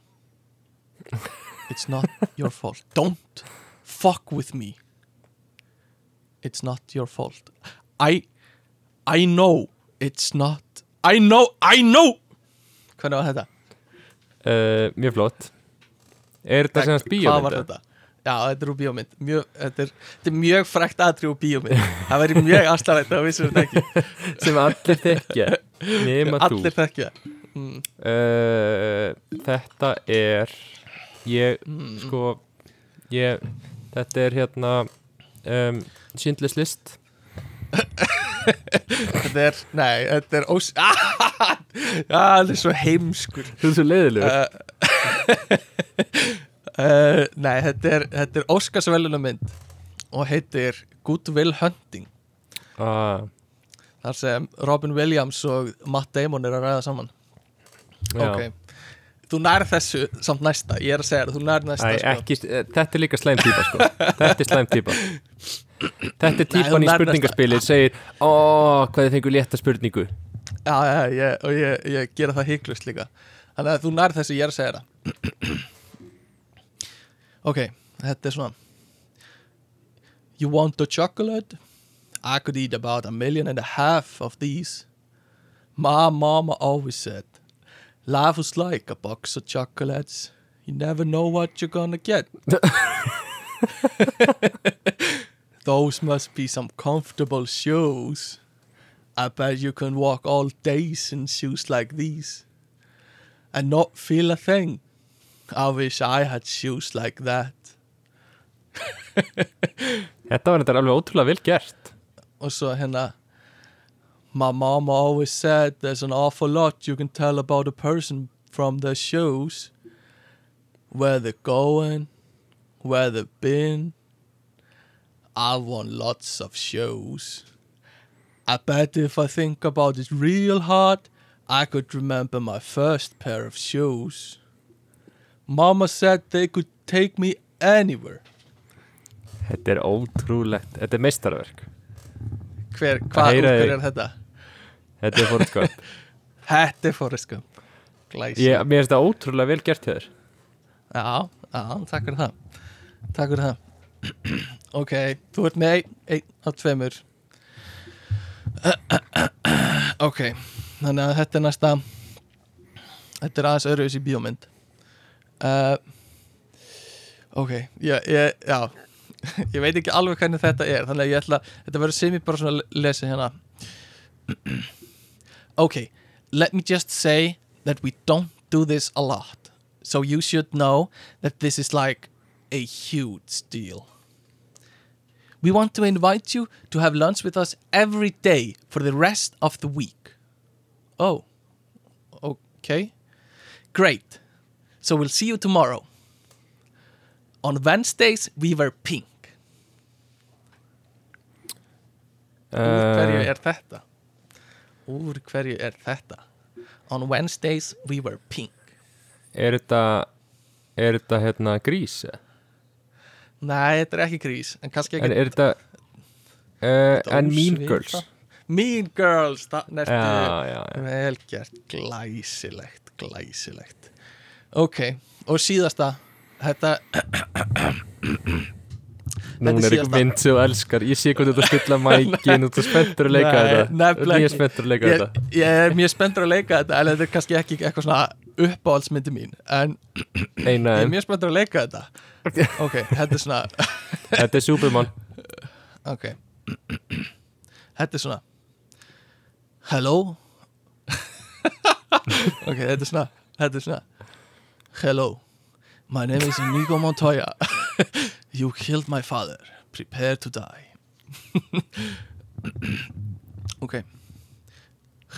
it's not your fault. Don't fuck with me. It's not your fault. I I know it's not I know I know Hvernig var þetta? uh, Mjög flott Er þetta sem að Hvað var þetta? Já, þetta er úr bíómynd mjög, þetta, er, þetta er mjög frækt aðri úr bíómynd Það væri mjög aðstæðvægt að vissum þetta ekki Sem allir þekkja Nema þú Allir þekkja mm, uh, Þetta er Ég, mm, sko Ég, þetta er hérna um, Schindlers List. Þetta er, nei, þetta er ós Já, þetta er svo heimskur. Þú er svo leiðilegur. Uh, uh, Nei, þetta er, þetta er Óskarsvelunumynd og heitir Good Will Hunting. Ah, þar sem Robin Williams og Matt Damon er að ræða saman já. ok, þú nærð þessu samt næsta, ég er að segja það, þú nærð næsta Æ, sko. ekki, eh, Þetta er líka slæm típa sko. Þetta er slæm típa. Þetta er Nei, típan í nærð spurningaspilið segir, ó, hvað þið fengur létta spurningu. Já, já, ég, og ég, ég gera það hygglust líka. Þannig að þú nærð þessu, ég er að segja það. Ok, þetta er svona. You want a chocolate? I could eat about a million and a half of these. My mama always said life was like a box of chocolates you never know what you're gonna get those must be some comfortable shoes I bet you can walk all days in shoes like these and not feel a thing. I wish I had shoes like that. Þetta var þetta alveg ótrúlega vel gert Og svo hérna My mama always said there's an awful lot you can tell about a person from their shoes. Where they're going, where they've been. I want lots of shoes. I bet if I think about it real hard, I could remember my first pair of shoes. Mama said they could take me anywhere. Þetta er ótrúlegt, þetta er meistarverk Hver, hvað, þig. er þetta? Þetta er fórst gott Þetta er Forrest Gump. Ég, Mér finnst það ótrúlega vel gert þér. Já, já, takk fyrir það. Takk fyrir það. Ok, þú ert með einn ein af tveimur. Ok, þannig að þetta er næsta. Þetta er aðeins öðruvis í bíómynd. Uh, Ok, ég, ég, já Ég veit ekki alveg hvernig þetta er Þannig að ég ætla, þetta verður sem ég bara svona að lesa hérna Okay, let me just say that we don't do this a lot. So you should know that this is like a huge deal. We want to invite you to have lunch with us every day for the rest of the week. Oh, okay. Great. So we'll see you tomorrow. On Wednesdays, we wear pink. Úr hverju uh, er þetta? Úr hverju er þetta? On Wednesdays, we wear pink. Er þetta Er þetta hérna grís? Nei, þetta er ekki grís En kannski En ekki er þetta uh, En Mean. Girls Mean Girls Það nerti Já, já, já Vel gert, glæsilegt Glæsilegt Ok, og síðasta Þetta Nún Þetta er er síðasta. mynd sem þú elskar. Ég sé hvað þú ert að stilla mækin Þú ert spenntur að leika þetta. Þú nefnilega mjög spenntur að leika þetta. ég er mjög spenntur að leika þetta En þetta er kannski ekki eitthvað svona uppáhaldsmyndi mín En ég er mjög spenntur að leika þetta. Ok, þetta er svona Þetta er Superman. Ok. Þetta er svona Hello? Ok, þetta er svona Þetta er svona Hello My name is Inigo Montoya You killed my father Prepare to die Ok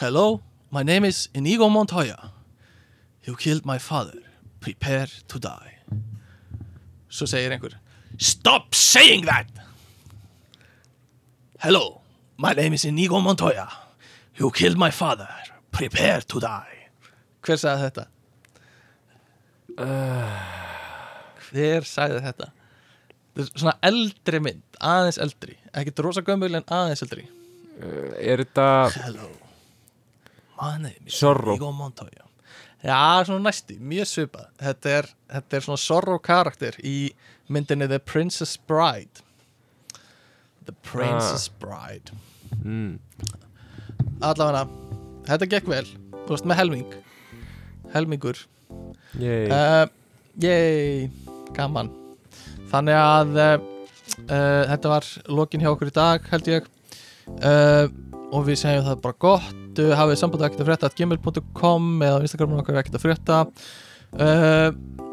Hello My name is Inigo Montoya You killed my father Prepare to die Svo segir einhver Stop saying that Hello, my name is Inigo Montoya. You killed my father. Prepare to die. Hver sagði þetta? Hver sagði þetta? Er svona eldri mynd, aðeins eldri. Ekki rosa gömul en aðeins eldri. Uh, Er þetta Montoya. Já, svona næsti, mjög svipað. Þetta er, þetta er svona Zorro karakter í myndinni The Princess Bride. The Princess Bride. mm, allavega þetta gekk vel þú veist með helming helmingur Yay uh, yey, gaman. Þannig að uh, þetta var lokin hjá okkur í dag held ég. Uh, og við segjum það bara gott. Hafið samband ekkert að frétta gmail.com eða Instagramun okkar ekkert að frétta.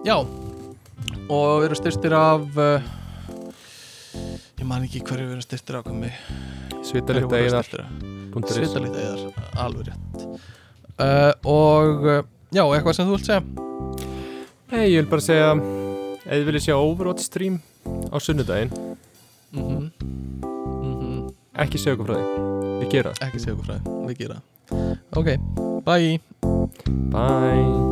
Já. Og við erum styrstir af ég man ekki hverju við erum styrstir af komið Svitalikt einar Svitalíkt eðar, alveg rétt. Uh, Og uh, já, eitthvað sem þú vilt segja? Nei, ég vil bara segja eða vilja sjá Overwatch stream á sunnudaginn. Mm -hmm. Mm -hmm. ekki segja okkur frá þig við gera ekki segja okkur frá þig, við gera ok, bye. Bye.